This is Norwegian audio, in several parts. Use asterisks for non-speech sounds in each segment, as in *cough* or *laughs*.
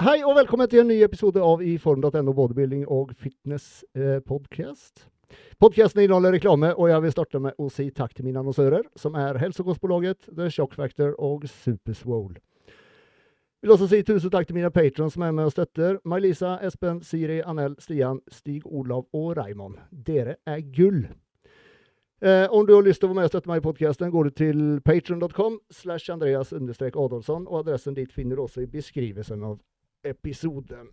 Hei og velkommen til en ny episode av iform.no bodybuilding og fitness uh, podcast. Podcasten inneholder reklame, og jeg vil starte med å si takk til mine annonsører, som er Helsekostbolaget, The Shock Factor og Superswole. Vil også si tusen takk til mine patrons som er med og støtter. May-Lisa, Espen, Siri, Anel, Stian, Stig Olav og Raymond. Dere er gull! Eh, om du har lyst til å være med og støtte meg i podkasten, går du til patron.com slash Andreas Adolfsson, og adressen dit finner du også i beskrivelsen av episoden.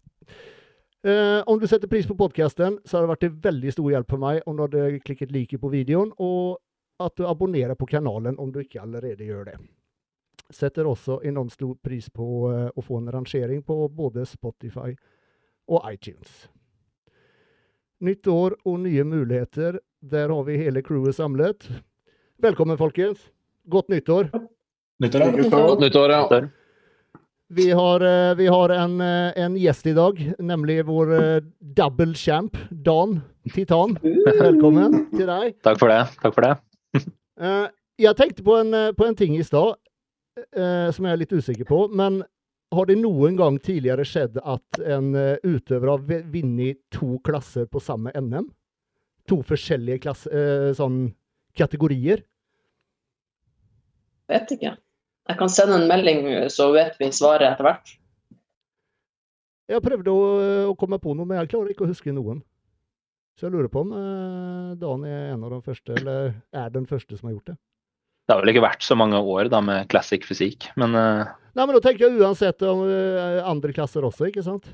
Eh, om du setter pris på podkasten, så har det vært til veldig stor hjelp for meg om du hadde klikket like på videoen, og at du abonnerer på kanalen om du ikke allerede gjør det. Setter også enormt stor pris på eh, å få en rangering på både Spotify og iTunes. Nytt år og nye muligheter. Der har vi hele crewet samlet. Velkommen, folkens. Godt nyttår. Nyttår, ja. Godt nyttår, ja. Vi har, eh, vi har en, eh, en, gjest i dag, nemlig vår eh, double champ, Dan Titan. Velkommen til deg. Takk for det. Takk for det. *laughs* Jeg tenkte på en, på en ting i stad som jeg er litt usikker på. Men har det noen gang tidligere skjedd at en utøver har vunnet to klasser på samme NM? To forskjellige klasse, sånn kategorier? Vet ikke. Jeg kan sende en melding, så vet vi svaret etter hvert. Jeg prøvde å, å, komme på noe, men jeg klarer ikke å huske noen. Så jeg lurer på om eh, Dan er en av de første, eller er den første som har gjort det. Det har vel ikke vært så mange år da med classic fysikk, men eh... Nei, men da tenker jeg uansett om eh, andre klasser også, ikke sant?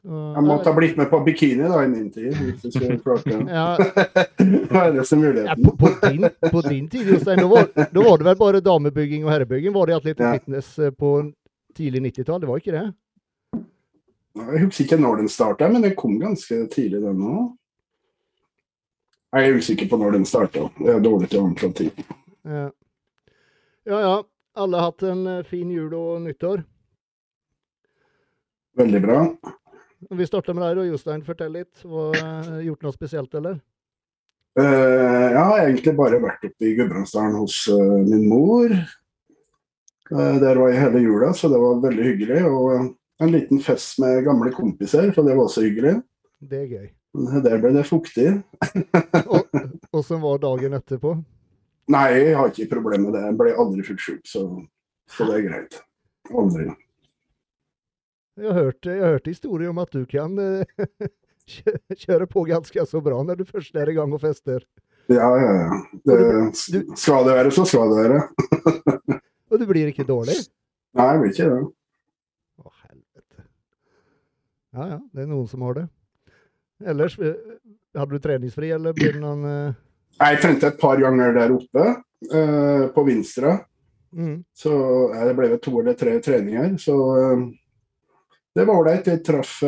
Jeg måtte ha blitt med på bikini da i min tid. hvis du skulle det. ja. *laughs* Ja, på, på, din, på, din, tid, Jostein, da var, da var, det vel bare damebygging og herrebygging? Var det Atlet ja. Fitness eh, på tidlig 90-tall? Det var ikke det? Jeg husker ikke når den starta, men den kom ganske tidlig, den òg. Jeg er usikker på når den starta. Det er dårlig til å anslå tid. Ja. ja ja. Alle har hatt en eh, fin jul og nyttår? Veldig bra. Vi starter med deg, og Jostein. Fortell litt. Var eh, gjort noe spesielt, eller? Uh, jeg har egentlig bare vært oppe i Gudbrandsdalen hos uh, min mor. Uh, der var jeg hele jula, så det var veldig hyggelig. Og en liten fest med gamle kompiser, så det var også hyggelig. Det er gøy. Der ble det fuktig. *laughs* *laughs* Åssen var dagen etterpå? Nei, jeg har ikke problemer med det. Jeg ble aldri fyllesyk, så, så det er greit. Aldri. Jeg har hørt, jeg hørte historier om at du kan eh, *laughs* kjøre på ganske så bra når du først er i gang og fester. Ja, ja, ja. Det, du, skal det være, så skal det være. og du blir ikke dårlig? Nei, jeg blir ikke det. Å, helvete. Ja ja, det er noen som har det. Ellers, eh, hadde du treningsfri, eller blir det noen uh... Jeg trente et par ganger der oppe, uh, på Vinstra. Mm. Så det ble vel to eller tre treninger. Så uh, det var ålreit. Jeg traff,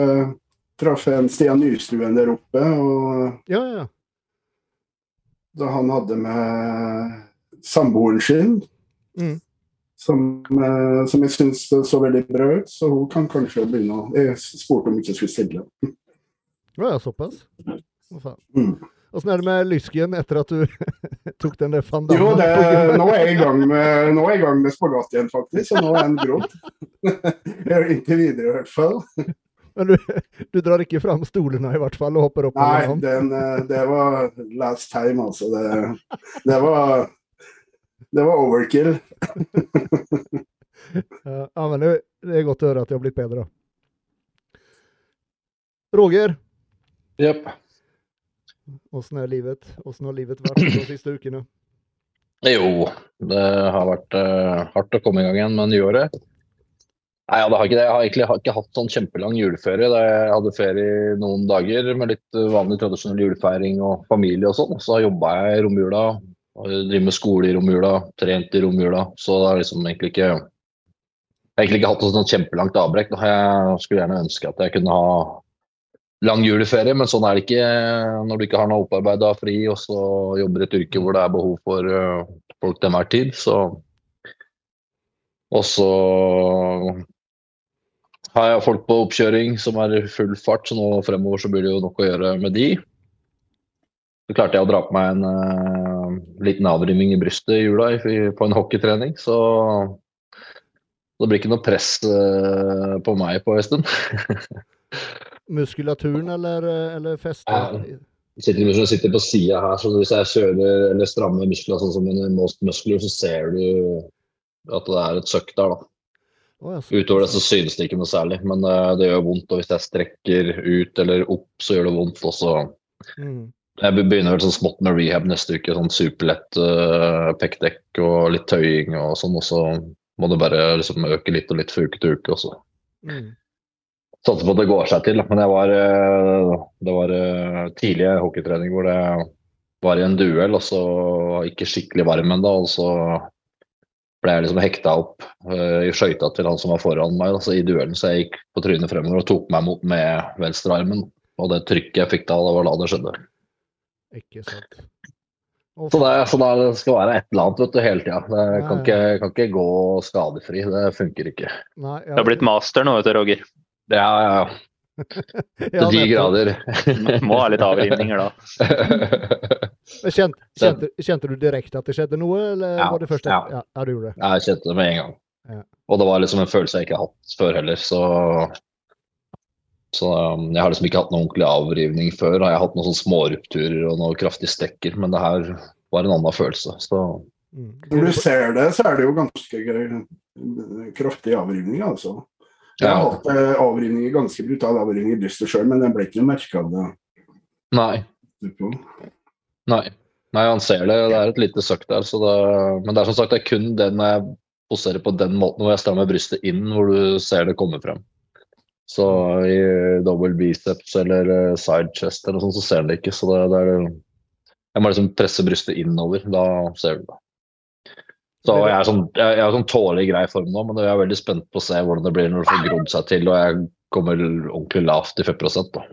traff, en Stian Nystuen der oppe. Og ja, ja. da han hadde med samboeren sin. Mm. Som, som, jeg syns så veldig bra ut, så hun kan kanskje begynne å Jeg spurte om hun ikke skulle stille. Ja, såpass? Hva faen. Mm. Åssen er det med lysken etter at du *laughs* tok den der fandamen? Jo, det, nå er jeg i gang med, nå er jeg i gang med spagat igjen, faktisk. Og nå er den grodd. Inntil videre, i hvert fall. Men du, du, drar ikke fram stolene i hvert fall og hopper opp? Nei, den, eh, det var last time, altså. Det, det var det var overkill. *laughs* ja, men det, det, er godt å høre at det har blitt bedre. Roger, Jepp. Åssen er livet? Åssen har livet vært de siste ukene? Jo, det har vært uh, hardt å komme i gang igjen med nyåret. Nei, ja, det har ikke det. Jeg har egentlig ikke hatt sånn kjempelang juleferie. Jeg hadde ferie noen dager med litt vanlig tradisjonell julefeiring og familie og sånn. Så jobba jeg i romjula, driver med skole i romjula, trent i romjula. Så det har liksom egentlig ikke jeg har egentlig ikke hatt noe sånn kjempelangt avbrekk. Jeg skulle gjerne ønske at jeg kunne ha lang juleferie, men sånn er det ikke når du ikke har noe opparbeida fri og så jobber et yrke hvor det er behov for uh, folk til enhver tid. Så Og så har jeg folk på oppkjøring som er i full fart, så nå fremover så blir det jo nok å gjøre med de. Så klarte jeg å dra på meg en uh, liten avrimming i brystet i jula på en hockeytrening, så det blir ikke noe press uh, på meg på en stund. *laughs* Muskulaturen eller, eller festet? Sitter, du sitter på sida her, så hvis jeg kjører eller strammer muskler sånn som en muskler, så ser du at det er et søkk der, da. Oh, Utover det så synes det ikke noe særlig, men uh, det gjør vondt. Og hvis jeg strekker ut eller opp, så gjør det vondt. også. mm. Jeg begynner vel sånn smått med rehab neste uke. Sånn superlett uh, pekkdekk og litt tøying og sånn. Og så må det bare liksom øke litt og litt fra uke til uke. også. mm. Satser på at det går seg til. Men jeg var, uh, det var uh, tidlig hockeytrening hvor det var i en duell, og så ikke skikkelig varm ennå. Og så ble jeg liksom hekta opp uh, i skøyta til han som var foran meg altså i duellen. Så jeg gikk på trynet fremover og tok meg mot med venstrearmen. Og det trykket jeg fikk da, det var da det skjedde. Ikke sant. Så det, så det, skal være et eller annet vet du, hele tida. Det ja, kan, ikke, kan, ikke, gå skadefri. Det funker ikke. Nei, ja. Du har blitt master nå, vet du, Roger. Ja, ja, *laughs* ja. Til de grader. Må ha litt avrivninger, da. *laughs* Kjente, kjente, kjente, du direkte at det skjedde noe, eller ja, var det først? Ja. ja. ja du gjorde det. Jeg kjente det med en gang. Ja. Og det var liksom en følelse jeg ikke har hatt før heller, så så um, jeg har liksom ikke hatt noen ordentlig avrivning før. Jeg har hatt noen sånne smårupturer og noen kraftige stekker, men det her var en annen følelse. Så. Mm. Når du ser det, så er det jo ganske kraftig avrivning, altså. Jeg har hatt eh, avrivninger, ganske brutal avrivning i brystet sjøl, men jeg ble ikke merka av det. Nei. Nei. Nei, han ser det. Det er et lite søkk der. Det, men det er som sagt det er kun det når jeg poserer på den måten hvor jeg strammer brystet inn, hvor du ser det komme frem. Så i double biceps eller eh, side chest eller sånn, så ser han det ikke. Så det, det er Jeg må liksom presse brystet innover. Da ser du det. Så jeg er sånn, jeg er sånn tålelig grei form nå, men jeg er veldig spent på å se hvordan det blir når det får grodd seg til og jeg kommer ordentlig lavt i 5 da.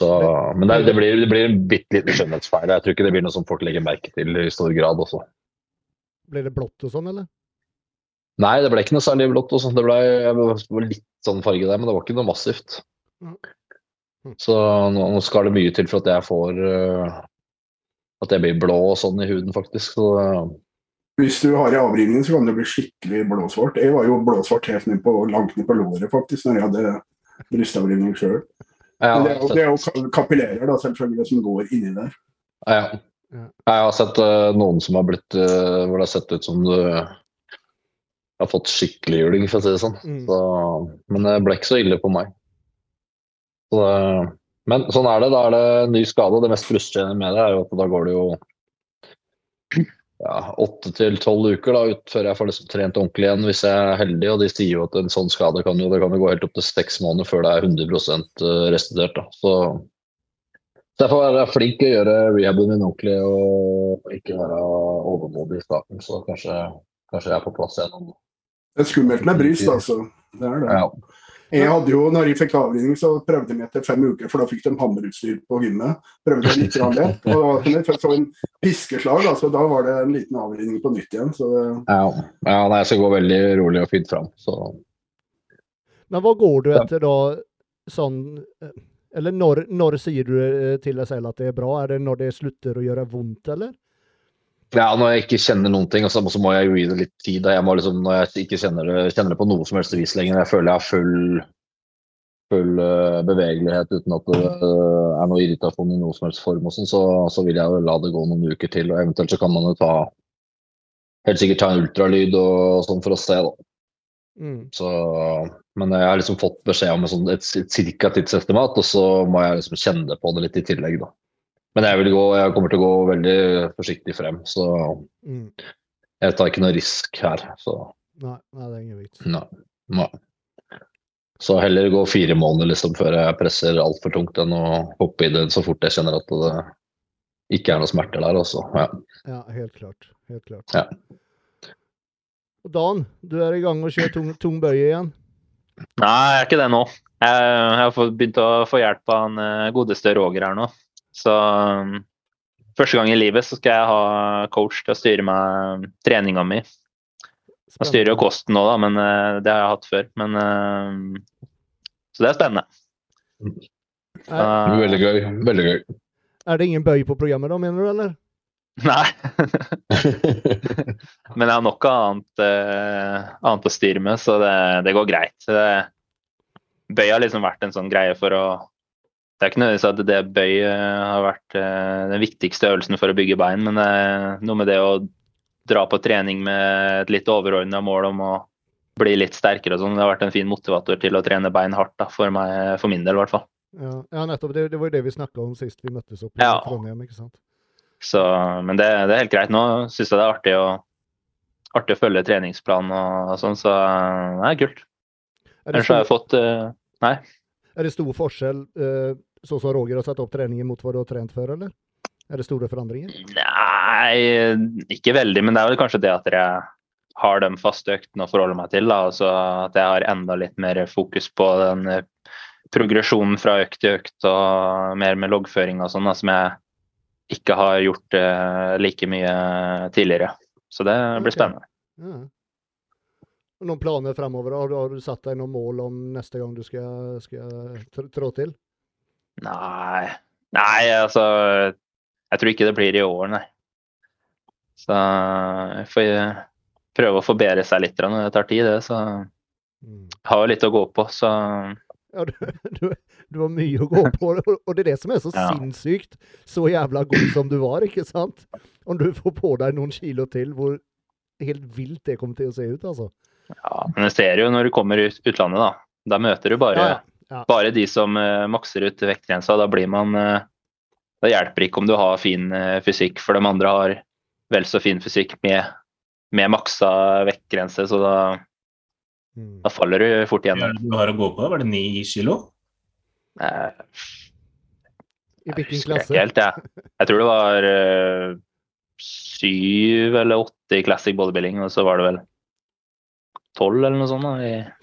Så, men det, det, blir, det blir en bitte liten skjønnhetsfeil. Jeg tror ikke det blir noe som folk legger merke til i stor grad også. Blir det blått og sånn, eller? Nei, det ble ikke noe særlig blått. og sånn. Det ble, litt sånn farge der, men det var ikke noe massivt. Mm. Så nå, nå skal det mye til for at jeg får uh, At jeg blir blå og sånn i huden, faktisk. Så, uh, Hvis du har i avrivning, så kan det bli skikkelig blåsvart. Jeg var jo blåsvart helt ned på, langt ned på låret, faktisk, når jeg hadde brystavrivning sjøl. Ja, det, er jo, det er jo kapillærer da, selvfølgelig som går inni der. Ja. Jeg har sett uh, noen som har blitt uh, hvor det har sett ut som du har fått skikkelig juling, for å si det sånn. Mm. Så, men det ble ikke så ille på meg. Så det, men sånn er det. Da er det ny skade. Det mest frustrerende med det er jo at da går det jo åtte til tolv uker da, ut før jeg får liksom trent ordentlig igjen, hvis jeg er heldig. Og de sier jo at en sånn skade kan jo, det kan jo gå helt opp til seks måneder før det er 100 eh, restituert. Da. Så, så jeg får være flink å gjøre rehaben min ordentlig og ikke være overmodig i starten. Så kanskje, kanskje jeg er på plass igjen det er skummelt med bryst, altså. Det er det. Ja. Jeg hadde jo, når jeg fikk avrivning, så prøvde jeg etter fem uker, for da fikk de hammerutstyr på gymmet. Prøvde litt lett. Og da fikk så en piskeslag, altså, da var det en liten avrivning på nytt igjen. Så det... Ja, ja nei, jeg skal gå veldig rolig og fint fram. Så. Men hva går du etter da, sånn Eller når, når sier du til deg selv at det er bra? Er det når det slutter å gjøre vondt, eller? Ja, når jeg ikke kjenner noen ting, så, må jeg jo gi det litt tid. Jeg må liksom, når jeg ikke kjenner det, kjenner det på noe som helst vis lenger, jeg føler jeg har full, full uh, bevegelighet uten at det uh, er noe irritasjon i noe som helst form, og sånn, så, så, vil jeg jo la det gå noen uker til. og Eventuelt så kan man jo ta helt sikkert ta en ultralyd og, og sånn for å se. da. Mm. Så, men jeg har liksom fått beskjed om et, sånt, et, et cirka tidsestimat, og så må jeg liksom kjenne på det litt i tillegg. da. Men jeg, vil gå, jeg kommer til å gå veldig forsiktig frem, så mm. jeg tar ikke noe risk her. Så. Nei, nei, det er ingen vits. Nei, nei. Så heller gå fire måneder liksom, før jeg presser altfor tungt, enn å hoppe i det så fort jeg kjenner at det ikke er noe smerter der. Også. Ja. ja, helt klart. Helt klart. Ja. Og Dan, du er i gang med å kjøre tung, tung bøye igjen? Nei, jeg er ikke det nå. Jeg, jeg har begynt å få hjelp av han eh, godeste Roger her nå. Så um, første gang i livet så skal jeg ha coach til å styre meg treninga mi. Jeg styrer jo kosten nå, da, men uh, det har jeg hatt før. Men, uh, så det er spennende. Uh, veldig gøy. Veldig gøy. Er det ingen bøy på programmet da, mener du, eller? *laughs* Nei. *laughs* Men jeg har nok annet, uh, annet å styre med, så det, det går greit. Bøy har liksom vært en sånn greie for å Det er ikke nødvendigvis at det bøy uh, har vært uh, den viktigste øvelsen for å bygge bein, men det er noe med det å dra på trening med et litt overordna mål om å bli litt sterkere og sånn. Det har vært en fin motivator til å trene bein hardt, da, for, meg, for min del i hvert fall. Ja, ja nettopp. Det, det, var jo det vi snakka om sist vi møttes opp i ja. Trondheim, ikke sant? Så, men det, det, er helt greit. Nå syns jeg det er artig å, artig å følge treningsplanen og, og sånn, så det er kult. Ellers har jeg fått Nei. Er det stor forskjell, uh, sånn som Roger har satt opp treningen mot hva du har trent før, eller? Er det store forandringer? Nei, ikke veldig. Men det er vel kanskje det at jeg har de faste øktene å forholde meg til. Da, Altså at jeg har enda litt mer fokus på den eh, progresjonen fra økt til økt og mer med loggføring og sånn, som jeg ikke har gjort uh, like mye tidligere. Så det blir okay. spennende. Ja. Noen planer fremover? Har du, har du satt deg noen mål om neste gang du skal, skal trå til? Nei. Nei, altså Jeg tror ikke det blir i år, nei. Så jeg får prøve å forbedre seg litt når det tar tid, det. Så jeg har jo litt å gå på, så ja, du, *laughs* du, du, har mye å gå på, og det er det som er så *laughs* ja. sinnssykt. Så jævla god som du var, ikke sant? Om du får på deg noen kilo til, hvor helt vilt det kommer til å se ut, altså. Ja, men jeg ser jo når du kommer ut utlandet, da. Da møter du bare, ja, ja. bare de som uh, makser ut vektgrensa. Da blir man uh, Da hjelper ikke om du har fin uh, fysikk, for de andre har vel så fin fysikk med, med maksa vektgrense, så da, mm. da faller du fort igjen. Ja, du har å gå på? Var det ni kilo? I hvilken klasse? Helt, ja. Jeg tror det var syv eller åtte i classic bodybuilding, og så var det vel tolv eller noe sånt. da, i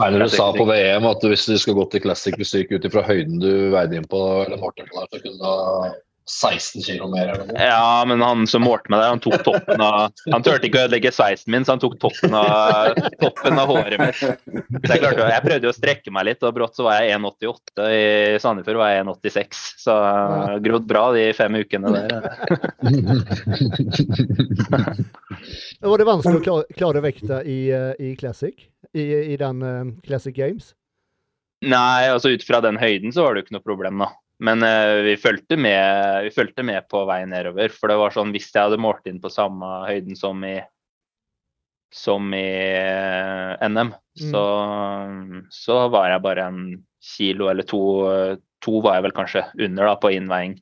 Mener du sa på VM at hvis du skal gå til classic fysikk ut ifra høyden du veide inn på eller Martin, så kunne du ha 16 kg mer? eller noe? Ja, men han som målte meg der, han tok toppen av Han turte ikke å ødelegge sveisen min, så han tok toppen av, toppen av håret mitt. Det er klart, Jeg prøvde jo å strekke meg litt, og brått så var jeg 1,88. I Sandefjord var jeg 1,86. Så uh, grodd bra de fem ukene der. *laughs* var det vanskelig å klare, vekta i, eh, i Classic? I, i den uh, Classic Games? Nei, altså ut fra den høyden så var det jo ikke noe problem, da. Men uh, vi, fulgte med, vi fulgte med på vei nedover. For det var sånn hvis jeg hadde målt inn på samme høyden som i, som i uh, eh, NM, mm. så, så, var jeg bare en kilo eller to To var jeg vel kanskje under da på innveiing.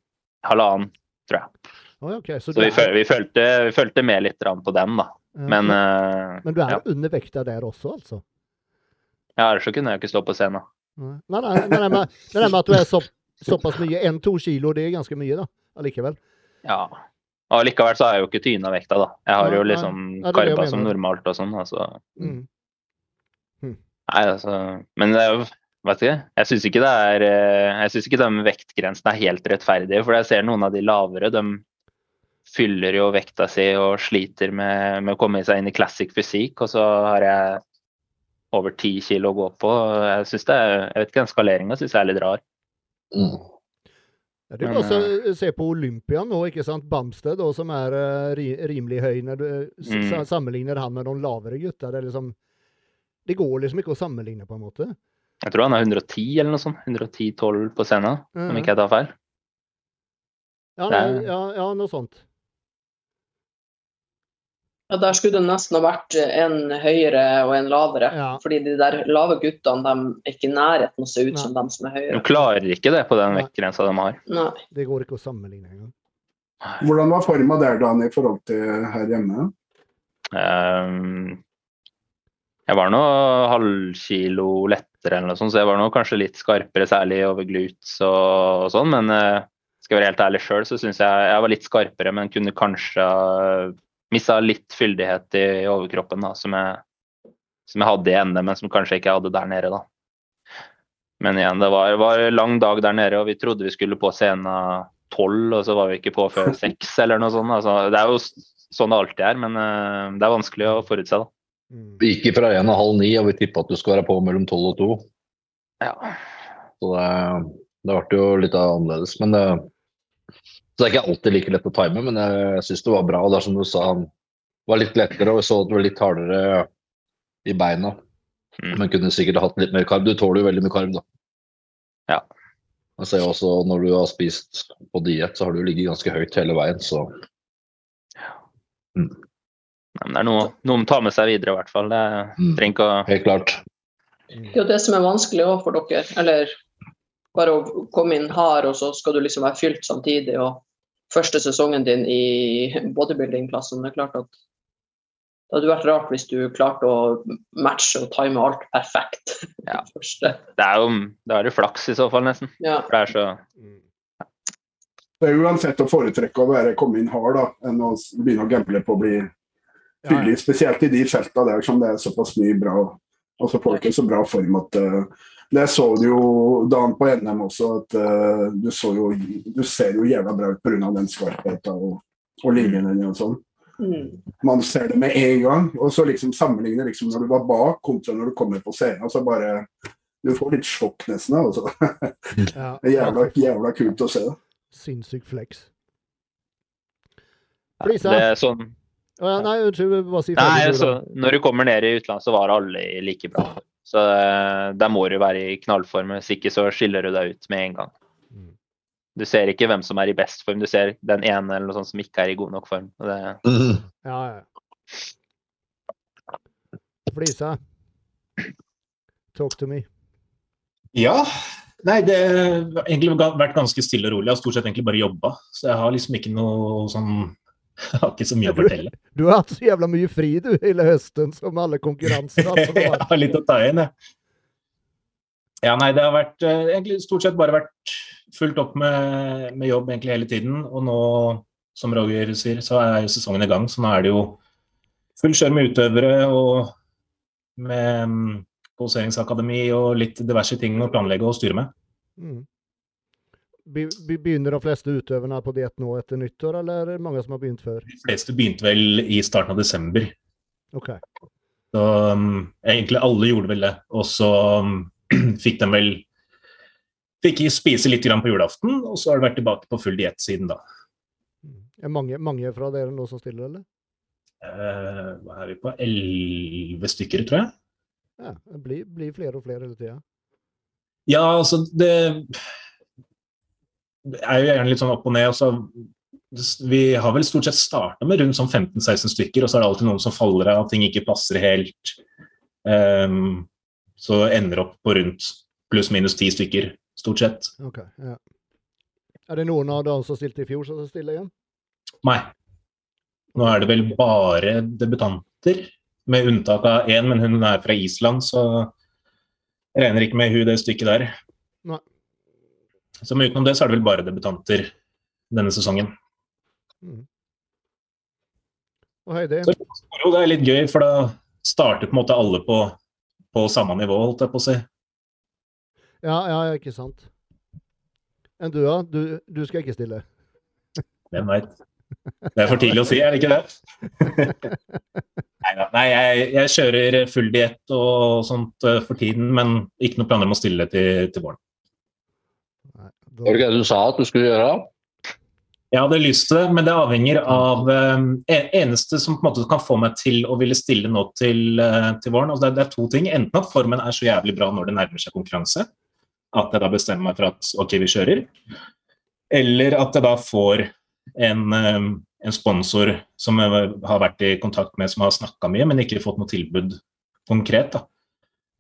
Halvannen, tror jeg. Oh, okay. Så, så vi, er... vi, fulgte, vi, fulgte, med litt på den, da. Men, uh, men du er ja. undervekta der også, altså? Ja, ellers så kunne jeg ikke stå på scenen. Nei, nei, nei, men det nei, med at du er så såpass mye. Én-to kilo, det er ganske mye, da. Allikevel. Ja. Og likevel så har jeg jo ikke tyna vekta, da. Jeg har ja, jo liksom ja, karpa som normalt og sånn, altså. Mm. Mm. Nei, altså Men det er jo Vet ikke. Jeg syns ikke det er eh, Jeg syns ikke de vektgrensene er helt rettferdige. For jeg ser noen av de lavere, de fyller jo vekta si og sliter med, med å komme seg inn i classic fysikk. Og så har jeg over ti kilo å gå på. Jeg synes det er, jeg vet ikke, den skaleringa syns jeg er litt rar. Mm. Ja, det er bare å eh, se på Olympia nå, ikke sant. Bamsted, da, som er uh, rimelig høy. Når du mm. sammenligner han med noen lavere gutter. Det, liksom, det, går liksom ikke å sammenligne, på en måte. Jeg tror han er 110 eller noe sånt. 110-12 på scenen, mm. om ikke jeg tar feil. Ja, nei, ja, ja, noe sånt. Ja, Der skulle det nesten ha vært en høyere og en lavere. Ja. Fordi de der lave guttene de er ikke i nærheten å se ut Nei. som dem som er høyere. De klarer ikke det på den vektgrensa de har. Nei. Det går ikke å sammenligne engang. Hvordan var forma der, Dan, i forhold til her hjemme? Um, jeg var nå halvkilo lettere eller noe sånt, så jeg var nå kanskje litt skarpere, særlig over glutes og, og sånn. Men uh, skal jeg være helt ærlig sjøl, så syns jeg jeg var litt skarpere, men kunne kanskje mista litt fyldighet i overkroppen da, som jeg, som jeg hadde i NM, men som kanskje ikke jeg hadde der nede. da. Men igjen, det var, var en lang dag der nede, og vi trodde vi skulle på scenen tolv, og så var vi ikke på før *laughs* seks eller noe sånt. Altså, det er jo sånn det alltid er, men uh, det er vanskelig å forutse. da. Mm. Vi gikk fra én og halv ni, og vi tippa at du skulle være på mellom tolv og to. Ja. Så det, det ble jo litt annerledes. Men det, Så det er ikke alltid like lett å time, men jeg syns det var bra. Og det er som du sa, han var litt lettere, og så at det var litt hardere i beina. Mm. Men kunne sikkert hatt litt mer karb. Du tåler jo veldig mye karb, da. Ja. Jeg ser også når du har spist på diett, så har du ligget ganske høyt hele veien, så mm. Nei, det er noe, noe å ta med seg videre, i hvert fall. Det mm. trenger ikke å Helt klart. Det er jo det som er vanskelig òg for dere. Eller bare å komme inn hard, og så skal du liksom være fylt samtidig. Og første sesongen din i bodybuilding-klassen, det er klart at det hadde vært rart hvis du klarte å matche og time alt perfekt. *laughs* Ja. det er jo det er flaks i så fall, nesten. Ja. For det er så Det er uansett å foretrekke å være, komme inn hard da, enn å begynne å gamble på å bli fyllig, Ja, spesielt i de feltene der som det er såpass mye bra. Altså folk er så bra form at uh, Det så du jo dagen på NM også, at uh, du, jo, du, ser jo jævla bra ut pga. den skarpheten og, og linjene og sånn. Mm. Man ser det med en gang. Og så liksom sammenligne liksom når du var bak kontra når du kommer på scenen. Så bare Du får litt sjokk nesten. Altså. Ja. *laughs* jævla, jævla kult å se. Sinnssyk flex. Lisa. Det er sånn Oh, ja, nei, unnskyld, bare si nei, altså, Når du kommer ned i utlandet, så var alle like bra. Så uh, der må du være i knallform. Hvis ikke så skiller du deg ut med en gang. Mm. Du ser ikke hvem som er i best form, du ser den ene eller noe sånt som ikke er i god nok form. Det... *laughs* Ja, ja. Flisa, talk to me. Ja. Nei, det har egentlig vært ganske stille og rolig. Jeg har stort sett egentlig bare jobba. Så jeg har liksom ikke noe sånn Jeg *laughs* har ikke så mye å fortelle. Du, du har hatt så jævla mye fri du hele høsten, som alle konkurranser. Altså, jeg har *laughs* litt å ta igjen, jeg. Ja, nei, det har vært uh, egentlig stort sett bare vært fulgt opp med, med, jobb egentlig hele tiden. Og nå, som Roger sier, så er jo sesongen i gang, så nå er det jo full kjør med utøvere og med poseringsakademi og litt diverse ting å planlegge og styre med. Mm. Begynner de fleste utøverne på diett nå etter nyttår, eller er det mange som har begynt før? De fleste begynte vel i starten av desember. Ok. Så um, egentlig alle gjorde vel det. Og så um, *clears throat* fikk de vel Fikk spise litt på julaften, og så har det vært tilbake på full diett siden da. Er mange, mange fra dere nå som stiller, eller? Uh, hva er vi på? Elleve stykker, tror jeg. Ja, Det blir, blir flere og flere hele tida. Ja, altså det er jo gjerne litt sånn opp og ned. og så Vi har vel stort sett starta med rundt sånn 15-16 stykker, og så er det alltid noen som faller av, ting ikke passer helt. Um, så ender opp på rundt pluss-minus ti stykker, stort sett. Okay, ja. Er det noen av dere som stilte i fjor, som stiller igjen? Nei. Nå er det vel bare debutanter, med unntak av én, men hun er fra Island, så jeg regner ikke med hun det stykket der. Nei. Så utenom det så er det vel bare debutanter denne sesongen. Mm. Og Heidi? Så det er litt gøy, for da starter på en måte alle på, på samme nivå, holdt jeg på å si. Ja, ja, ikke sant. Enn du, da? Du, du, skal ikke stille? Hvem veit. Det er for tidlig å si, er det ikke det? *laughs* Neida. Nei, jeg, jeg kjører full diett og sånt uh, for tiden, men ikke noe planer om å stille til, til våren. Var det ikke det du sa at du skulle gjøre? Jeg hadde lyst til det, men det avhenger av um, Eneste som på en måte kan få meg til å ville stille nå til, uh, til våren altså det, det, er to ting. Enten at formen er så jævlig bra når det nærmer seg konkurranse, at jeg da bestemmer meg for at OK, vi kjører. Eller at jeg da får en, um, en sponsor som jeg har vært i kontakt med, som har snakka mye, men ikke fått noe tilbud konkret. da.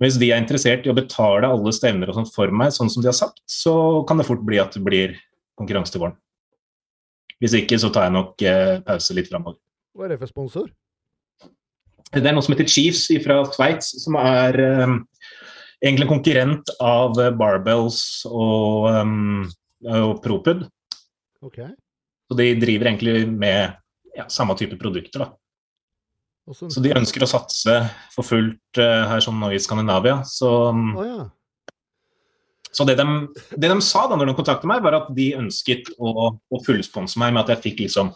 Hvis de er interessert i å betale alle stevner og sånt for meg, sånn som de har sagt, så kan det fort bli at det blir konkurranse til våren. Hvis ikke, så tar jeg nok eh, pause litt framover. Hva er det for sponsor? Det er noe som heter Chiefs fra Sveits, som er eh, egentlig en konkurrent av Barbells og, um, og Propud. Okay. Så de driver egentlig med ja, samme type produkter. da. Så de ønsker å satse for fullt uh, her som nå i Skandinavia. Så, oh, ja. så det, de, det, de, sa da når de kontaktet meg, var at de ønsket å, å fullsponse meg med at jeg fikk liksom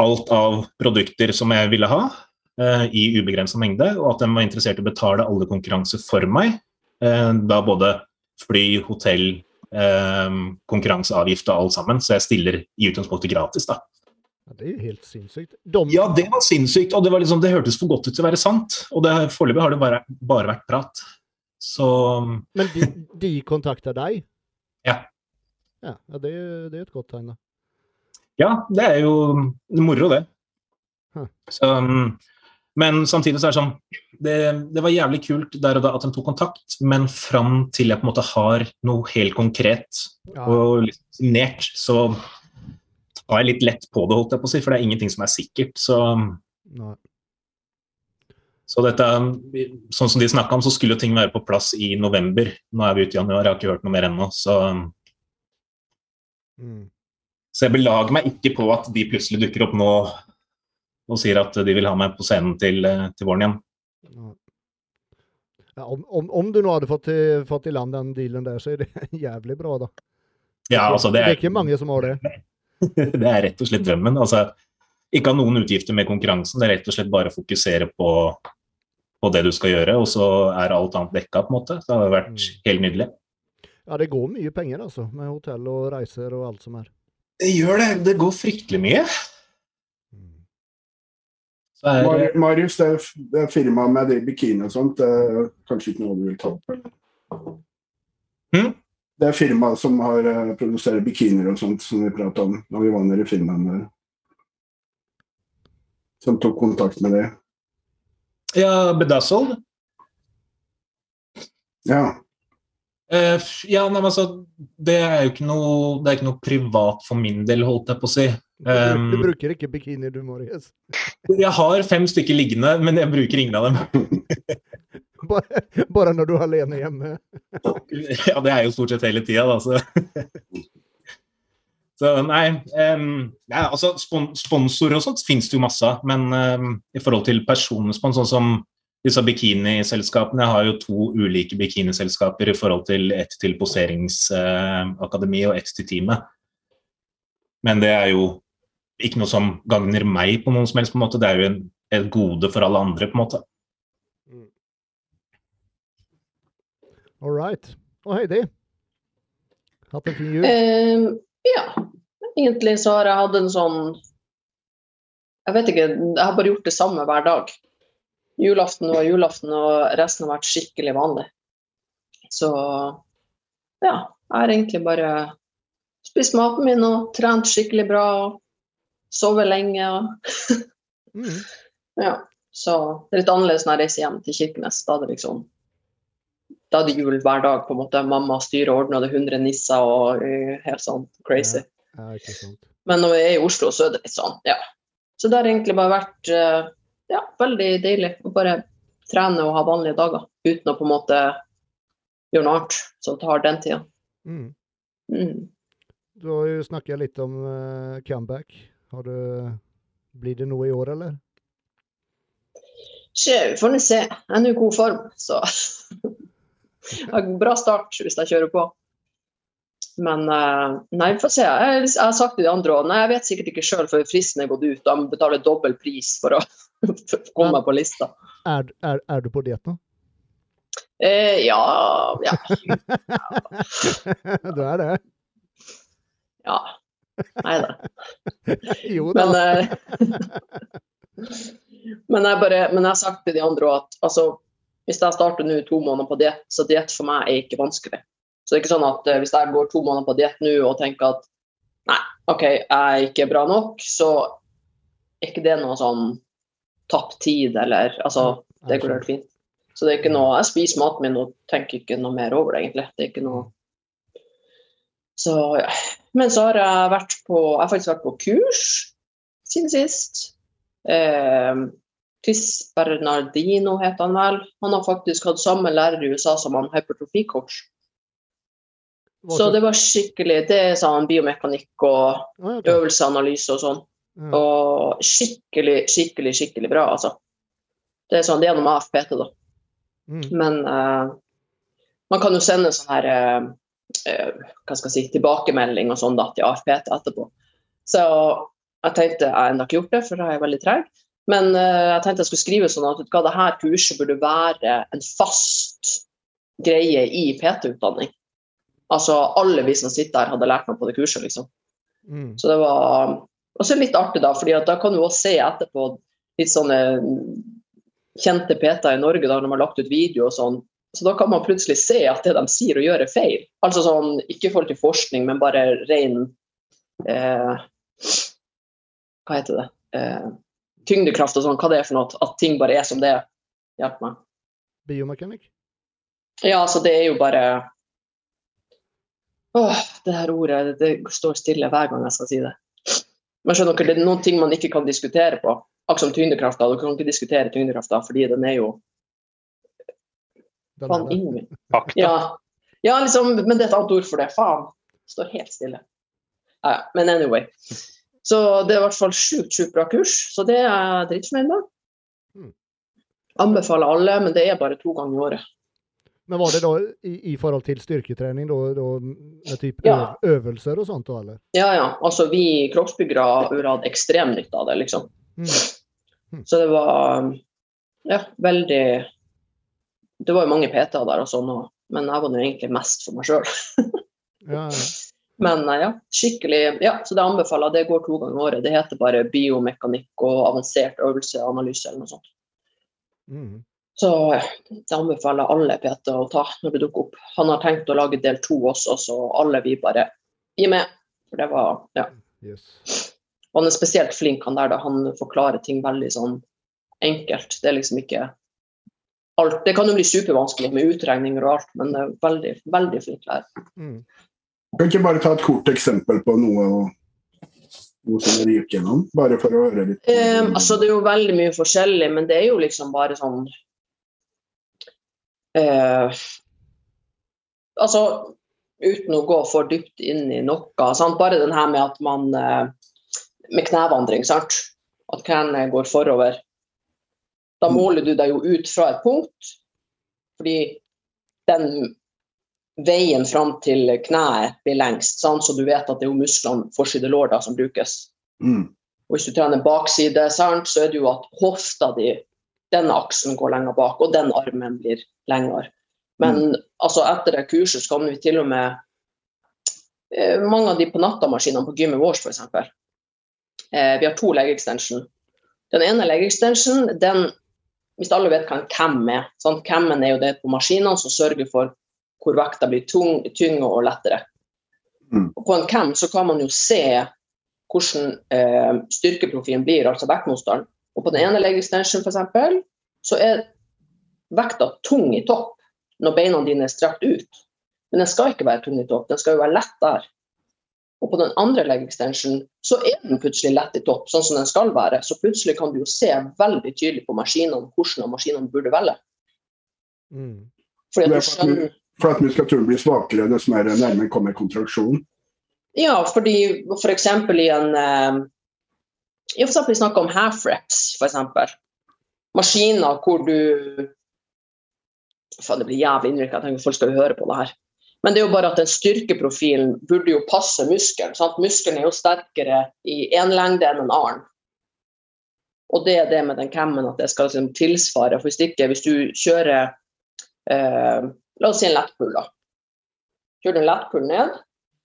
alt av produkter som jeg ville ha, uh, i ubegrensa mengde, og at de var interessert i å betale alle konkurranser for meg. Uh, da både fly, hotell konkurranseavgift og alt sammen, så jeg stiller i utgangspunktet gratis, da. Ja, det er jo helt sinnssykt. De... Ja, det var sinnssykt, og det, var liksom, det hørtes for godt ut til å være sant. Og foreløpig har det bare, bare vært prat. Så Men de, de kontakter deg? Ja. Ja, det, det er et godt tegn, da. Ja, det er jo moro, det. Huh. Så, men samtidig så er det sånn det, det, var jævlig kult der og da at de tok kontakt, men fram til jeg på en måte har noe helt konkret ja. og litt signert, så tar jeg litt lett på det, holdt jeg på å si, for det er ingenting som er sikkert. Så, så dette, sånn som de snakka om, så skulle ting være på plass i november. Nå er vi ute i januar, jeg har ikke hørt noe mer ennå, så mm. Så jeg belager meg ikke på at de plutselig dukker opp nå og sier at de vil ha meg på scenen til, til våren igjen. Ja, om, om, om, du nå hadde fått, fått, i land den dealen der, så er det *laughs* jævlig bra, da. Ja, altså det, er, det er ikke mange som har det. *laughs* det er rett og slett drømmen. Altså, ikke ha noen utgifter med konkurransen, det er rett og slett bare å fokusere på, på det du skal gjøre, og så er alt annet dekka, på en måte. Så det har vært mm. helt nydelig. Ja, det går mye penger, altså, med hotell og reiser og alt som er. Det gjør det. Det går fryktelig mye. Er, Marius, det, det firmaet med de bikini og sånt, det er kanskje ikke noe du vil ta opp? Hmm? Det er firmaet som har uh, produserer bikinier og sånt, som vi prata om da vi var nede i Finland. Der. Som tok kontakt med det. Ja, Bedazzled? Ja. Uh, ja, nei, altså, det er jo ikke noe, det er ikke noe privat for min del, holdt jeg på å si. Um, du, bruker ikke bikinier du, Marius? jeg har fem stykker liggende, men jeg bruker ingen av dem. *laughs* bare, når du er alene hjemme? ja, det er jo stort sett hele tida, da. Så. så nei, um, ja, altså spon Sponsorer og sånt finnes det jo masse av, men um, i forhold til personspons, sånn som disse bikiniselskapene Jeg har jo to ulike bikiniselskaper i forhold til ett til poseringsakademi uh, og ett til teamet. Men det er jo ikke noe som gagner meg på noen som helst måte. Det er jo en, et gode for alle andre, på en måte. All right. Og Heidi? Hatt en fin jul? Uh, ja. Egentlig så har jeg hatt en sånn Jeg vet ikke, jeg har bare gjort det samme hver dag. Julaften var julaften, og resten har vært skikkelig vanlig. Så ja, jeg har egentlig bare spist maten min og trent skikkelig bra. og Sovet lenge. Og *laughs* mm. ja, så det er litt annerledes når jeg reiser hjem til Kirkenes. Da er det liksom da er det jul hver dag. på en måte. Mamma styrer og ordner det 100 nisser og uh, helt sånn crazy. Ja, ja, Men når vi er i Oslo, så er det litt sånn, ja. Så det har egentlig bare vært uh, ja, veldig deilig å bare trene og ha vanlige dager uten å på en måte gjøre noe annet som tar den tida. Mm. Mm. Du har jo snakka litt om uh, comeback. Har du, blir det noe i år, eller? Vi får nå se. Jeg er nå i god form, så *laughs* bra start hvis jeg kjører på. Men uh, nei, vi får se. Jeg, jeg, har sagt til de andre òg jeg vet sikkert ikke sjøl før fristen er gått ut. Da må jeg betale dobbel pris for å *laughs* komme meg på lista. Er, er, er du på diett nå? Eh, ja. Ja. *laughs* du er det? Ja. Nei da. jo da. Men, eh, men, jeg bare, men jeg har sagt til de andre òg at altså, hvis jeg starter nå to måneder på diett, så diett for meg er ikke vanskelig. Så det er ikke sånn at uh, hvis jeg går to måneder på diett nå og tenker at nei, OK, jeg er ikke bra nok, så er ikke det noe sånn tapt tid eller Altså, det går helt fint. Så det er ikke noe Jeg spiser maten min og tenker ikke noe mer over det, egentlig. Det er ikke noe Så ja. Men så har jeg vært på Jeg har faktisk vært på kurs siden sist. Eh, Chris Bernardino heter han vel. Han har faktisk hatt samme lærer i USA som han hypertrofi-coach. Så det var skikkelig Det er sånn biomekanikk og øvelseanalyse og sånn. Og skikkelig, skikkelig, skikkelig bra, altså. Det er sånn, det er gjennom AFPT, da. Mm. Men uh, man kan jo sende sånn her uh, uh, hva skal jeg si, tilbakemelding og sånn da, til AFPT etterpå. Så jeg tenkte jeg har ennå ikke gjort det, for da er jeg veldig treg. Men uh, jeg tenkte jeg skulle skrive sånn at hva det her kurset burde være en fast greie i PT-utdanning. Altså, alle vi som sitter her, hadde lært noe på det kurset, liksom. Mm. Så det var også litt artig, da, fordi da kan du også se etterpå litt sånne kjente PT-er i Norge da, når de har lagt ut video og sånn. Så da kan man plutselig se at det de sier og gjør, er feil. Altså sånn, ikke i forhold til forskning, men bare ren eh, Hva heter det? Eh, tyngdekraft og sånn, hva det er for noe. At ting bare er som det er. Hjelp meg. Biomekanikk? Ja, altså det er jo bare Åh, det her ordet det står stille hver gang jeg skal si det. Men skjønner dere, Det er noen ting man ikke kan diskutere på. Akkurat som tyngdekrafta. Dere kan ikke diskutere tyngdekrafta fordi den er jo Faen, ingen. Ja. ja, liksom, men det er et annet ord for det. Faen. Står helt stille. Ja, men anyway. Så det er i hvert fall sjukt, sjukt bra kurs. Så det er jeg dritfornøyd med. Hmm. Anbefaler alle, men det er bare to ganger i året. Men var det da i, i forhold til styrketrening da, da med type ja. øvelser og sånt? eller? Ja, ja. Altså vi kroppsbyggere har hatt ekstrem nytte av det, liksom. Mm. Mm. Så det var ja, veldig Det var jo mange PT-er der og sånn, men jeg var nå egentlig mest for meg sjøl. *laughs* ja, ja. Men ja, skikkelig Ja, så det anbefaler Det går to ganger i året. Det heter bare biomekanikk og avansert øvelseanalyse eller noe sånt. Mm. Så det anbefaler alle PT å ta når det dukker opp. Han har tenkt å lage del to også, så alle vi bare gi med. For det var Ja. Yes. Han er spesielt flink, han der. da Han forklarer ting veldig sånn enkelt. Det er liksom ikke alt Det kan jo bli supervanskelig med utregninger og alt, men det er veldig, veldig flink lærer. Mm. Kan ikke bare ta et kort eksempel på noe, noe som dere gikk gjennom? Bare for å høre litt? Um, altså, det er jo veldig mye forskjellig, men det er jo liksom bare sånn uh, Altså uten å gå for dypt inn i noe. Sant? Bare den her med at man uh, Med knevandring, sant. At knærne går forover. Da mm. måler du deg jo ut fra et punkt, fordi den veien fram til kneet blir lengst, sant? så du vet at det er jo musklene forside lår som brukes. Mm. Og hvis du trener bakside, sant, så er det jo at hofta di den aksen går lenger bak, og den armen blir lengre. Men mm. altså, etter det kurset så kan vi til og med eh, Mange av de på nattamaskinene på gymmet vårt, f.eks. Eh, vi har to leg extension. Den ene leg extension, den Hvis alle vet hva en cam er Sant? Cammen er jo det på maskinene som sørger for hvor vekta blir tung, tyngre og lettere. Mm. Og på en cam så kan man jo se hvordan eh, styrkeprofilen blir, altså vektmotstanden. Og på den ene leg extension f.eks. så er vekta tung i topp når beina dine er strakt ut. Men den skal ikke være tung i topp, den skal jo være lett der. Og på den andre leg extension så er den plutselig lett i topp, sånn som den skal være. Så plutselig kan du jo se veldig tydelig på maskinene hvordan maskinene burde velge. Mm. Fordi at du skjønner for at muskulaturen blir svakere dess mer nærmere kommer kontraksjon? Ja, fordi f.eks. For i en eh, i for Vi snakker om half reps, f.eks. Maskiner hvor du Faen, det blir jævlig innrykk. Jeg tenker folk skal jo høre på det her. Men det er jo bare at den styrkeprofilen burde jo passe muskelen. Sant? Muskelen er jo sterkere i én lengde enn en annen. Og det er det med den cammen at det skal liksom tilsvare. For hvis ikke, hvis du kjører eh, La oss si en lettpull, da. Kjører du en lettpull ned,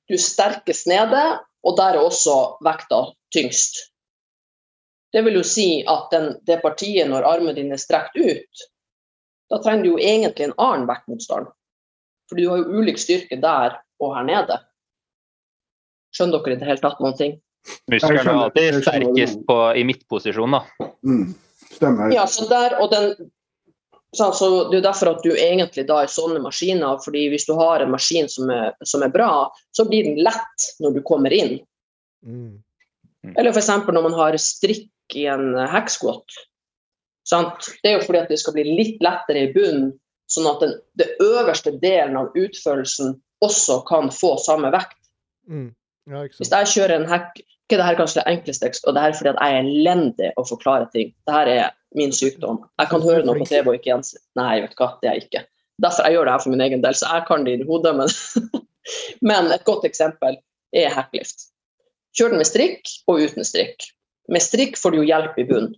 du er sterkest nede, og der er også vekta tyngst. Det vil jo si at den, det partiet, når armen din er strekt ut, da trenger du jo egentlig en annen vektmotstand. For du har jo ulik styrke der og her nede. Skjønner dere i det hele tatt noen ting? Muskelen er alltid sterkest på, i midtposisjon, da. Mm, stemmer. Ja, så der, og den, så, så Det er derfor at du egentlig da er sånne maskiner, fordi hvis du har en maskin som er, som er bra, så blir den lett når du kommer inn. Mm. Eller f.eks. når man har strikk i en hacksquat. Det er jo fordi at det skal bli litt lettere i bunnen, sånn at den det øverste delen av utførelsen også kan få samme vekt. Mm. Ja, Hvis jeg kjører en hack ikke det her kanskje det enkleste, og det her er fordi at jeg er elendig å forklare ting. Det her er min sykdom. Jeg kan høre noe på TV og ikke gjense Nei, vet du hva, det er jeg ikke. Derfor jeg gjør det her for min egen del, så jeg kan det i hodet, men *laughs* Men et godt eksempel er hacklift. Kjør den med strikk og uten strikk. Med strikk får du jo hjelp i bunnen.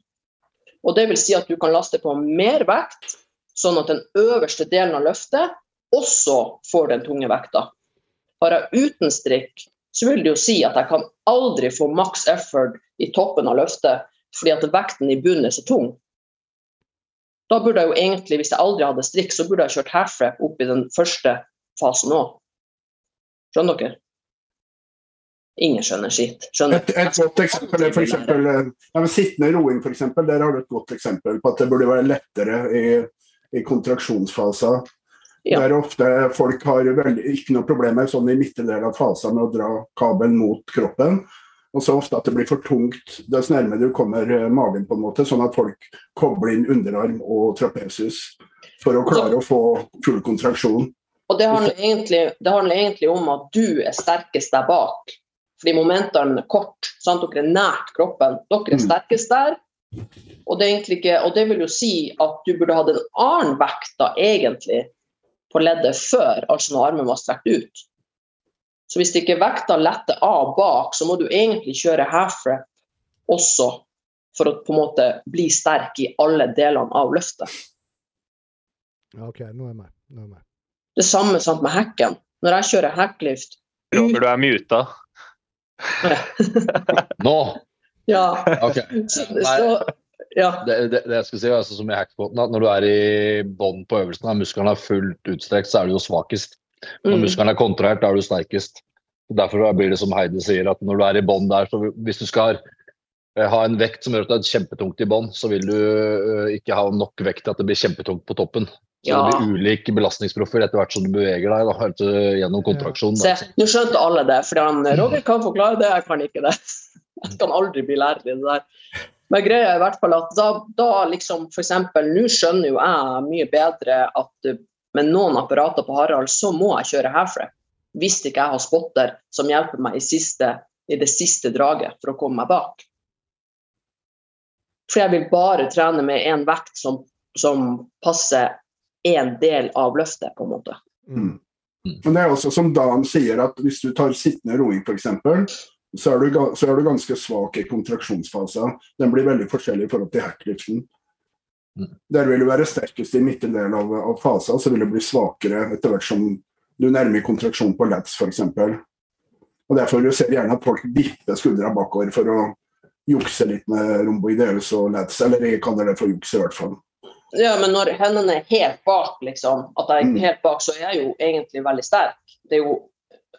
Og det vil si at du kan laste på mer vekt, sånn at den øverste delen av løftet også får den tunge vekta. Har jeg uten strikk, så vil det jo si at jeg kan aldri få maks effort i toppen av løftet fordi at vekten i bunnen er så tung. Da burde jeg jo egentlig, hvis jeg aldri hadde strikk, så burde jeg kjørt half-rap opp i den første fasen òg. Skjønner dere? Ingen skjønner skitt. Skjønner. Et, et godt eksempel er eksempel, eh, ja, sittende roing, eksempel, der har du et godt eksempel på at det burde være lettere i, i kontraksjonsfaser. Ja. Der ofte folk har veldig, ikke noe problem med sånn i midtre del av fasen med å dra kabelen mot kroppen. Og så ofte at det blir for tungt dess nærmere du kommer eh, magen, på en måte, sånn at folk kobler inn underarm og trapesus for å klare å få full kontraksjon. Og det handler, egentlig, det handler egentlig om at du er sterkest der bak. Fordi momentene er kort, sant? dere er nært kroppen. Dere er mm. sterkest der. Og det, ikke, og det, vil jo si at du burde hatt en annen vekt da, egentlig, på leddet før, altså når armen var strekt ut. Så hvis ikke vekta letter av bak, så må du egentlig kjøre half rep også for å på en måte bli sterk i alle delene av løftet. OK, nå er jeg med. Er jeg med. Det samme sant med hekken. Når jeg kjører hacklift Roger, du er muta. *laughs* Nå? Ja. Okay. Så, ja. Det, det, det, jeg skulle si, altså, som i hackbåten, at når du er i bånn på øvelsen, og musklene er fullt utstrekt, så er du jo svakest. Når mm. musklene er kontrahert, da er du sterkest. Derfor blir det som Heidi sier, at når du er i bånn der, så hvis du skal eh, ha en vekt som gjør at det er kjempetungt i bånn, så vil du uh, ikke ha nok vekt til at det blir kjempetungt på toppen. Så ja. det blir ulik belastningsprofil etter hvert som du beveger deg da, gjennom kontraksjonen. Se, nå skjønte alle det, for Roger kan forklare det, jeg kan ikke det. *laughs* Jeg kan aldri bli lærer i det der. Men greia er i hvert fall at da, da liksom f.eks. Nå skjønner jo jeg mye bedre at med noen apparater på Harald, så må jeg kjøre herfra. Hvis ikke jeg har spotter som hjelper meg i, siste, i det siste draget for å komme meg bak. For jeg vil bare trene med en vekt som, som passer én del av løftet, på en måte. Mm. mm. Men det er også som Dan sier, at hvis du tar sittende roing f.eks., så, er du, så er du ganske svak i kontraksjonsfasen. Den blir veldig forskjellig i forhold til hackliften. Der vil du være sterkest i midtre del av, av fasen, så vil du bli svakere etter hvert som du nærmer kontraksjon på lats f.eks. Og Derfor du ser gjerne at folk vipper skuldra bakover for å jukse litt med romboideus og lats, eller jeg kaller det for juks i hvert fall. Ja, men når hendene er helt bak, liksom, at jeg er mm. helt bak, så er jeg jo egentlig veldig sterk. Det er jo,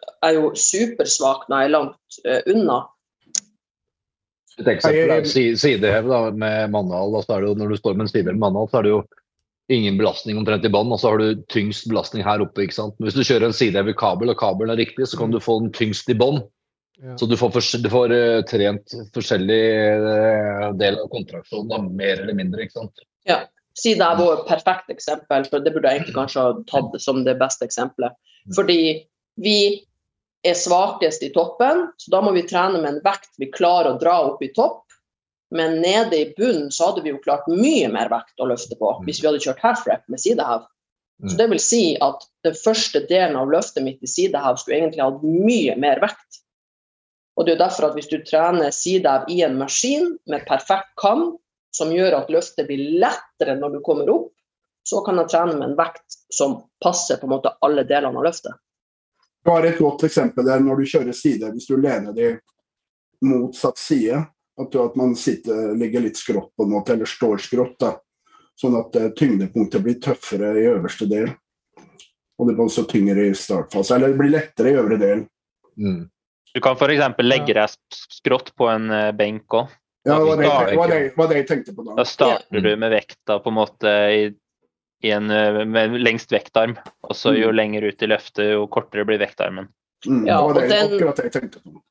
jeg er jo supersvak når jeg er langt uh, unna. Et eksempel er sidehev da, med Mandal. Når du står med en sidehev med manual, så er det jo ingen belastning omtrent i bånn, og så har du tyngst belastning her oppe. ikke sant? Hvis du kjører en sidehev i kabel, og kabelen er riktig, så kan du få den tyngst i bånn. Ja. Så du får, du får uh, trent forskjellig uh, del av kontraksjonen, mer eller mindre. ikke sant? Ja. Sida er vår perfekte eksempel, for det burde jeg egentlig kanskje ha tatt som det beste eksempelet. Fordi vi er svakest i toppen, så da må vi trene med en vekt vi klarer å dra opp i topp. Men nede i bunnen så hadde vi jo klart mye mer vekt å løfte på hvis vi hadde kjørt half-rep med sidehev. Så det vil si at den første delen av løftet mitt i sidehev skulle egentlig hatt mye mer vekt. Og det er derfor at hvis du trener sidehev i en maskin med perfekt kam, som gjør at løftet blir lettere når du kommer opp, så kan jeg trene med en vekt som passer på en måte alle delene av løftet. Bare et godt eksempel der når du kjører side, hvis du lener deg motsatt side. At, du, at man sitter, ligger litt skrått på en måte, eller står skrått. da. Sånn at uh, tyngdepunktet blir tøffere i øverste del. Og det blir også tyngre i startfase. Eller det blir lettere i øvre del. Mm. Du kan f.eks. legge deg skrått på en uh, benk òg. Ja, det, var det, jeg tenkte på da. Da starter du med vekta på en måte i, i en, med lengst vektarm. Og så jo mm. lenger ut i løftet, jo kortere blir vektarmen. Mm, ja, og, den,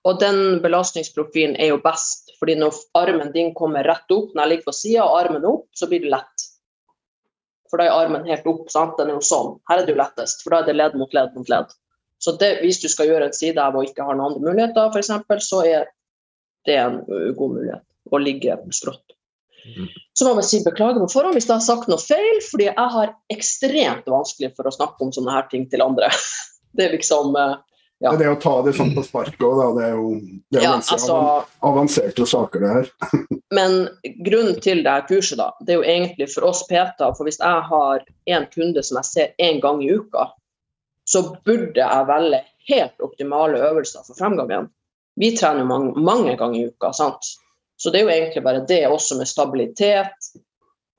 og den belastningsprofilen er jo best, fordi når armen din kommer rett opp, når jeg ligger på sida og armen opp, så blir det lett. For da er armen helt opp. sant? Den er jo sånn. Her er det jo lettest, for da er det ledd mot ledd mot ledd. Så det, hvis du skal gjøre en side av og ikke har noen andre muligheter, f.eks., så er det en god mulighet å ligge skrått. Så må jeg si beklager på forhånd hvis jeg har sagt noe feil, fordi jeg har ekstremt vanskelig for å snakke om sånne her ting til andre. *laughs* Det er liksom eh, ja. Det å ta det sånn på sparket òg, det er jo det er ja, altså, avanserte saker, det her. *laughs* men grunnen til det her kurset, da, det er jo egentlig for oss PT, for hvis jeg har en kunde som jeg ser én gang i uka, så burde jeg velge helt optimale øvelser for fremgangen. Vi trener mange, mange ganger i uka, sant. Så det er jo egentlig bare det, også med stabilitet.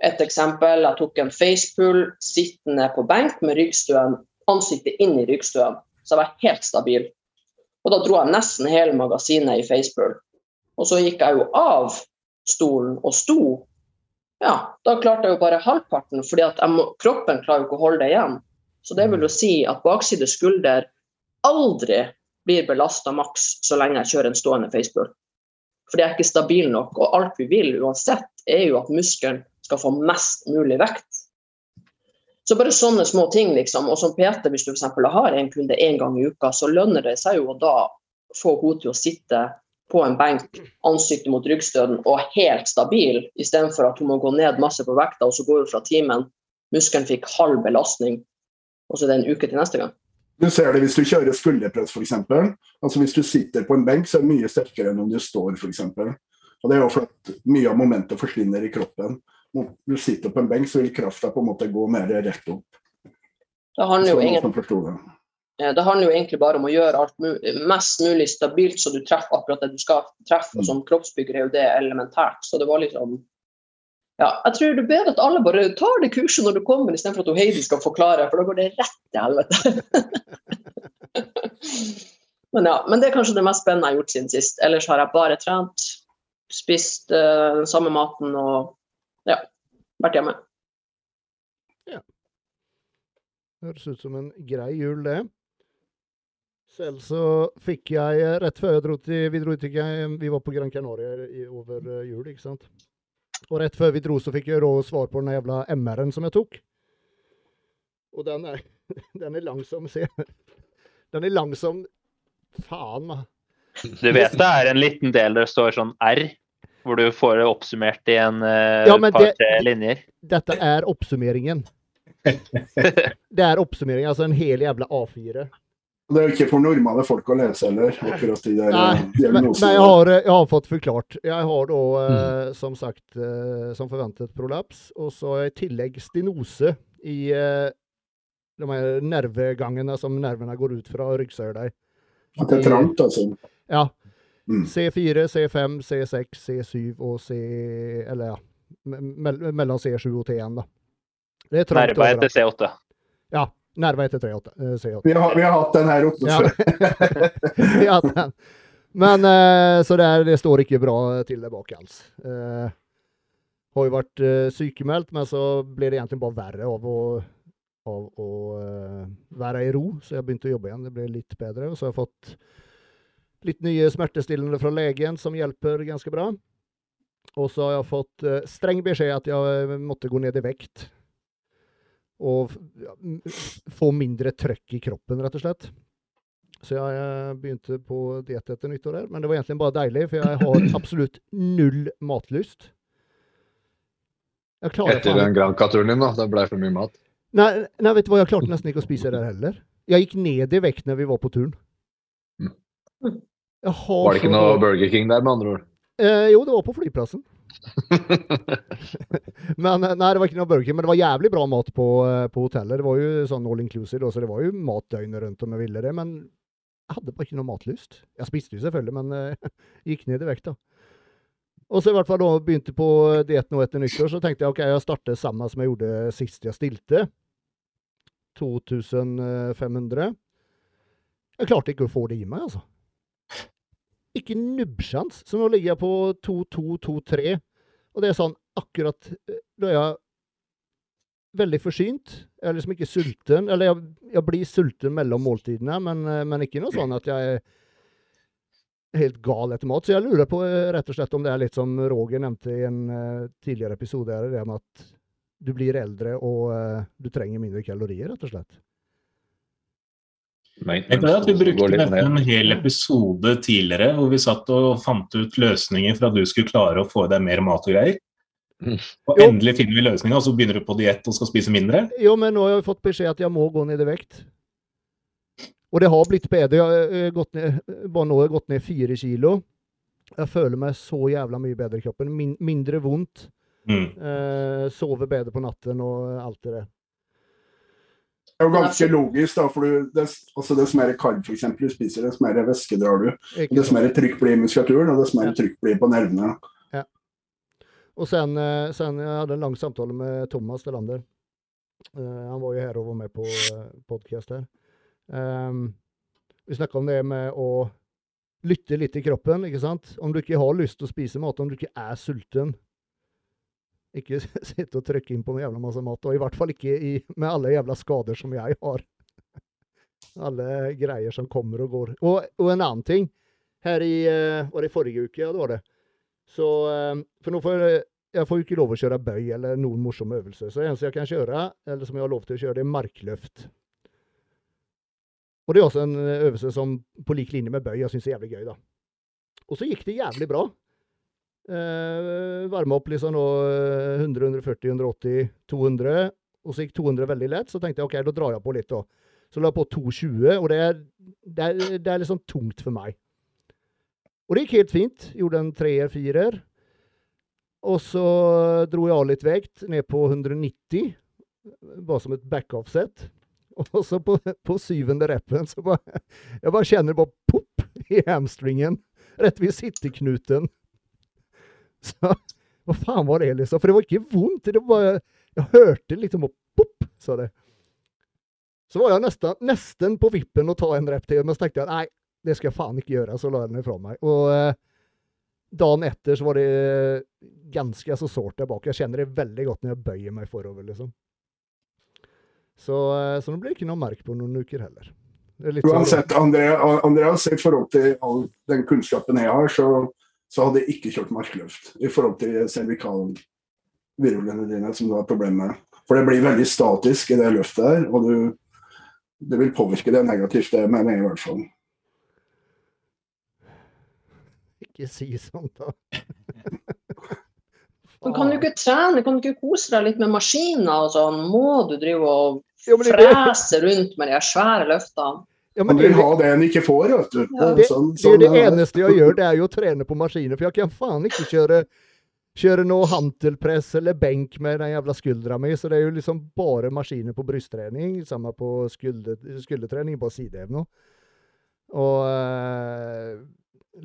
Et eksempel, jeg tok en facepull sittende på benk med ryggstøen, ansiktet inn i ryggstøen. Så jeg var helt stabil. Og da dro jeg nesten hele magasinet i facepull. Og så gikk jeg jo av stolen og sto. Ja, da klarte jeg jo bare halvparten, fordi kroppen klarer jo ikke å holde det igjen. Så det vil jo si at bakside skulder aldri blir belasta maks så lenge jeg kjører en stående facepull. Fordi det er ikke stabil nok. Og alt vi vil uansett, er jo at muskelen skal få mest mulig vekt. Så bare sånne små ting, liksom. Og som PT, hvis du f.eks. har en kunde én gang i uka, så lønner det seg jo å da få henne til å sitte på en benk, ansiktet mot ryggstøden og helt stabil, istedenfor at hun må gå ned masse på vekta, og så går hun fra timen. Muskelen fikk halv belastning, og så er det en uke til neste gang. Du ser det hvis du kjører skulderpress f.eks. Altså hvis du sitter på en benk, så er det mye sterkere enn om du står f.eks. Og det er jo for at mye av momentet forsvinner i kroppen. Når du sitter på en benk, så vil krafta på en måte gå mer rett opp. Det handler, jo ingen, det. det handler jo egentlig bare om å gjøre alt mest mulig stabilt, så du treffer akkurat det du skal treffe. Og som kroppsbygger er jo det elementært. Så det var liksom ja, jeg tror det er bedre at alle bare tar det kurset når du kommer, istedenfor at Heidi skal forklare, for da går det rett til helvete. *laughs* men ja, men det er kanskje det mest spennende jeg har gjort siden sist. Ellers har jeg bare trent, spist uh, den samme maten og ja, vært hjemme. Ja. Høres ut som en grei jul, det. Selv så fikk jeg, rett før jeg dro til, vi dro til, vi var på Gran Canaria over eh, jul, ikke sant. Og rett før vi dro, så fikk jeg da svar på den jævla MR-en som jeg tok. Og den er, *laughs* den er langsom, se. *laughs* Den er langsom Faen, da. Du vet det er en liten del der det står sånn R, hvor du får det oppsummert i en uh, ja, par-tre linjer? *laughs* Dette er oppsummeringen. det er oppsummering, altså en hel jævla A4. Det er jo ikke for normale folk å lese heller, akkurat de der nei, diagnosene. Nei, jeg har, jeg har, fått forklart. Jeg har da, eh, mm. som sagt, eh, som forventet prolaps, og så i tillegg stenose i eh, de her nervegangene som nervene går ut fra ryggsøyla. At det er trangt, altså? Ja. Mm. C4, C5, C6, C7 og C... Eller ja, mellom C7 og T1, da. Det er trangt. Nerva etter C8. Ja. Nerva etter 38. C8. Vi har, vi har hatt den her oppe før. *laughs* hatt den. Men eh, så det, er, det, står ikke bra til der bak alls. Eh, har jo vært eh, sykemeldt, men så ble det egentlig bare verre av å, av å uh, være i ro. Så jeg begynte å jobbe igjen. Det ble litt bedre. Og så har jeg fått litt nye smertestillende fra legen som hjelper ganske bra. Og så har jeg fått streng beskjed at jeg måtte gå ned i vekt og få mindre trøkk i kroppen, rett og slett. Så jeg begynte på diett etter nyttår der. Men det var egentlig bare deilig, for jeg har *clears throat* absolutt null matlyst. Etter den Granca-turen din, da? Det blei for mye mat? Nei, nei, vet du hva, jeg klarte nesten ikke å spise der heller. Jeg gikk ned i vekt når vi var på turen. Mm. Var det ikke noe Burger King der, med andre ord? Eh, jo, det var på flyplassen. *laughs* men eh, Nei, det var ikke noe Burger men det var jævlig bra mat på, eh, på hotellet. Det var jo sånn all inclusive, så det var jo mat døgnet rundt om jeg ville det. Men jeg hadde bare ikke noe matlyst. Jeg spiste jo selvfølgelig, men uh, *laughs* gikk ned i vekt, da. Og så i hvert fall da begynte på diett nå etter nyttår, så tenkte jeg ok, jeg starter samme som jeg gjorde sist jeg stilte. 2500. Jeg klarte ikke å få det i meg, altså. Ikke nubbsjans. Så nå ligger jeg på 2-2-2-3. Og det er sånn akkurat eh, Da er jeg veldig forsynt. Jeg er liksom ikke sulten. Eller jeg, jeg blir sulten mellom måltidene, men, eh, men, ikke noe sånn at jeg er helt gal etter mat. Så jeg lurer på eh, rett og slett om det er litt som Roger nevnte i en tidligere episode, det med at du blir eldre og du trenger mindre kalorier, rett og slett. Jeg vet at Vi brukte en hel episode tidligere hvor vi satt og fant ut løsninger for at du skulle klare å få deg mer mat og greier. Mm. Og jo. endelig finner vi løsninga, og så begynner du på diett og skal spise mindre. Jo, men nå har jeg fått beskjed at jeg må gå ned i vekt. Og det har blitt bedre. Jeg har gått ned, bare nå har jeg gått ned fire kilo. Jeg føler meg så jævla mye bedre i kroppen. Min, mindre vondt. Mm. Eh, sover bedre på natten og alt det der. Det er jo ganske logisk, da, for du, dess, altså dess mer karb for eksempel, du spiser, dess mer væske drar du. Dess mer trykk blir i muskulaturen, og dess mer Ja. trykk blir på nervene. Og sen, eh, sen jeg hadde en lang samtale med Thomas Delander. Uh, han var jo her og var med på uh, podcast her. Um, vi snakka om det med å lytte litt i kroppen, ikke sant? Om du ikke har lyst til å spise mat, om du ikke er sulten. Ikke *laughs* sitte og trykke inn på en jævla masse mat, og i hvert fall ikke i, med alle jævla skader som jeg har. *laughs* Alle greier som kommer og går. Og, og en annen ting. Her i eh, Var det forrige uke? Ja, det var det. Så eh, For nå får jeg, jeg får jo ikke lov å kjøre bøy eller noen morsomme øvelser. Så det eneste jeg kan kjøre, eller som jeg har lov til å kjøre, det er markløft. Og det er også en eh, øvelse som på lik linje med bøy jeg syns er jævlig gøy, da. Og så gikk det jævlig bra. Eh, varme opp liksom nå eh, 100, 140, 180, 200. Og så gikk 200 veldig lett. Så tenkte jeg OK, da drar jeg på litt, da. Så la jeg på 220, og det er, det er, det er sånn tungt for meg. Og det gikk helt fint. Gjorde en treer, firer. Og så dro jeg av litt vekt, ned på 190. Bare som et backoff-sett. *laughs* Og så på, på syvende rappen så bare Jeg bare kjenner bare popp i hamstringen. Rett ved sitteknuten. *laughs* Så hva faen var det, liksom? For det var ikke vondt. Det var jeg hørte liksom og pop, sa det. Så var jeg nesten, nesten på vippen å ta en rep til, men så tenkte jeg nei, det skal jeg faen ikke gjøre. Så la jeg den ifra meg. Og eh, dagen etter så var det ganske så sårt der bak. Jeg kjenner det veldig godt når jeg bøyer meg forover, liksom. Så, eh, så nå blir ikke noe merk på noen uker heller. Er sånn- Uansett, Andrea, Andreas, i forhold til all den kunnskapen jeg har, så, så hadde jeg ikke kjørt markløft. I forhold til cervikalvirvlene dine, som du har problemer med. For det blir veldig statisk i det løftet der, og du, det vil påvirke det negativt, det mener jeg i hvert fall. Ikke si sånt, da. *laughs* Men kan du ikke trene, kan du ikke kose deg litt med maskiner og sånn? Må du drive og frese rundt med de svære løftene? Ja, men det, vil ha det han ikke får, vet du. Ja. det, Sånn- det, sånn det det. eneste jeg gjør, det er jo å trene på maskiner. For jeg kan faen ikke kjøre, kjøre noe hantelpress eller benk med den jævla skuldra mi. Så det er jo liksom bare maskiner på brysttrening. Samme på skulder, skuldertrening, på sidehev nå. Og eh,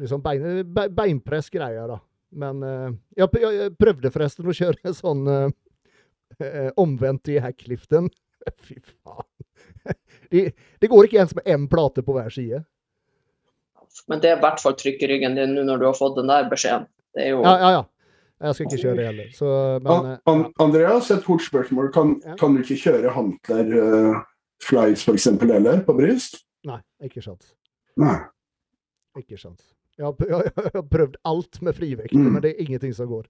liksom bein, be, beinpress-greier, da. Men eh, jeg, jeg, jeg prøvde forresten å kjøre sånn eh, eh, omvendt i hackliften. *laughs* Fy faen. Det, det går ikke ens med én plate på hver side. Men det er i hvert fall trykk i ryggen din nå når du har fått den der beskjeden. Det er jo Ja, ja, ja. Jeg skal ikke kjøre det heller. Så, men, An, eh, Andreas, et fort spørsmål. Kan, Ja. kan du ikke kjøre hantler, uh, flies f.eks. heller, på bryst? nei, ikke sant. Nei. Ikke sant. Jeg har, jeg, *laughs* jeg har prøvd alt med frivekt, Mm. men det er ingenting som går.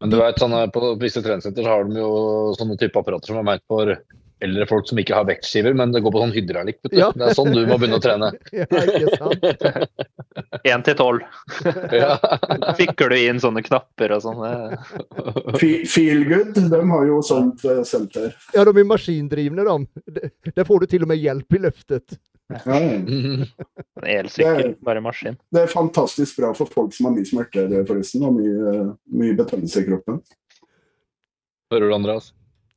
Men du vet, sånne, på visse treningssenter så har de jo sånne type apparater som er ment for eldre folk som ikke har vektskiver, men det går på sånn hydraulikk. Ja. Det er sånn du må begynne å trene. *laughs* Ja, ikke sant? Én til tolv. *laughs* Fikler du inn sånne knapper og sånn. Feelgood, de har jo sånt eh, senter. Ja, de er maskindrivne, de. Det- Der får du til og med hjelp i løftet. Ja, *laughs* Elsykkel, bare maskin. det er fantastisk bra for folk som har mye smerter, det, forresten, og mye, mye betennelse i kroppen. Hører du, Andreas?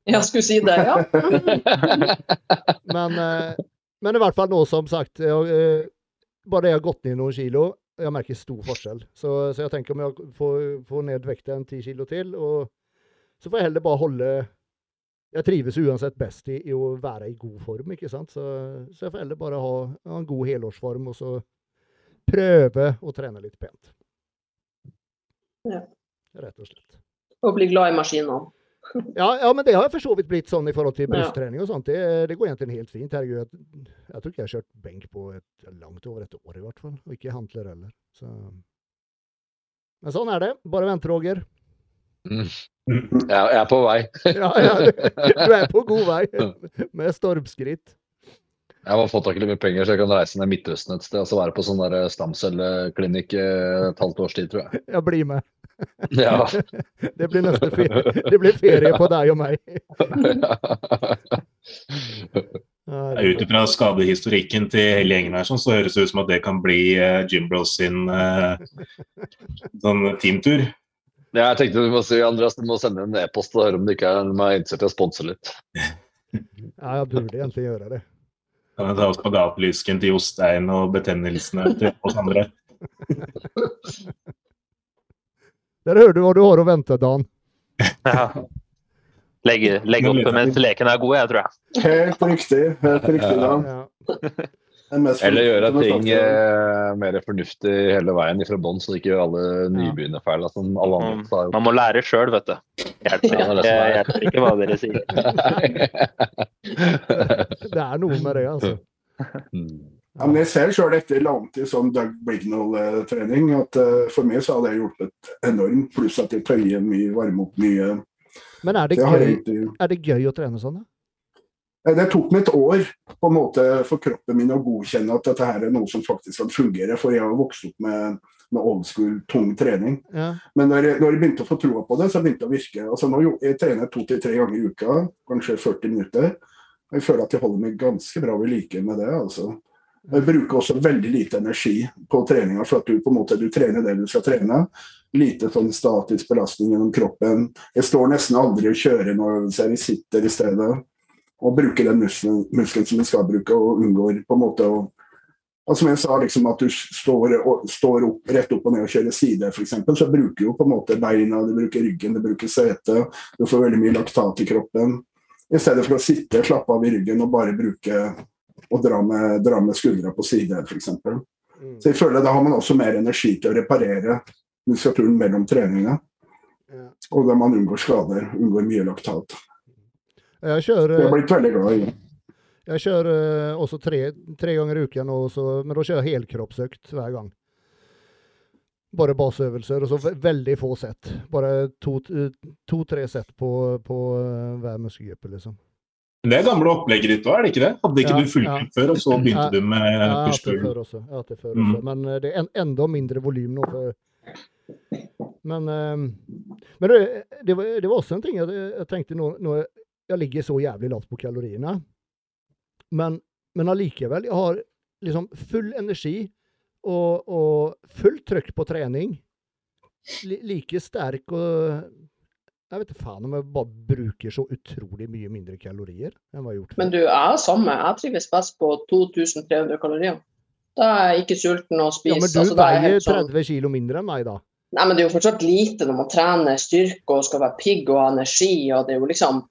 Jeg skulle si det, ja. *laughs* Men, eh, men i hvert fall nå, som sagt jeg, eh, Bare jeg har gått ned noen kilo, jeg merker stor forskjell. Så, så jeg tenker om jeg får, får ned vekten ti kilo til, og så får jeg heller bare holde Jeg trives uansett best i, i å være i god form, ikke sant. Så, så jeg får heller bare ha, ha en god helårsform, og så prøve å trene litt pent. Ja. Rett og slett. Og bli glad i maskinene. Ja, ja, men det har for så vidt blitt sånn i forhold til brysttrening og sånt. Det, det går egentlig helt fint. Herregud, jeg, jeg tror ikke jeg har kjørt benk på et, langt over et år i hvert fall. Og ikke hantler heller. Så. Men sånn er det. Bare vent, Roger. Jeg, jeg er på vei. Ja, ja, du, du er på god vei *laughs* med stormskritt. Jeg har fått tak i litt mye penger, så jeg kan reise ned Midtøsten et sted og så være på sånn stamcelleklinikk eh, et halvt års tid, tror jeg. Ja, bli med. Ja. *laughs* Det blir neste ferie. Det blir ferie på deg og meg. *laughs* Ja, Ut ifra skadehistorikken til hele gjengen her, sånn, så høres det ut som at det kan bli uh, Jim Bros sin eh, *laughs* sånn teamtur. Ja, jeg tenkte du må si, Andreas, du må sende en e-post og høre om det ikke er de er interessert i å sponse litt. Ja, jeg burde egentlig gjøre det. Kan jeg ta spagatlysken til Jostein og betennelsene til oss andre? Der hører du hva du har å vente, Dan. Ja. Legge, legge opp mens leken er god, jeg tror jeg. Helt riktig. Helt riktig, Dan. Ja. Eller gjøre ting eh, mer fornuftig hele veien fra bånn, så ikke gjør alle nybegynnerfeil. Altså, alle andre gjort. Man må lære sjøl, vet du. Hjelper Ja, det er. hjelper ikke hva dere sier. *laughs* Det er noe med det, altså. Ja, men jeg ser sjøl etter langtid sånn Doug Brignall-trening at uh, for meg så har det hjulpet enormt. Pluss at jeg tøyer mye, varmer opp mye. Men er det, gøy, egentlig er det gøy å trene sånn? da? Det tok meg et år på en måte for kroppen min å godkjenne at dette her er noe som faktisk kan fungere. For jeg har vokst opp med, med old school, tung trening. Ja. Men når jeg, når jeg begynte å få troa på det, så begynte det å virke. Altså nå Jeg trener to til tre ganger i uka, kanskje 40 minutter. Og jeg føler at jeg holder meg ganske bra ved like med det. altså. Jeg bruker også veldig lite energi på treninga, for at du på en måte du trener det du skal trene. Lite sånn statisk belastning gjennom kroppen. Jeg står nesten aldri og kjører når jeg sitter i stedet. Og bruker den muskelen, muskelen som jeg skal bruke, og unngår på en måte å Altså, som jeg sa, liksom at du står, står opp, rett opp og ned og kjører side, f.eks., så bruker du jo på en måte beina, du bruker ryggen, du bruker setet. Du får veldig mye laktat i kroppen. I stedet for å sitte, slappe av i ryggen og bare bruke og dra med, dra med skuldra på side, f.eks. Mm. Så jeg føler da har man også mer energi til å reparere muskulaturen mellom treninga. Ja. Og da man unngår skader, unngår mye laktat. Jeg kjører, Jeg har blitt veldig glad i det. jeg kjører eh, også tre, tre ganger i uken, nå, så, men da kjører jeg helkroppsøkt hver gang. Bare baseøvelser, og så veldig få sett. Bare to-tre sett på, på eh, hver muskelgruppe, liksom. Men Det er gamle opplegget ditt òg, er det ikke det? Hadde ikke Ja, du fullført ja. før, og så begynte Ja. du med pushpull? Ja. Jeg har hatt det før Mm. også. Men eh, det er en, enda mindre volym nå. For, men eh, men det, det, var, det var også en ting jeg, jeg tenkte nå, nå Jeg ligger så jævlig lavt på kaloriene. Men, men allikevel, jeg har liksom full energi og, og fullt trøkk på trening. Like sterk og Jeg vet faen om jeg bare bruker så utrolig mye mindre kalorier enn hva jeg har gjort før. Men du, jeg er samme. Jeg trives best på 2300 kalorier. Da er jeg ikke sulten og ja, men du altså, er veier helt sånn- 30 kilo mindre enn meg, da. Nei, men det er jo fortsatt lite når man trener styrke og skal være pigg og ha energi. og det er jo liksom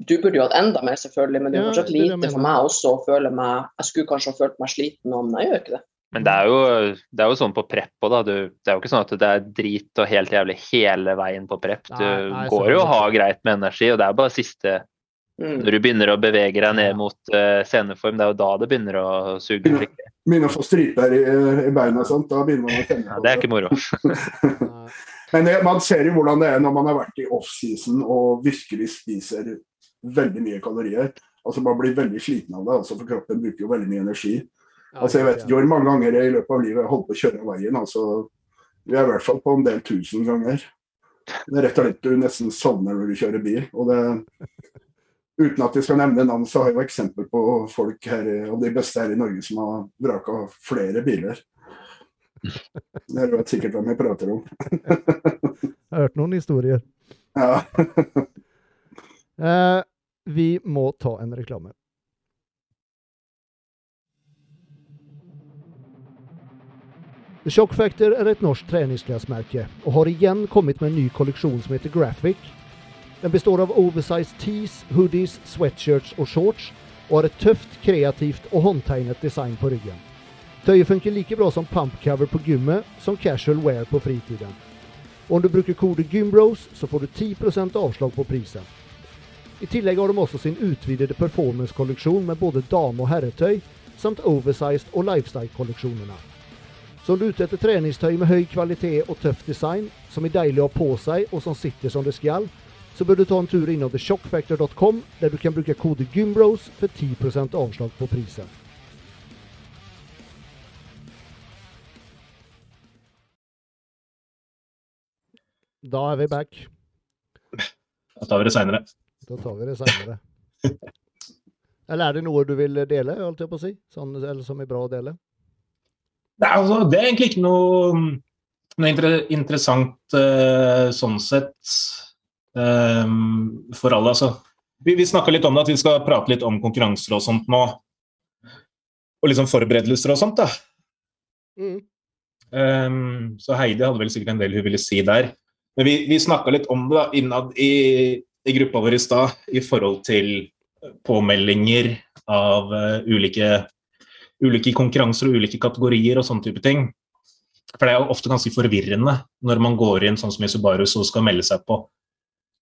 Du burde jo hatt enda mer, selvfølgelig, men det er jo Ja, fortsatt er det lite for meg også å føle meg Jeg skulle kanskje ha følt meg sliten men jeg gjør ikke det. Men det er jo, det er jo sånn på prep òg, da. Du, det er jo ikke sånn at det er drit og helt jævlig hele veien på prep. Du Nei, nei, går jo og har greit med energi, og det er bare siste Mm. Når du begynner å bevege deg ned Ja. mot uh, sceneform, det er jo da det begynner å suge Begynner, Begynner å få striper i, i beina og sånt, da begynner man å kjenne Ja, det er ikke moro. *laughs* Men det, man ser jo hvordan det er når man har vært i offseason og virkelig spiser veldig mye kalorier. Altså Man blir veldig sliten av det, altså for kroppen bruker jo veldig mye energi. Altså Jeg vet ikke hvor mange ganger i løpet av livet jeg har holdt på å kjøre veien. altså Vi er i hvert fall på en del tusen ganger. Det er rett og slett du nesten sovner når du kjører bil. og det *laughs* Uten at jeg skal nevne navn, så har jeg jo eksempel på folk her, av de beste her i Norge som har vraka flere biler. Dere vet sikkert hvem jeg prater om. *laughs* Jeg har hørt noen historier. Ja. *laughs* Eh, vi må ta en reklame. The Shock Factor er et norsk treningsklesmerke og har igjen kommet med en ny kolleksjon som heter Graphic. Den består av oversized tees, hoodies, sweatshirts og shorts og har et tøft, kreativt og håndtegnet design på ryggen. Tøyet funker like bra som pumpcover på gymmet som casual wear på fritiden. Og om du bruker kode GYMBROS så får du 10% avslag på prisen. I tillegg har de også sin utvidede performance-kolleksjon med både dame- og herretøy, samt oversized og lifestyle-kolleksjonene. Så om du er ute etter treningstøy med høy kvalitet og tøff design, som er deilig å ha på seg og som sitter som det skal, så bør du ta en tur innom theshockfactor.com, der du kan bruke kode GYMBROS for 10% avslag på prisen. Da er vi back. Da tar vi det seinere. Da tar vi det senere. *laughs* Eller er det noe du vil dele, holdt jeg på å si? Sånn, eller som er bra å dele? Nei, altså, det er egentlig ikke noe, noe inter interessant uh, sånn sett um, for alle. Altså. vi, vi snakka litt om det, at vi skal prate litt om konkurranser og sånt nå. Og liksom forberedelser og sånt, da. Mm. Um, så Heidi hadde vel sikkert en del hun ville si der. Men vi, vi snakka litt om det da, innad i, i gruppa vår i stad, i forhold til påmeldinger av uh, ulike, ulike konkurranser og ulike kategorier og sånne type ting. For det er jo ofte ganske forvirrende når man går inn sånn som i Subaru og skal melde seg på.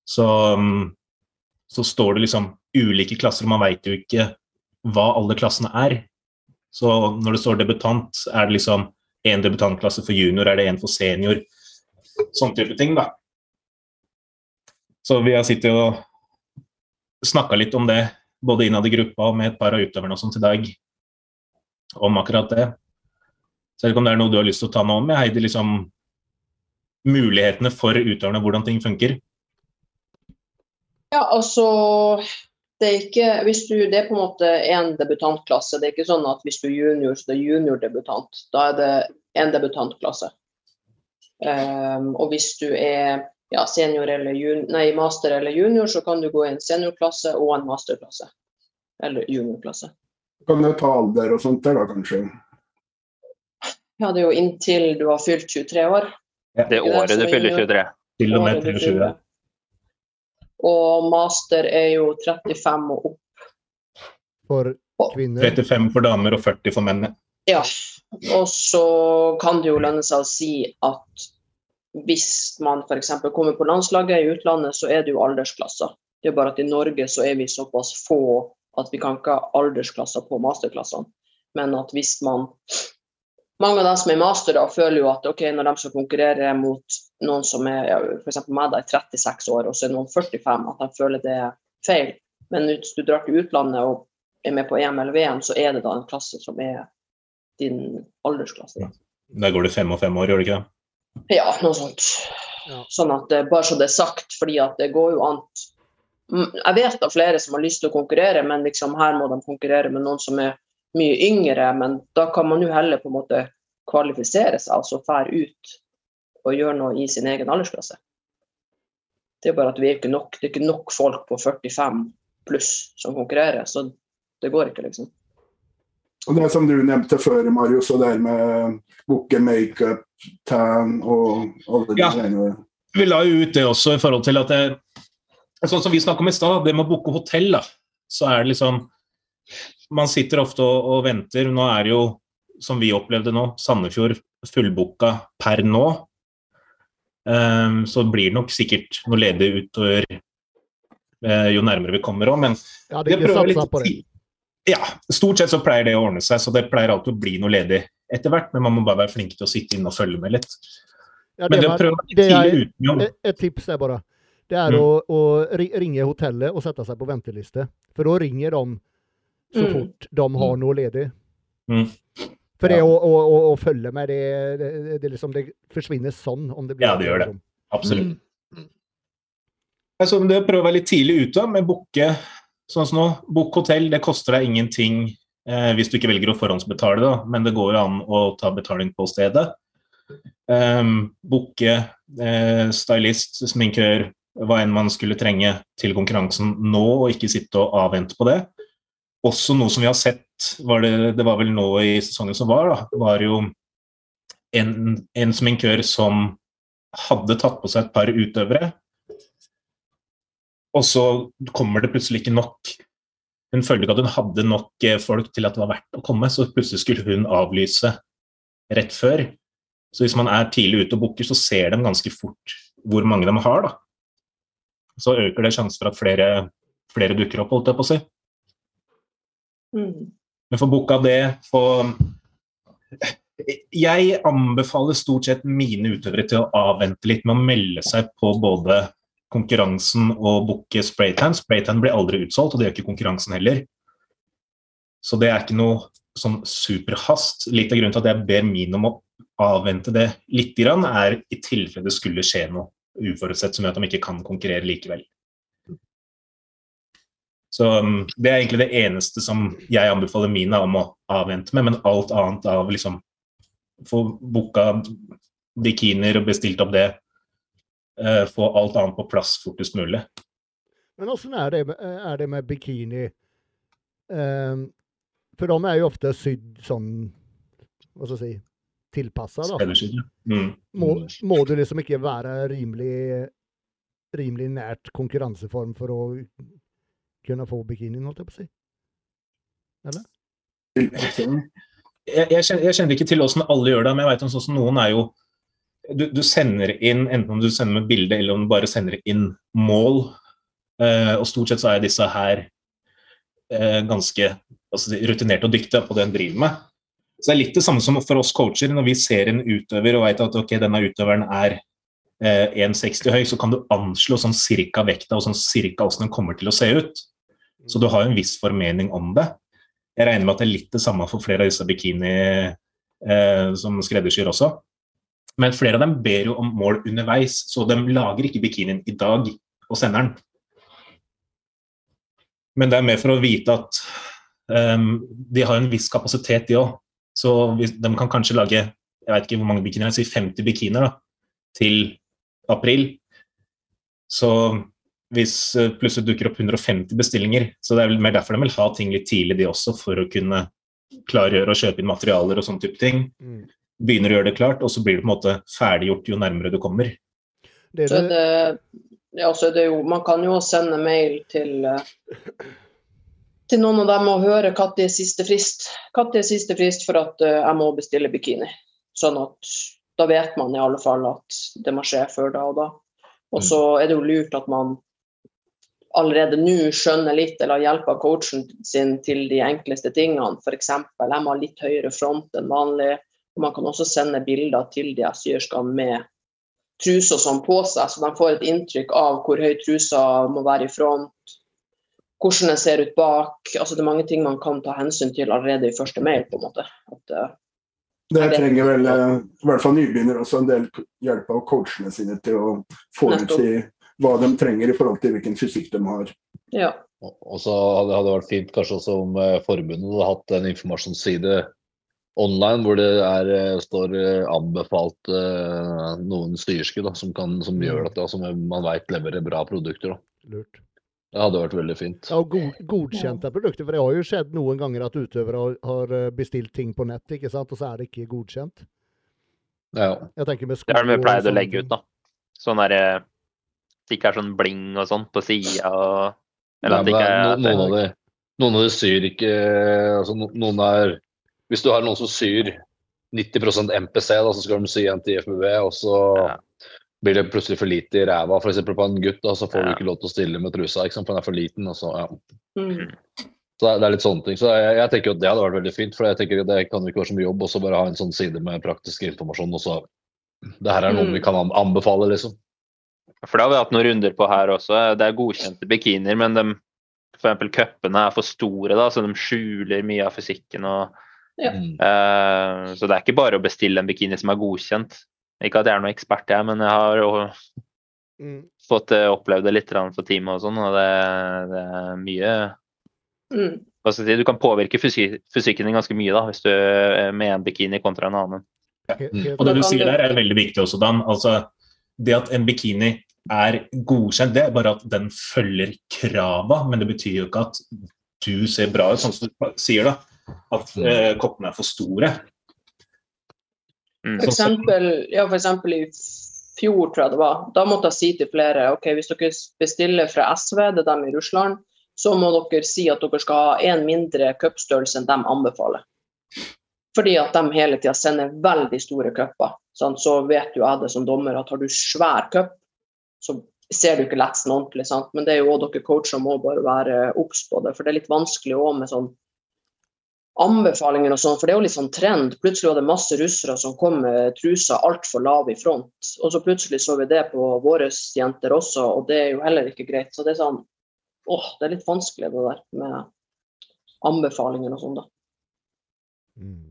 Så um, så står det liksom ulike klasser, og man veit jo ikke hva alle klassene er. Så når det står debutant, er det liksom én debutantklasse for junior, er det én for senior? Sånn type ting, da. Så vi har sittet og snakka litt om det, både innad i gruppa og med et par av utøverne og sånt i dag, om akkurat det. Ikke om det er noe du har lyst til å ta noe om, Heidi, liksom mulighetene for utøverne, hvordan ting funker? Ja, altså det er, ikke, hvis du, det er på en måte en debutantklasse. Det er ikke sånn at hvis du er junior, så det er juniordebutant. Da er det en debutantklasse. Um, og hvis du er ja, senior eller jun, nei, master eller junior, så kan du gå i en seniorklasse og en masterklasse. Eller juniorklasse. Kan du ta alder og sånt der, da, kanskje? Ja, det er jo inntil du har fylt 23 år. Ja. Det året du fyller 23. Til og med 23. Og master er jo 35 og opp. For kvinner? 35 for damer og 40 for menn. Ja. Og så kan det jo lønne seg å si at hvis man f.eks. kommer på landslaget i utlandet, så er det jo aldersklasser. Det er bare at i Norge så er vi såpass få at vi kan ikke ha aldersklasser på masterklassene. Men at hvis man mange av dem som er mastere, føler jo at ok, når de skal konkurrere mot noen som er ja, f.eks. meg, da er 36 år, og så er noen 45, at de føler det er feil. Men hvis du drar til utlandet og er med på EM eller VM, så er det da en klasse som er din aldersklasse. Da. Der går det fem og fem år, gjør det ikke det? Ja, noe sånt. Ja. Sånn at Bare så det er sagt, fordi at det går jo an Jeg vet av flere som har lyst til å konkurrere, men liksom her må de konkurrere med noen som er mye yngre, men da kan man jo heller på en måte kvalifisere seg, altså fære ut og gjøre noe i sin egen aldersklasse. Det er bare at vi er ikke nok, det er ikke nok folk på 45 pluss som konkurrerer, så det går ikke, liksom. Og Det som du nevnte før, Marius, og det her med booke makeup, tan og alle de ja. greiene. Vi la jo ut det også i forhold til at det, Sånn som vi snakka om i stad, det med å booke hotell, da. Så er det liksom man sitter ofte og, og, venter. Nå er det jo, som vi opplevde nå, Sandefjord fullbooka per nå. Um, så blir det nok sikkert noe ledig utover uh, jo nærmere vi kommer òg, men ja, det, det prøver litt på det. Ja, stort sett så pleier det å ordne seg, så det pleier alltid å bli noe ledig etter hvert. Men man må bare være flink til å sitte inne og følge med litt. Ja, det men det å prøve tidlig utenom et tips er bare det er mm. å, å, ringe hotellet og sette seg på venteliste. For da ringer de så mm. fort de har mm. noe ledig. Mm. For det å, å, å, å, følge med, det, det, det, liksom, det, forsvinner sånn. om det blir Ja, det gjør det. Absolutt. Mm. Altså, det å prøve å være litt tidlig ute med booke sånn som nå. Book hotell, det koster deg ingenting eh, hvis du ikke velger å forhåndsbetale, da, men det går jo an å ta betaling på stedet. Um, booke eh, stylist, sminkør, hva enn man skulle trenge til konkurransen nå, og ikke sitte og avvente på det også noe som vi har sett, var det, det, var vel nå i sesongen som var, da, var jo en, en sminkør som hadde tatt på seg et par utøvere. Og så kommer det plutselig ikke nok. Hun følte ikke at hun hadde nok eh, folk til at det var verdt å komme, så plutselig skulle hun avlyse rett før. Så hvis man er tidlig ute og booker, så ser de ganske fort hvor mange de har. da. Så øker det sjansen for at flere, flere dukker opp, holdt jeg på å si. Mm. Men for booka det på Jeg anbefaler stort sett mine utøvere til å avvente litt med å melde seg på både konkurransen og booke spraytan. Spraytan blir aldri utsolgt, og det gjør ikke konkurransen heller. Så det er ikke noe sånn superhast. Litt av grunnen til at jeg ber mine om å avvente det litt, er i tilfelle det skulle skje noe uforutsett som gjør at de ikke kan konkurrere likevel. Så um, Det er egentlig det eneste som jeg anbefaler mine om å avvente med, men alt annet av liksom Få booka bikinier og bestilt opp det. Uh, få alt annet på plass fortest mulig. Men åssen er, er, det med bikini? Uh, for de er jo ofte sydd sånn Hva skal jeg si tilpassa. Mm. Må, må, du liksom ikke være rimelig, rimelig nært konkurranseform for å kunne få bikinien, holdt jeg på å si? Eller? Jeg, jeg, kjenner, jeg kjenner, ikke til åssen alle gjør det, men jeg vet om sånn som noen er jo du, du, sender inn, enten om du sender med bilde eller om du bare sender inn mål. Uh, og stort sett så er disse her uh, ganske altså, rutinerte og dyktige på det en driver med. Så det er litt det samme som for oss coacher. Når vi ser en utøver og vet at ok, denne utøveren er eh, 1,60 høy, så kan du anslå sånn cirka vekta og sånn cirka hvordan den kommer til å se ut. Så du har jo en viss formening om det. Jeg regner med at det er litt det samme for flere av disse bikini eh, som skreddersyr også. Men flere av dem ber jo om mål underveis, så de lager ikke bikinien i dag og sender den. Men det er mer for å vite at um, de har en viss kapasitet, de òg. Så de kan kanskje lage jeg vet ikke hvor mange bikinier, si 50 bikinier da, til april. Så hvis eh, plutselig dukker opp 150 bestillinger, så det er vel mer derfor de vil ha ting litt tidlig, de også, for å kunne klargjøre og kjøpe inn materialer og sånne type ting. Mm. Begynner å gjøre det klart, og så blir det på en måte ferdiggjort jo nærmere du kommer. Det det... Det, ja, det jo, man kan jo sende mail til uh til noen av dem å høre når er siste frist. Når er siste frist for at uh, jeg må bestille bikini. Sånn at da vet man i alle fall at det må skje før da og da. Og så mm. er det jo lurt at man allerede nå skjønner litt, eller hjelper coachen sin til de enkleste tingene. F.eks. jeg må ha litt høyere front enn vanlig. og Man kan også sende bilder til de syerskene med truser sånn på seg, så de får et inntrykk av hvor høy trusa må være i front hvordan den ser ut bak. altså Det er mange ting man kan ta hensyn til allerede i første mail. på en måte. At, uh, det trenger vel uh, i hvert fall nybegynner også en del hjelp av coachene sine til å få ut i hva de trenger i forhold til hvilken fysikk de har. Ja. Og så hadde det vært fint kanskje også om uh, forbundet hadde hatt en informasjonsside online hvor det er, står anbefalt noen styrske da, som, kan, som gjør mm. at som man vet leverer bra produkter. Da. Lurt. Det hadde vært veldig fint. Ja, og god, godkjente produkter. For det har jo skjedd noen ganger at utøvere har, har eh, bestilt ting på nett, ikke sant? og så er det ikke godkjent. Ja. Jeg er Det vi pleier å legge ut, da. Sånn derre eh, Det ikke er sånn bling og sånn på sida og Eller at det ikke er noen, av de, noen av de syr ikke altså noen er Hvis du har noen som syr 90% MPC, da, så skal de sy en til IFBB, og så ja blir det plutselig for lite i ræva. F.eks. på en gutt, da, så får ja. du ikke lov til å stille med trusa, ikke sant? for den er for liten. Så, ja. mm. så det er litt sånne ting. Så jeg, jeg, tenker at det hadde vært veldig fint, for jeg tenker at det kan ikke være så mye jobb å bare ha en sånn side med praktisk informasjon. og så Det her er noe mm. vi kan anbefale, liksom. For det har vi hatt noen runder på her også. Det er godkjente bikinier, men de f.eks. cupene er for store, da, så de skjuler mye av fysikken. og ja. uh, så det er ikke bare å bestille en bikini som er godkjent. Ikke at jeg er noen ekspert, jeg, men jeg har jo mm. fått eh, opplevd det litt for teamet og sånn, og det, det, er mye mm. Hva skal jeg si, Du kan påvirke fysikken din ganske mye da, hvis du er med en bikini kontra en annen. Ja. Mm. Og det du sier der er veldig viktig også, Dan. Altså, det at en bikini er godkjent, det er bare at den følger krava, men det betyr jo ikke at du ser bra ut, sånn som du sier da. At mm. eh, koppene er for store. Mm. For eksempel, ja, for eksempel i fjor, tror jeg det var, da måtte jeg si til flere ok, hvis dere bestiller fra SV, det er dem i Russland, så må dere si at dere skal ha en mindre cupstørrelse enn de anbefaler. Fordi at de hele tida sender veldig store cuper. Så vet jo jeg det som dommer at har du svær cup, så ser du ikke letsen ordentlig. Sant? Men det er jo òg dere coacher må bare være obs på det. For det er litt vanskelig òg med sånn anbefalinger og sånn, for det er jo litt sånn trend. Plutselig var det masse russere som kom med truser altfor lav i front. Og så plutselig så vi det på våre jenter også, og det er jo heller ikke greit. Så det er sånn åh, det er litt vanskelig det der med anbefalinger og sånn, da. Mm.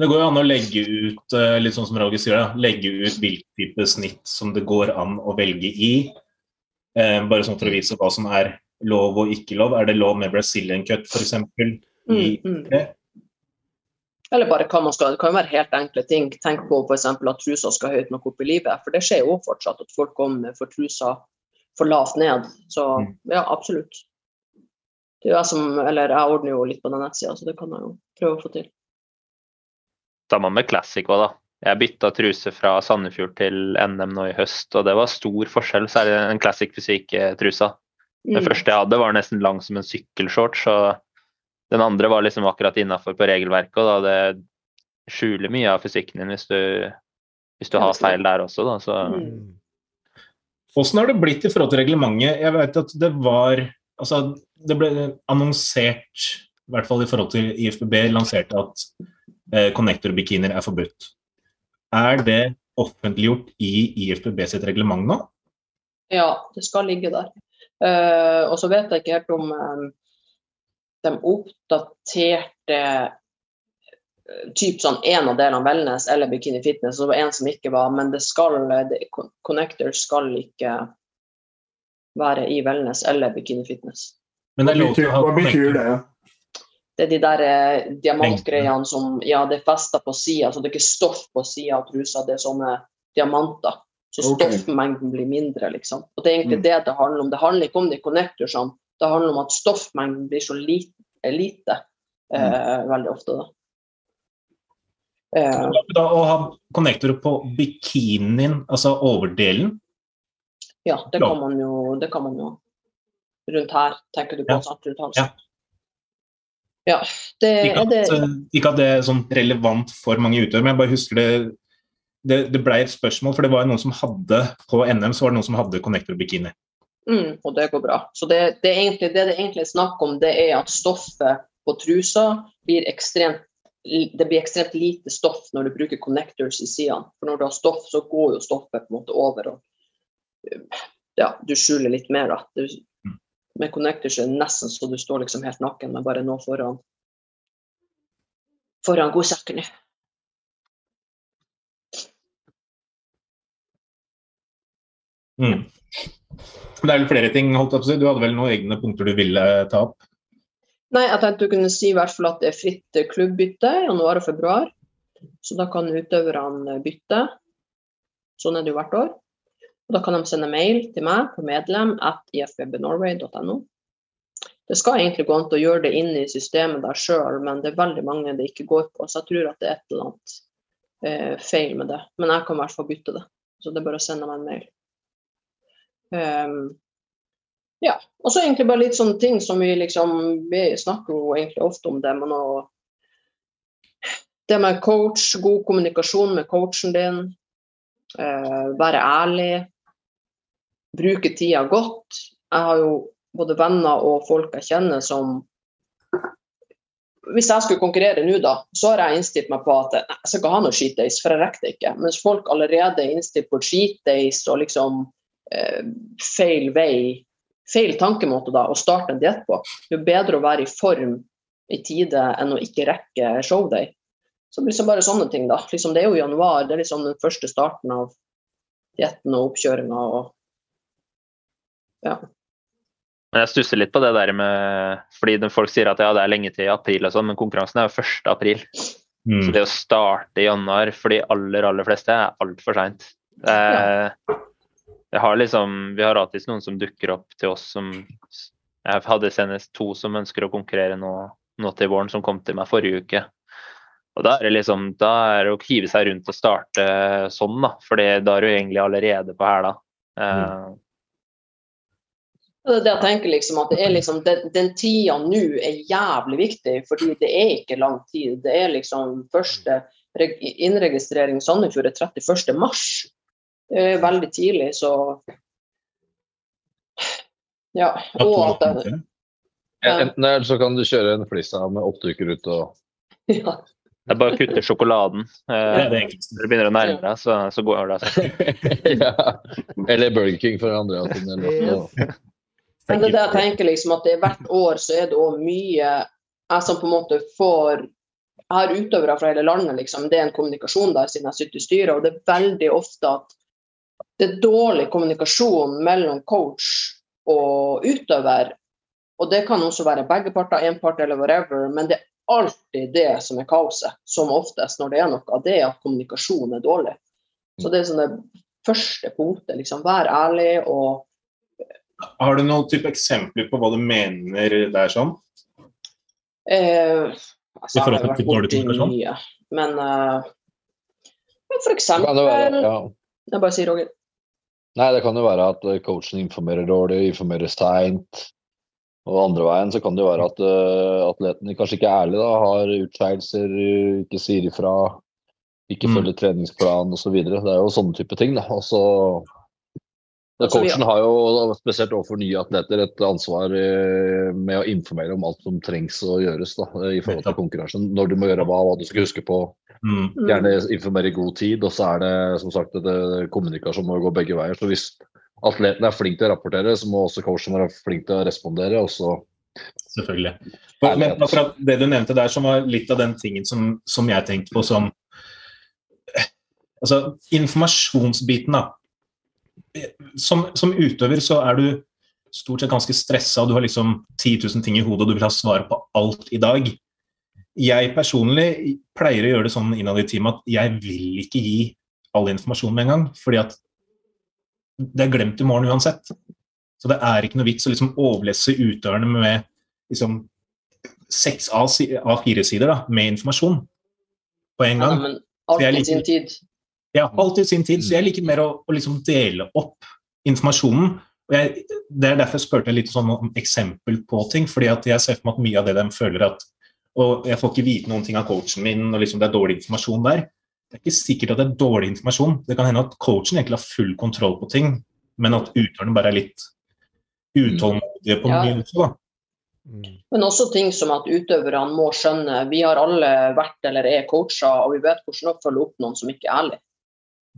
Det går jo an å legge ut eh, litt sånn som Roger sier, da, legge ut hvilken type snitt som det går an å velge i. Eh, bare sånn for å vise hva som er lov og ikke lov. Er det lov med Brazilian cut f.eks.? Mm, mm. Eller bare hva man skal, Det kan jo være helt enkle ting. Tenk på f.eks. at trusa skal høyt nok opp i livet. For det skjer jo fortsatt at folk kommer for trusa for lavt ned. Så mm. ja, absolutt. Det er jeg som, eller jeg ordner jo litt på den nettsida, så det kan jeg jo prøve å få til. Samme med Classic òg, da. Jeg bytta truse fra Sandefjord til NM nå i høst, og det var stor forskjell, særlig den Classic Fysikk-trusa. Den mm. første jeg hadde, var nesten lang som en sykkelshorts, og den andre var liksom akkurat innafor på regelverket, og da det skjuler mye av fysikken din hvis du, hvis du har feil der også, da. Så mm. Hvordan har det blitt i forhold til reglementet? Jeg vet at det var Altså, det ble annonsert, i hvert fall i forhold til IFBB, lanserte at eh, connector-bikinier er forbudt. Er det offentliggjort i IFBB sitt reglement nå? Ja, det skal ligge der. Uh, og så vet jeg ikke helt om um, de oppdaterte typ sånn en av delene wellness eller bikini fitness, og det var en som ikke var, men det skal, det, connectors skal ikke være i wellness eller bikini fitness. Men det Hva betyr det? Det er de der eh, diamantgreiene som Ja, det er festa på sida, så det er ikke stoff på sida av trusa, det er sånne diamanter. Så stoffmengden blir mindre, liksom. Og det er egentlig mm. det det handler om. Det handler ikke om de connectorsene, det handler om at stoffmengden blir så lite, lite eh, mm. veldig ofte. da. Eh, da, å ha connectorer på bikinien, altså overdelen? Ja, det kan man jo. Det kan man jo. Rundt her, tenker du på. Ja. Sant, rundt halsen. Ja. Ja, det, ikke, at, det... Eh, ikke at det er sånn relevant for mange utøvere, men jeg bare husker det det, det ble et spørsmål, for det var noen som hadde på NM så var det noen som hadde connector bikini. Mm, og det går bra. Så det, det, egentlig, det det egentlig er snakk om, det er at stoffet på trusa blir ekstremt det blir ekstremt lite stoff når du bruker connectors i sidene. For når du har stoff, så går jo stoffet på en måte over, og ja, du skjuler litt mer. da. Du, med connectors er det nesten så du står liksom helt naken men bare nå foran foran godsakene. Mm. Det er vel flere ting, holdt jeg på å si. Du hadde vel noen egne punkter du ville ta opp? Nei, jeg tenkte du kunne si i hvert fall at det er fritt klubbbytte januar og februar. Så da kan utøverne bytte. Sånn er det jo hvert år. Og da kan de sende mail til meg på medlem at ifbbnorway.no. Det skal egentlig gå an til å gjøre det inn i systemet der sjøl, men det er veldig mange det ikke går på. Så jeg tror at det er et eller annet eh, feil med det. Men jeg kan i hvert fall bytte det. Så det er bare å sende meg en mail. Um, ja. Og så egentlig bare litt sånne ting som vi liksom Vi snakker jo egentlig ofte om det, men å Det med coach, god kommunikasjon med coachen din, uh, være ærlig, bruke tida godt. Jeg har jo både venner og folk jeg kjenner som Hvis jeg skulle konkurrere nå, da, så har jeg innstilt meg på at jeg skal ikke ha noe cheat days, for jeg rekker det ikke. Mens folk allerede er innstilt på cheat days og liksom feil vei feil tankemåte da, å starte en diett på. Det er bedre å være i form i tide enn å ikke rekke showday. Så liksom bare sånne ting, da. Liksom, det er jo januar, det er liksom den første starten av dietten og oppkjøringa og ja. Men jeg stusser litt på det der med Fordi folk sier at ja, det er lenge til april og sånn, men konkurransen er jo 1. april. Mm. Så det å starte i januar for de aller, aller fleste er altfor seint. Ja har liksom, vi har alltid noen som dukker opp til oss som Jeg hadde senest to som ønsker å konkurrere nå, nå til våren, som kom til meg forrige uke. Og Da er det liksom, da er det å hive seg rundt og starte sånn, da. For da er du egentlig allerede på hæla. Mm. Det er jeg tenker liksom, at det er liksom, den, den tida nå er jævlig viktig, fordi det er ikke lang tid. Det er liksom første innregistrering Sandefjord er 31. veldig tidlig, så Ja. Og at det. Enten eller så kan du kjøre en flisa med åtte uker ut og ja. Det er bare å kutte sjokoladen. Eh, Når du begynner å nærme deg, så, så går det seg. *laughs* ja. Eller Burger King for andre. Eller Men det er det jeg tenker, liksom, at det er hvert år så er det òg mye jeg som på en måte får Jeg har utøvere fra hele landet, liksom. Det er en kommunikasjon der siden jeg sitter i styret, og det er veldig ofte at det er dårlig kommunikasjon mellom coach og utøver. Og det kan også være begge parter, én part eller whatever, men det er alltid det som er kaoset, som oftest når det er noe. Det er at kommunikasjon er dårlig. Så det er sånn det første punktet. liksom Vær ærlig og Har du noen type eksempler på hva du mener det er sånn? Eh, altså, I forhold til dårlig kommunikasjon? Mye. Men uh, for eksempel være, ja. Jeg bare sier Roger. Nei, det kan jo være at coachen informerer dårlig, informerer seint. Og andre veien så kan det jo være at uh, atleten kanskje ikke er ærlig, da, har utskeielser, ikke sier ifra, ikke mm. følger treningsplan osv. Det er jo sånne type ting. da. Og så Coachen har jo, spesielt overfor nye atleter, et ansvar eh, med å informere om alt som trengs å gjøres da, i forhold til konkurransen. Når du må gjøre hva, hva du skal huske på. Mm. Gjerne informere i god tid. Og så er det som sagt det, kommunikasjon må gå begge veier. Så hvis atleten er flink til å rapportere, så må også coachen være flink til å respondere. og så Selvfølgelig. Men, men akkurat det du nevnte der, som var litt av den tingen som, som jeg tenkte på som Altså, informasjonsbiten, da som, som, utøver så er du stort sett ganske stressa, og du har liksom 10 000 ting i hodet, og du vil ha svar på alt i dag. Jeg personlig pleier å gjøre det sånn innad i teamet at jeg vil ikke gi all informasjon med en gang, fordi at det er glemt i morgen uansett. Så det er ikke noe vits å liksom overlesse utøverne med liksom seks A4-sider med informasjon på en gang. Ja, men alt i sin tid. Ja, alt i sin tid. Så jeg liker mer å, å liksom dele opp informasjonen. Og jeg, det er derfor jeg spurte litt sånn om eksempel på ting. fordi at jeg ser for meg at mye av det de føler at Og jeg får ikke vite noen ting av coachen min, og liksom det er dårlig informasjon der. Det er ikke sikkert at det er dårlig informasjon. Det kan hende at coachen egentlig har full kontroll på ting, men at utøverne bare er litt utålmodige på mye. Ja. Da. Men også ting som at utøverne må skjønne Vi har alle vært eller er coacher, og vi vet hvordan å følge opp noen som ikke er ærlig.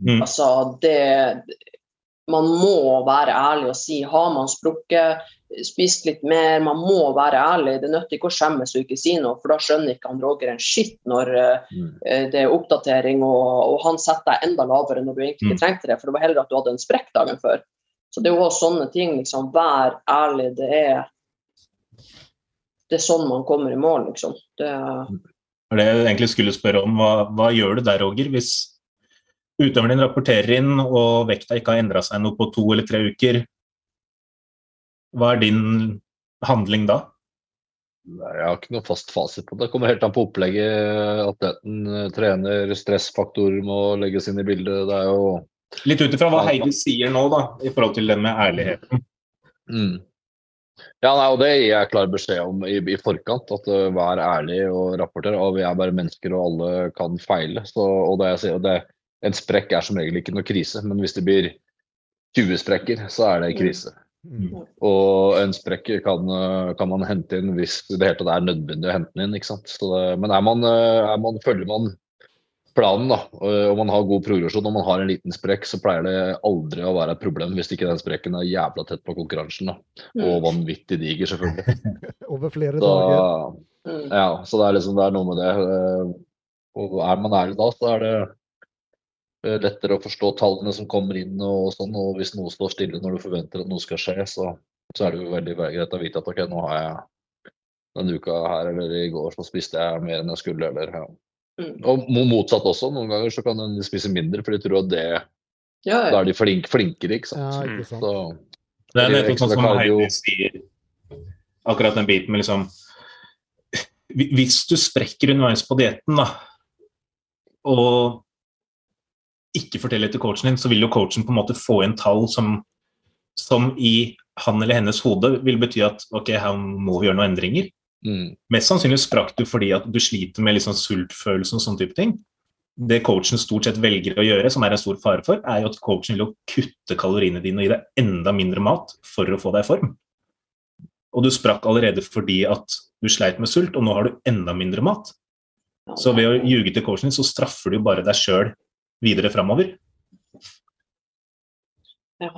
Mm. Altså, det Man må være ærlig og si har man sprukket, spist litt mer. Man må være ærlig. Det nytter ikke å skjemmes og ikke si noe, for da skjønner ikke han Roger en skitt når mm. uh, det er oppdatering, og, og, han setter deg enda lavere når du egentlig ikke mm. trengte det, for det var heller at du hadde en sprekk dagen før. Så det er jo også sånne ting. liksom, Vær ærlig. Det er det er sånn man kommer i mål, liksom. Det, det jeg egentlig skulle spørre om. Hva, hva gjør du der, Roger, hvis utøveren din rapporterer inn og vekta ikke har endra seg noe på to eller tre uker, hva er din handling da? Jeg har ikke noe fast fasit på det. Det kommer helt an på opplegget. Atleten eh, trener, stressfaktorer må legges inn i bildet. Det er jo Litt ut ifra hva Heidi sier nå, da, i forhold til den med ærligheten. Mm. Ja, nei, og Det gir jeg klar beskjed om i, i forkant. at uh, Vær ærlig og rapporter. og Vi er bare mennesker, og alle kan feile. Så, og det jeg sier, det, en sprekk er som regel ikke noe krise, men hvis det blir 20 sprekker, så er det krise. Mm. Og en sprekk kan, kan, man hente inn hvis det hele tatt er nødvendig å hente den inn. ikke sant? Det, men er man, er man, følger man planen da, og man har god progresjon og man har en liten sprekk, så pleier det aldri å være et problem hvis ikke den sprekken er jævla tett på konkurransen. da. Og mm. vanvittig diger, selvfølgelig. *laughs* Over flere da, dager. Mm. Ja, så det er liksom det er noe med det. Og er man ærlig da, så er det Eh, lettere å forstå tallene som kommer inn og sånn. Og hvis noe står stille når du forventer at noe skal skje, så, så er det jo veldig greit å vite at ok, nå har jeg denne uka her eller i går så spiste jeg mer enn jeg skulle, eller ja. Mm. Og motsatt også. Noen ganger så kan de spise mindre, for de tror at det ja, ja. Da er de flink, flinkere, ikke sant. Ja, ikke sant. Så, det er nettopp sånn som Heidi sier, akkurat den biten med liksom Hvis du sprekker underveis på dietten, da, og ikke forteller til coachen din, så vil jo coachen på en måte få inn tall som, som i han eller hennes hode vil bety at ok, her må vi gjøre noen endringer. Mm. Mest sannsynlig sprakk du fordi at du sliter med liksom sultfølelse og sånne type ting. Det coachen stort sett velger å gjøre, som er en stor fare for, er jo at coachen vil kutte kaloriene dine og gi deg enda mindre mat for å få deg i form. Og du sprakk allerede fordi at du sleit med sult, og nå har du enda mindre mat. Så ved å ljuge til coachen din, så straffer du bare deg sjøl videre framover? Ja.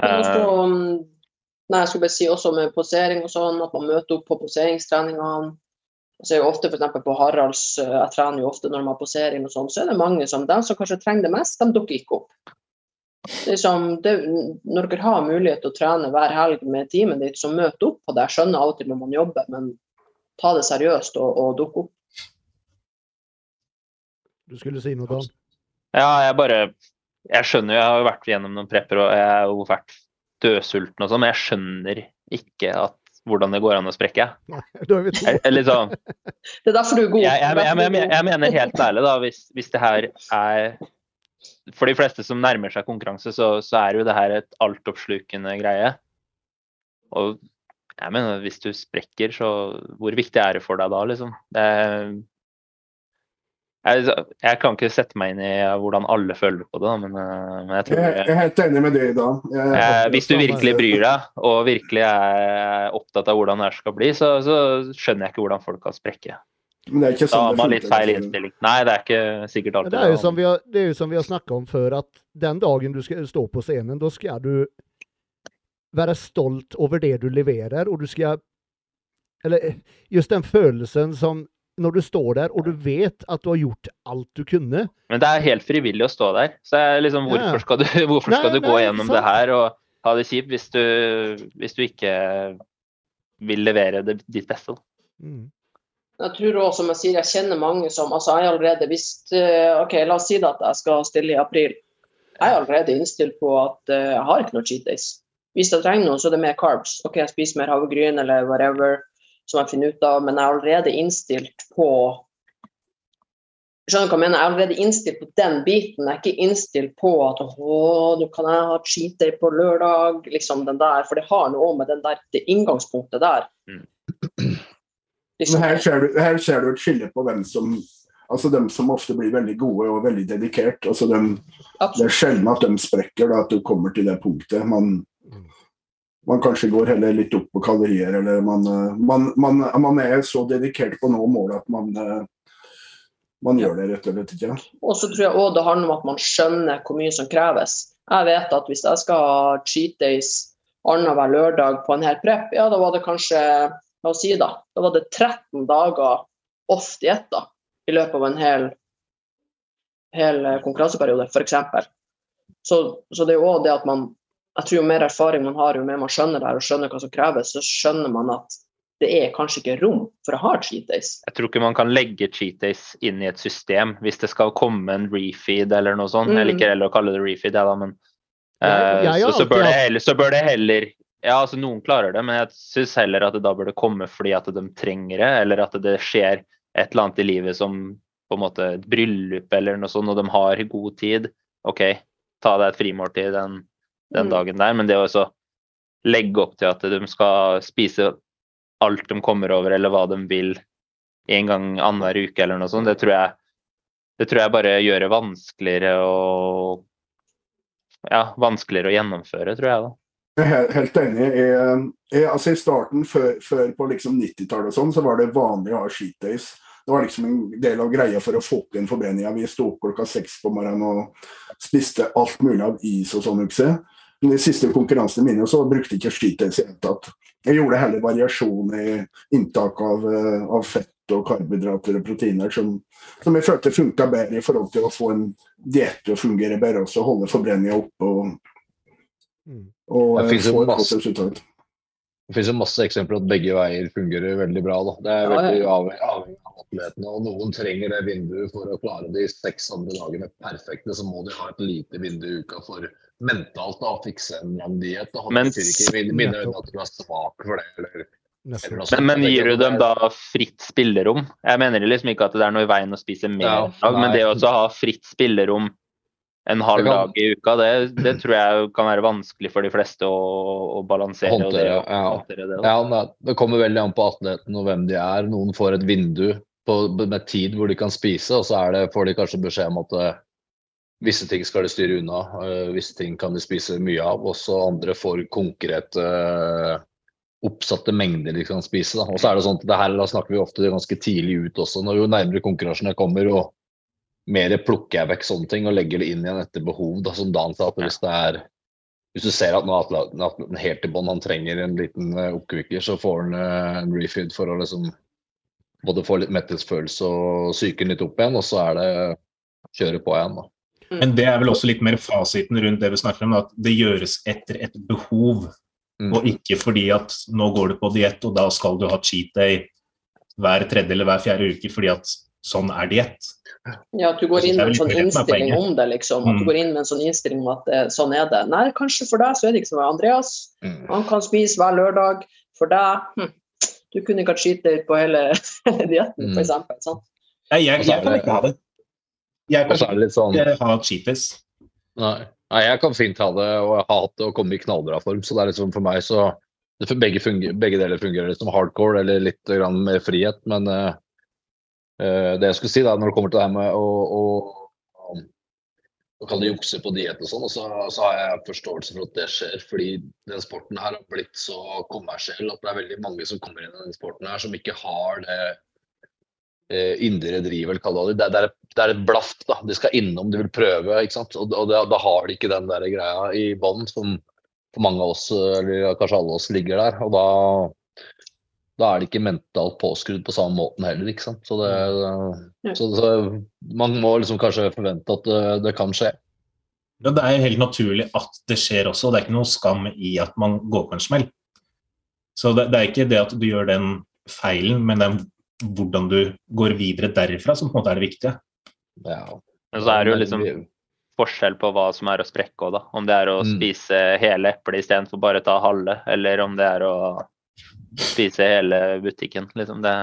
Også, um, nei, jeg skulle bare si også med posering og sånn, at man møter opp på poseringstreningene. Jeg ser jo ofte f.eks. på Haralds, eh, jeg trener jo ofte når man har posering og sånn, så er det mange som de som kanskje trenger det mest, de dukker ikke opp. Liksom, det, når dere har mulighet til å trene hver helg med teamet ditt, så møt opp på det. Jeg skjønner av og til når man jobber, men ta det seriøst og, og dukk opp. Du skulle si noe, Dan? Ja, jeg bare Jeg skjønner jo, jeg har jo vært gjennom noen prepper, og jeg har jo vært dødsulten og sånn, men jeg skjønner ikke at hvordan det går an å sprekke. To. Eller sånn, *laughs* Det er derfor du er god. jeg, jeg, jeg, jeg mener helt *laughs* ærlig, da, hvis, hvis det her er For de fleste som nærmer seg konkurranse, så, så er jo det her et altoppslukende greie. Og jeg mener, hvis du sprekker, så hvor viktig er det for deg da, liksom? Det, jeg, jeg kan ikke sette meg inn i hvordan alle føler på det, men, eh, men jeg tror Jeg, jeg er helt enig med det i Jeg, Eh, hvis du virkelig bryr deg, og virkelig er opptatt av hvordan det skal bli, så, så skjønner jeg ikke hvordan folk kan sprekke. men det er ikke Da sånn har det man litt feil altså. innstilling. Nei, det er ikke sikkert alltid det er jo som vi har, det er jo som vi har snakket om før, at den dagen du skal stå på scenen, da skal du være stolt over det du leverer, og du skal Eller just den følelsen som når du står der og du vet at du har gjort alt du kunne. Men det er helt frivillig å stå der. Så jeg, liksom, hvorfor skal du, *laughs* hvorfor skal Nei, du gå nei, gjennom sant. det her og ha det kjipt hvis du, hvis du ikke vil levere det, ditt beste? da? Mm. Jeg tror også, som jeg sier, jeg kjenner mange som altså jeg er allerede hvis, eh, ok, La oss si det at jeg skal stille i april. Jeg er allerede innstilt på at eh, jeg har ikke noe cheat days. Hvis jeg trenger noe, så er det mer carbs. Ok, jeg spiser mer havregryn eller whatever som jeg finner ut av, men jeg er allerede innstilt på Skjønner du hva jeg mener? Jeg er allerede innstilt på den biten. Jeg er ikke innstilt på at å, nå kan jeg ha cheat day på lørdag, liksom den der. For det har noe med den der, det inngangspunktet der. Mm. Liksom. Men her ser, du, her ser du et skille på hvem som Altså dem som ofte blir veldig gode og veldig dedikert. Altså dem, det er sjelden at de sprekker, da, at du kommer til det punktet. Man, man kanskje går heller litt opp på kalorier, eller man, eh, man, man, man er så dedikert på å nå målet at man, eh, man gjør det rett og slett ikke. Og så tror jeg også det handler om at man skjønner hvor mye som kreves. Jeg vet at hvis jeg skal ha cheat days annenhver lørdag på en hel prep, ja, da var det kanskje La oss si da, da var det 13 dager off da, i løpet av en hel, hel eh, konkurranseperiode, f.eks. Så, så det er jo også det at man jeg tror Jo mer erfaring man har, jo mer man skjønner det her og skjønner hva som kreves, så skjønner man at det er kanskje ikke rom for å ha cheat days. Jeg tror ikke man kan legge cheat days inn i et system hvis det skal komme en refeed eller noe sånt. Jeg Mm. liker heller å kalle det refeed, jeg da, men uh, ja, ja, har så, så, bør det heller, så bør det heller Ja, altså noen klarer det, men jeg syns heller at det da bør det komme fordi at de trenger det, eller at det skjer et eller annet i livet som på en måte et bryllup eller noe sånt, og de har god tid. OK, ta deg et frimåltid den, den Mm. dagen der, men det å også legge opp til at de skal spise alt de kommer over, eller hva de vil, en gang annenhver uke eller noe sånt, det tror jeg det tror jeg bare gjør det vanskeligere å ja, vanskeligere å gjennomføre, tror jeg. da. Jeg er helt enig. Jeg, jeg, altså I starten, før, før på liksom 90-tallet, og sånn, så var det vanlig å ha cheat days. Det var liksom en del av greia for å få opp igjen forbrenninga. Vi sto opp klokka seks på morgenen og spiste alt mulig av is og sånn. ikke de siste konkurransene mine så brukte jeg ikke days i det hele tatt. Jeg gjorde heller variasjon i inntak av, eh, av fett og karbohydrater og proteiner som, som jeg følte funka bedre i forhold til å få en diett til å fungere bedre, også holde forbrenninga oppe og, Mm. og Det eh, få et godt resultat. Det finnes jo masse eksempler at begge veier fungerer veldig bra. Da. Det er veldig avhengig av atletene. og Noen trenger det vinduet for å klare de seks andre dagene perfekte. Så må de ha et lite vindu i uka for mentalt da, å fikse en lang diett. og Men- Det betyr ikke mine øyne at du er svak for det. Eller, eller. Men, men gir du dem da fritt spillerom? Jeg mener liksom ikke at det er noe i veien å spise mer Ja, dag, men det å ha fritt spillerom en halv kan- dag i uka, det, det tror jeg kan være vanskelig for de fleste å, å balansere. og det, Håndtere, ja. håndtere det. Ja, Det kommer veldig an på atleten og hvem de er. Noen får et vindu på, med tid hvor de kan spise, og så er det, får de kanskje beskjed om at eh, visse ting skal de styre unna, eh, visse ting kan de spise mye av. Også andre får konkrete eh, oppsatte mengder de kan spise. Da. Og så er det sånn at det her da snakker vi ofte ganske tidlig ut også. Når jo nærmere konkurransene kommer, og mer plukker jeg vekk sånne ting og legger det inn igjen etter behov. Da, som Dan sa, at hvis det er hvis du ser at atleten helt i bånn, han trenger en liten uh, oppkvikker, så får han eh, en refeed for å liksom både få litt mettelsesfølelse og psyken litt opp igjen, og så er det kjøre på igjen. da. Men det er vel også litt mer fasiten rundt det vi snakker om, at det gjøres etter et behov. Mm. Og ikke fordi at nå går du på diett, og da skal du ha cheat day hver tredje eller hver fjerde uke fordi at sånn er diett. Ja, at du går inn med en sånn innstilling om det, liksom. At du mm. går inn med en sånn innstilling om at det, sånn er det. Nei, kanskje for deg så er det ikke som Andreas, mm. han kan spise hver lørdag. For deg hm, Du kunne ikke hatt day på hele, *laughs* dietten, f.eks. Sant? Nei, jeg, jeg, kan ikke ha det. Jeg kan ikke sånn... ha cheapies. Nei. Nei, jeg kan fint ha det, og jeg har hatt det og komme i knallbra form. Så det er liksom for meg så begge, funger, begge, deler fungerer som hardcore eller litt mer frihet. Men uh, det jeg skulle si da, når det kommer til det her med å, å, å kalle jukse på diett og sånn, så, så, har jeg forståelse for at det skjer. Fordi den sporten her har blitt så kommersiell at det er veldig mange som kommer inn i den sporten her som ikke har det uh, indre eller kall det. Det er, det er et blaft. da, De skal innom, de vil prøve. ikke sant? Og, og da har de ikke den der greia i bånn som for mange av oss, eller kanskje alle oss, ligger der. Og da, da er det ikke mentalt påskrudd på samme måten heller, ikke sant. Så, det, så, så man må liksom kanskje forvente at det, det kan skje. Ja, det er helt naturlig at det skjer også. Det er ikke noe skam i at man går på en smell. Så det, det er ikke det at du gjør den feilen, men det er hvordan du går videre derifra som på en måte er det viktige. Ja. Men så er det jo liksom forskjell på hva som er å sprekke òg, da. Om det er å mm. spise hele eplet istedenfor bare ta halve, eller om det er å spise hele butikken. Liksom det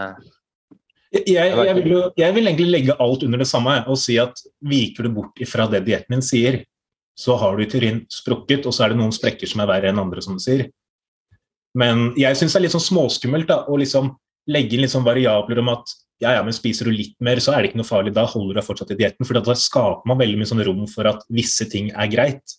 jeg, jeg, vil jo, jeg, vil egentlig legge alt under det samme og si at viker du bort ifra det dietten din sier, så har du i teorien sprukket, og så er det noen sprekker som er verre enn andre, som du sier. Men jeg syns det er litt sånn småskummelt da, å liksom legge inn litt sånn variabler om at ja, ja, men spiser du litt mer, så er det ikke noe farlig. Da holder du deg fortsatt i dietten. For da skaper man veldig mye sånn rom for at visse ting er greit.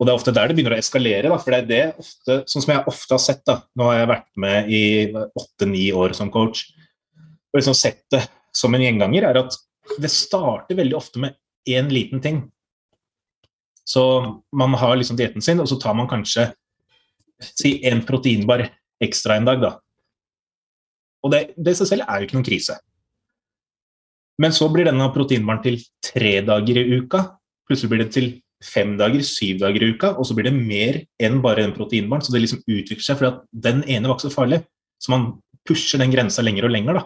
Og det er ofte der det begynner å eskalere. Da, for det er det ofte, sånn som jeg ofte har sett da, Nå har jeg vært med i åtte-ni år som coach. Og liksom sett det som en gjenganger, er at det starter veldig ofte med én liten ting. Så man har liksom dietten sin, og så tar man kanskje si en proteinbar ekstra en dag. da, og det, det i seg selv er jo ikke noen krise. Men så blir denne proteinbaren til tre dager i uka. Plutselig blir det til fem dager, syv dager i uka, og så blir det mer enn bare den proteinbaren. Så det liksom utvikler seg, fordi at den ene var ikke så farlig. Så man pusher den grensa lenger og lenger, da.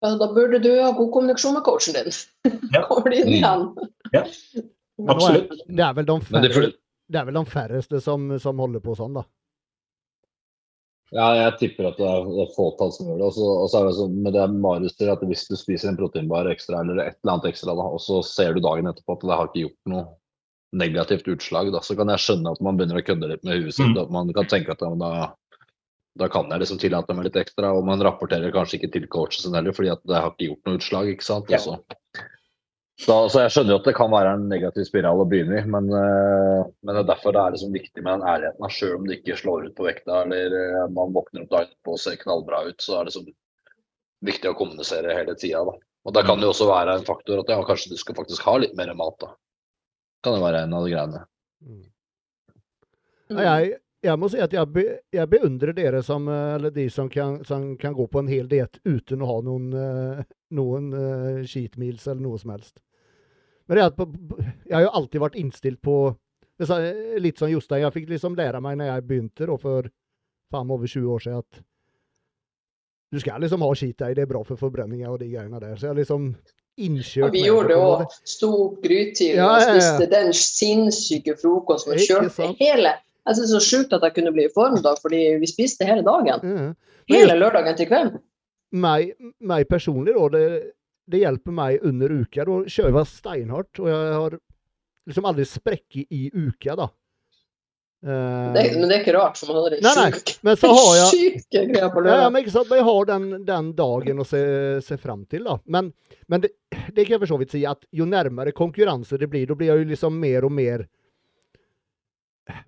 Ja, da burde du ha god kommunikasjon med coachen din. *laughs* Ja. Kommer inn igjen. Ja, *laughs* absolutt. Det er vel de, færreste, det er vel de færreste som, som holder på sånn, da. Ja, jeg tipper at det er, fåtall som gjør det. Og så er det sånn med det Marius sier, at hvis du spiser en proteinbar ekstra eller et eller annet ekstra, da, og så ser du dagen etterpå at det har ikke gjort noe negativt utslag, da, så kan jeg skjønne at man begynner å kødde litt med huet sitt. Mm. Man kan tenke at da, da, kan jeg liksom tillate meg litt ekstra. Og man rapporterer kanskje ikke til coachen sin heller, fordi at det har ikke gjort noe utslag. ikke sant? Ja. Så, så, så, jeg skjønner jo at det kan være en negativ spiral å begynne i, men, uh, men det er derfor det er liksom viktig med den ærligheten. Selv om det ikke slår ut på vekta eller uh, man våkner opp dagen på og ser knallbra ut, så er det liksom viktig å kommunisere hele tida. Og da kan det jo også være en faktor at ja, kanskje du skal faktisk ha litt mer mat. da. Kan det være en av de greiene. Mm. Jeg, jeg, må si at jeg, be, jeg beundrer dere som, eh, eller de som kan, som kan gå på en hel diett uten å ha noen, noen uh, cheat meals eller noe som helst. Men at jeg har jo alltid vært innstilt på Litt som Jostein, jeg fikk liksom lære meg når jeg begynte da, for faen over 20 år siden, at du skal liksom ha skit i, det er bra for forbrenninga og de greiene der. Så jeg liksom innkjørt ja, Vi gjorde òg. stor grytid grytidlig ja, og spiste den sinnssyke frokosten og kjørte hele Jeg synes det er så sjukt at jeg kunne bli i form da, fordi vi spiste hele dagen. Ja. Hele lørdagen til kvelden. Meg, meg personlig, da. Det, det hjelper meg under uka. Da kjører jeg steinhardt, og jeg har liksom aldri sprekket i uka, da. Uh, det, men det er ikke rart, for man har det sjuke men så har jeg, *laughs* syke på lørdag. Ja, men ikke sant, jeg har den, den dagen å se, se fram til, da. Men, men det, det, kan jeg for så vidt si at jo nærmere konkurranse det blir, da blir jeg jo liksom mer og mer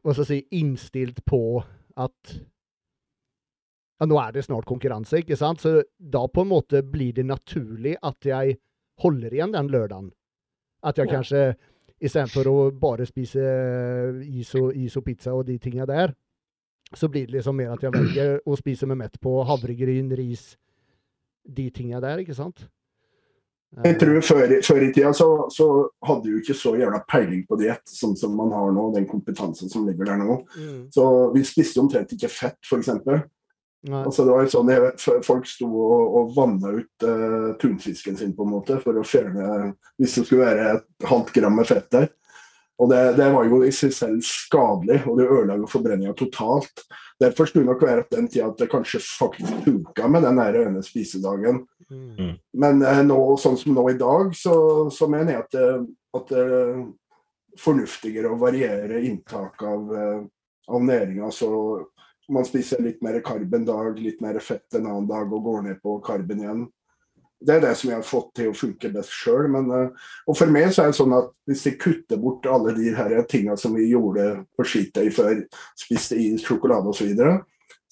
hva skal jeg si, innstilt på at ja, nå er det snart konkurranse, ikke sant? Så da på en måte blir det naturlig at jeg holder igjen den lørdagen. At jeg ja. kanskje istedenfor å bare spise is og, is og pizza og de tinga der, så blir det liksom mer at jeg velger å spise meg mett på havregryn, ris, de tinga der, ikke sant? Jeg tror Før, før i tida så, så, hadde du ikke så jævla peiling på diett sånn som man har nå, den kompetansen som ligger der nå. Mm. Så vi spiste omtrent ikke fett, f.eks. Altså, det var sånn Folk sto og, og vanna ut uh, tunfisken sin på en måte for å fjerne Hvis det skulle være et halvt gram med fett der. Og det, det, var jo i seg selv skadelig, og det ødela forbrenninga totalt. Derfor skulle det nok være at den tida at det kanskje faktisk funka med den der ene spisedagen. Mm. Men eh, nå, sånn som nå i dag, så, så mener jeg at, det, at det er fornuftigere å variere inntak av, eh, av næringa. Så man spiser litt mer karb en dag, litt mer fett en annen dag og går ned på karben igjen det er det som jeg har fått til å funke best sjøl. Uh, og for meg så er det sånn at hvis jeg kutter bort alle de her tingene som vi gjorde på skitøy før, spiste is, sjokolade osv., så, videre,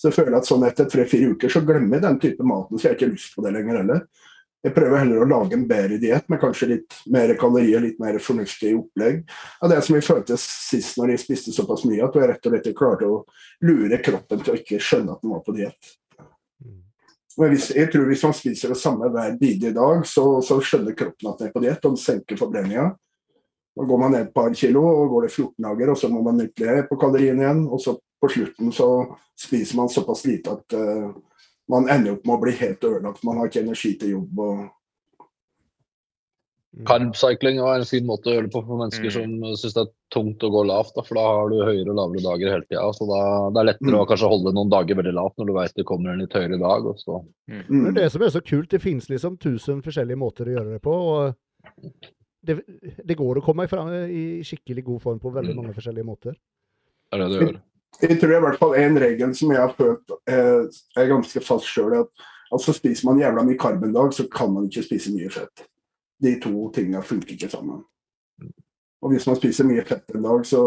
så føler jeg at sånn etter tre-fire uker så glemmer jeg den type maten, så jeg har ikke lyst på det lenger heller. Jeg prøver heller å lage en bedre diett med kanskje litt mer kalorier, litt mer fornuftig opplegg. Av det som jeg følte sist når jeg spiste såpass mye, at jeg rett og slett klarte å lure kroppen til å ikke skjønne at den var på diett. Jeg tror hvis man spiser det samme hver bidige dag, så, så, skjønner kroppen at den er på diett, og den senker forbrenninga. Da går man ned et par kilo, og går det 14 dager, og så må man ytterligere på kaloriene igjen. Og så på slutten så spiser man såpass lite at uh, man ender opp med å bli helt ødelagt. Man har ikke energi til jobb. og Carbcycling er en fin måte å gjøre det på for mennesker mm. som syns det er tungt å gå lavt. Da, for da har du høyere og lavere dager hele tida. Så da, det er lettere mm. å kanskje holde noen dager veldig lavt når du vet det kommer en litt høyere dag. Mm. Det er det som er så kult. Det finnes liksom tusen forskjellige måter å gjøre det på. og det, det går å komme fram i skikkelig god form på veldig mm. mange forskjellige måter. Det er det det gjør. Jeg, tror i hvert fall en regel som jeg har følt eh, er ganske fast sjøl, at altså spiser man jævla mye karb en dag, så kan man ikke spise mye fett de to tingene funker ikke sammen. Og hvis man spiser mye fett en dag, så,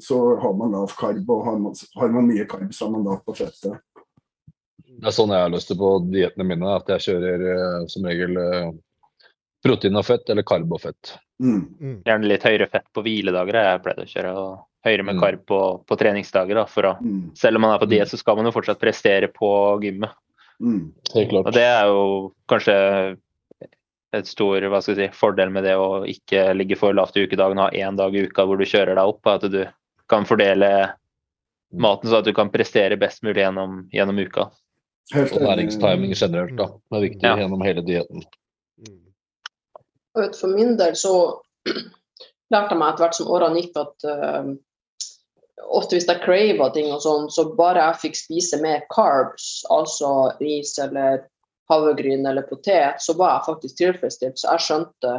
så har man lav karb, og har man, har man mye karb, så har man lav på fettet. Det er sånn jeg har lyst til på diettene mine, at jeg kjører uh, som regel uh, protein og fett, eller karb og fett. Mm. Mm. Gjerne litt høyere fett på hviledager jeg pleide å kjøre, og høyere med mm. karb på, på treningsdager. Da, for å, mm. Selv om man er på diett, så skal man jo fortsatt prestere på gymmet. Mm. Helt klart. Og det er jo kanskje et stor hva skal jeg si, fordel med det å ikke ligge for lavt i ukedagen, og ha én dag i uka hvor du kjører deg opp. At du kan fordele maten så at du kan prestere best mulig gjennom, gjennom uka. Og næringstiming generelt, da. Det er viktig ja. gjennom hele dietten. For min del så *clears throat* lærte jeg meg etter hvert som årene gikk at uh, ofte hvis jeg crava ting og sånn, så bare jeg fikk spise mer carbs, altså ris eller havregryn eller potet, så var jeg faktisk tilfredsstilt. Så jeg skjønte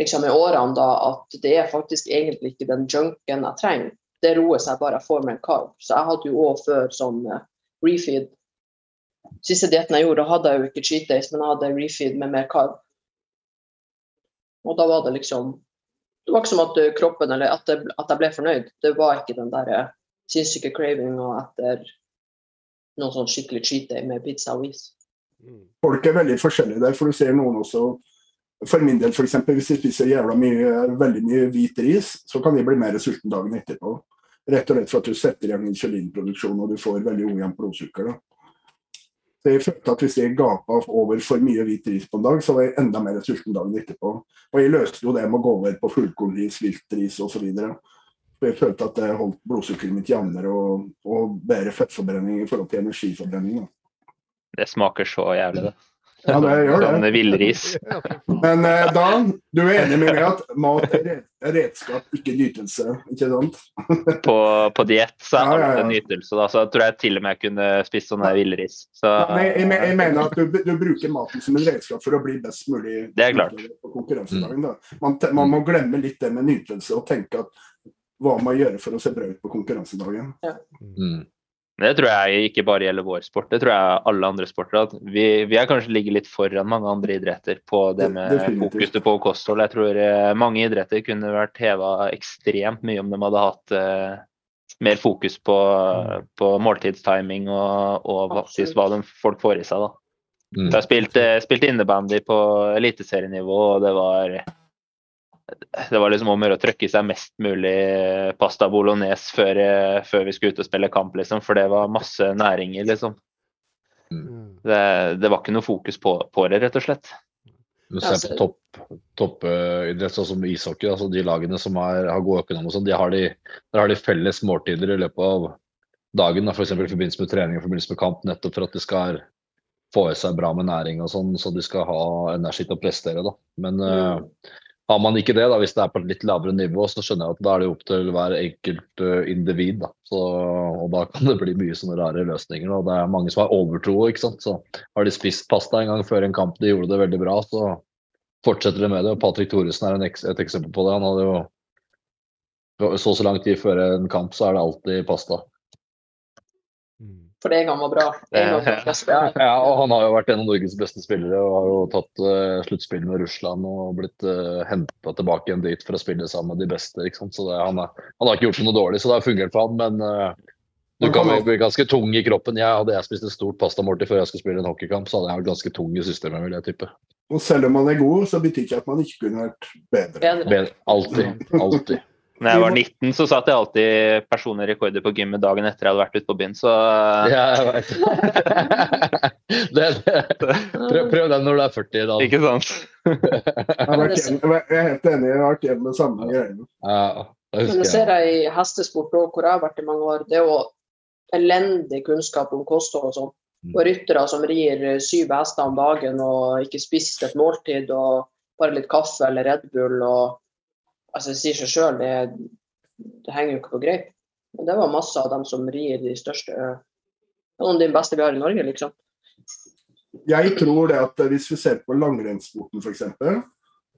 liksom i årene da at det er faktisk egentlig ikke den junken jeg trenger. Det roer seg bare jeg får mer karb. Så jeg hadde jo òg før sånn uh, refeed. Siste dietten jeg gjorde, hadde jeg jo ikke cheat days, men jeg hadde refeed med mer karb. Og da var det liksom Det var ikke som at eh, kroppen eller at, det, at jeg ble fornøyd. Det var ikke den der uh, sinnssyke cravinga etter noe sånn skikkelig cheat day med pizza og is. Mm. Folk er veldig forskjellige der, for du ser noen også For min del, f.eks. Hvis jeg spiser jævla mye, veldig mye hvit ris, så kan jeg bli mer sulten dagen etterpå. Rett og slett for at du setter igjen insulinproduksjon og du får veldig ujevnt blodsukker. da. Så jeg følte at Hvis jeg gapa over for mye hvit ris på en dag, så var jeg enda mer sulten dagen etterpå. Og jeg løste jo det med å gå over på fullkornris, viltris osv. Jeg følte at det holdt blodsukkeret mitt jevnere og, og bedre fettforbrenning i forhold til energiforbrenning. Da. Det smaker så jævlig, det. Ja, det gjør det. Sånn villris. Men eh, Dan, du er enig med meg at mat er redskap, ikke nytelse, ikke sant? på på diett så er alt en nytelse, da, så jeg tror jeg til og med jeg kunne spist sånn villris. Så, Nei, jeg, jeg, mener at du, du, bruker maten som en redskap for å bli best mulig det er klart. på konkurransedagen. Da. Man, man, må glemme litt det med nytelse og tenke at hva man gjør for å se bra ut på konkurransedagen. Ja. Mm. Det tror jeg ikke bare gjelder vår sport, det tror jeg alle andre sporter. At vi, vi er kanskje ligger litt foran mange andre idretter på det med fokus på kosthold. Jeg tror eh, mange idretter kunne vært heva ekstremt mye om de hadde hatt uh, mer fokus på, mm. på måltidstiming og, og faktisk hva de, folk får i seg. da. Mm. Jeg har spilt, uh, innebandy på eliteserienivå, og det var det var liksom om å trykke i seg mest mulig pasta bolognese før, før, vi skulle ut og spille kamp, liksom. For det var masse næringer, liksom. Mm. Det, det, var ikke noe fokus på, på det, rett og slett. Du ser på toppidrett, topp, uh, sånn som ishockey, altså de lagene som er, har god økonomi, sånn, de har de, der har de felles måltider i løpet av dagen, f.eks. For i forbindelse med trening og forbindelse med kamp, nettopp for at de skal få i seg bra med næring og sånn, så de skal ha energi til å prestere. da. Men mm. uh, har man ikke det, da, hvis det er på et litt lavere nivå, så skjønner jeg at da er det opp til hver enkelt uh, individ. Da. Så, og da kan det bli mye sånne rare løsninger. Og det er mange som har overtro. ikke sant? Så Har de spist pasta en gang før en kamp, de gjorde det veldig bra, så fortsetter de med det. og Patrick Thoresen er ek et eksempel på det. Han hadde jo så så lang tid før en kamp, så er det alltid pasta. For det gang var bra. *laughs* ja, og han har jo vært en av Norges beste spillere og har jo tatt uh, sluttspill med Russland og blitt uh, eh, henta tilbake igjen dit for å spille sammen med de beste. ikke sant? Så det, han, er, han, har ikke gjort noe dårlig, så det har fungert for han. Men uh, du kan bli ganske tung i kroppen. Jeg, hadde jeg spist et stort pastamåltid før jeg skulle spille en hockeykamp, så hadde jeg vært ganske tung i systemet, vil jeg tippe. Og selv om man er god, så betyr ikke at man ikke kunne vært bedre. bedre. Alltid. Alltid. Når jeg var 19, så satt jeg alltid personlige rekorder på gymmet dagen etter jeg hadde vært ute på byen, så Ja, jeg vet *laughs* det. Prøv, prøv, den når du er 40, da. Ikke sant? jeg, er helt enig, jeg har vært hjemme med samme greiene. Ja, Men det ser jeg i hestesport òg, hvor jeg har vært i mange år. Det er jo elendig kunnskap om kosthold og sånn. Mm. Og ryttere som rir syv hester om dagen og ikke spist et måltid og bare litt kaffe eller Red Bull og altså Det sier seg sjøl, det, det, henger jo ikke på greip. Men det var masse av dem som rir de største Noen av de beste vi har i Norge, liksom. Jeg tror det at hvis vi ser på langrennssporten f.eks.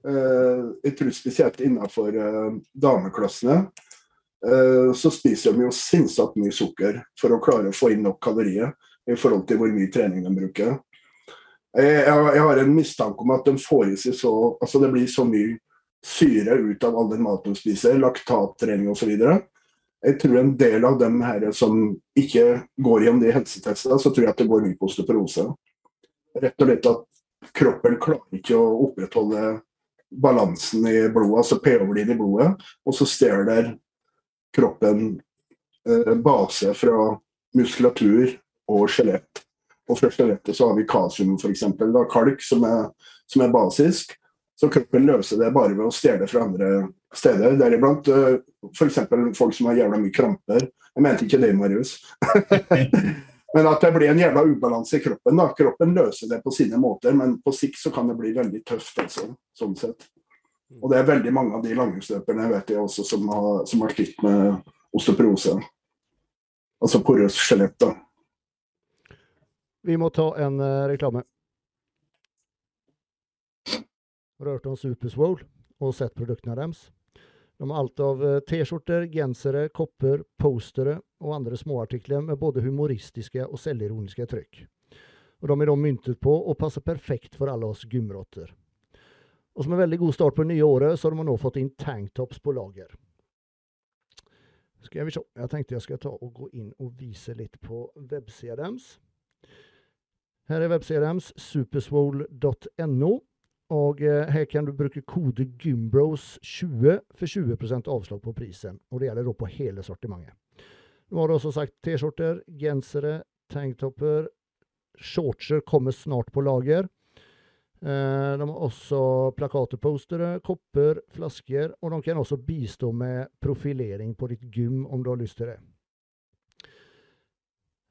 Uh, jeg tror spesielt innenfor uh, dameklassene så spiser de jo sinnssykt mye sukker for å klare å få inn nok kalorier i forhold til hvor mye trening de bruker. Jeg har en mistanke om at de får i seg så Altså det blir så mye syre ut av all den maten de spiser, laktattrening osv. Jeg tror en del av dem her som ikke går gjennom de helsetestene, så tror jeg at det går mye på osteoporose. Rett og slett at kroppen klarer ikke å opprettholde balansen i blodet, altså pH-verdien i blodet, og så stjeler kroppen eh, base fra muskulatur og skjelett. Og fra skjelettet så har vi kasium, f.eks. Kalk, som er, som er basisk. Så kroppen løser det bare ved å stjele fra andre steder. Deriblant uh, f.eks. folk som har jævla mye kramper. Jeg mente ikke det, Marius. *laughs* men at det blir en jævla ubalanse i kroppen. da. Kroppen løser det på sine måter, men på sikt så kan det bli veldig tøft. Altså, sånn sett. Og det er veldig mange av de langrennsløperne vet jeg også som har, som har slitt med osteoporose. Altså porøst skjelett. da. Vi må ta en uh, reklame rørt om Superswole og sett produktene deres. De har alt av eh, T-skjorter, gensere, kopper, postere og andre småartikler med både humoristiske og selvironiske trykk. Og De er da myntet på og passer perfekt for alle oss gymrotter. Og Som en veldig god start på det nye året, så har de nå fått inn tanktops på lager. Skal vi se. Jeg tenkte jeg skal ta og gå inn og vise litt på websida deres. Her er websida deres, superswole.no. Og eh, her kan du bruke kode GYMBROS20 for 20% avslag på prisen. Og det gjelder da på hele sortimentet. Nå har også sagt T-skjorter, gensere, tanktopper. Shortser kommer snart på lager. Eh, de har også plakatpostere, kopper, flasker. Og de kan også bistå med profilering på ditt gym om du har lyst til det.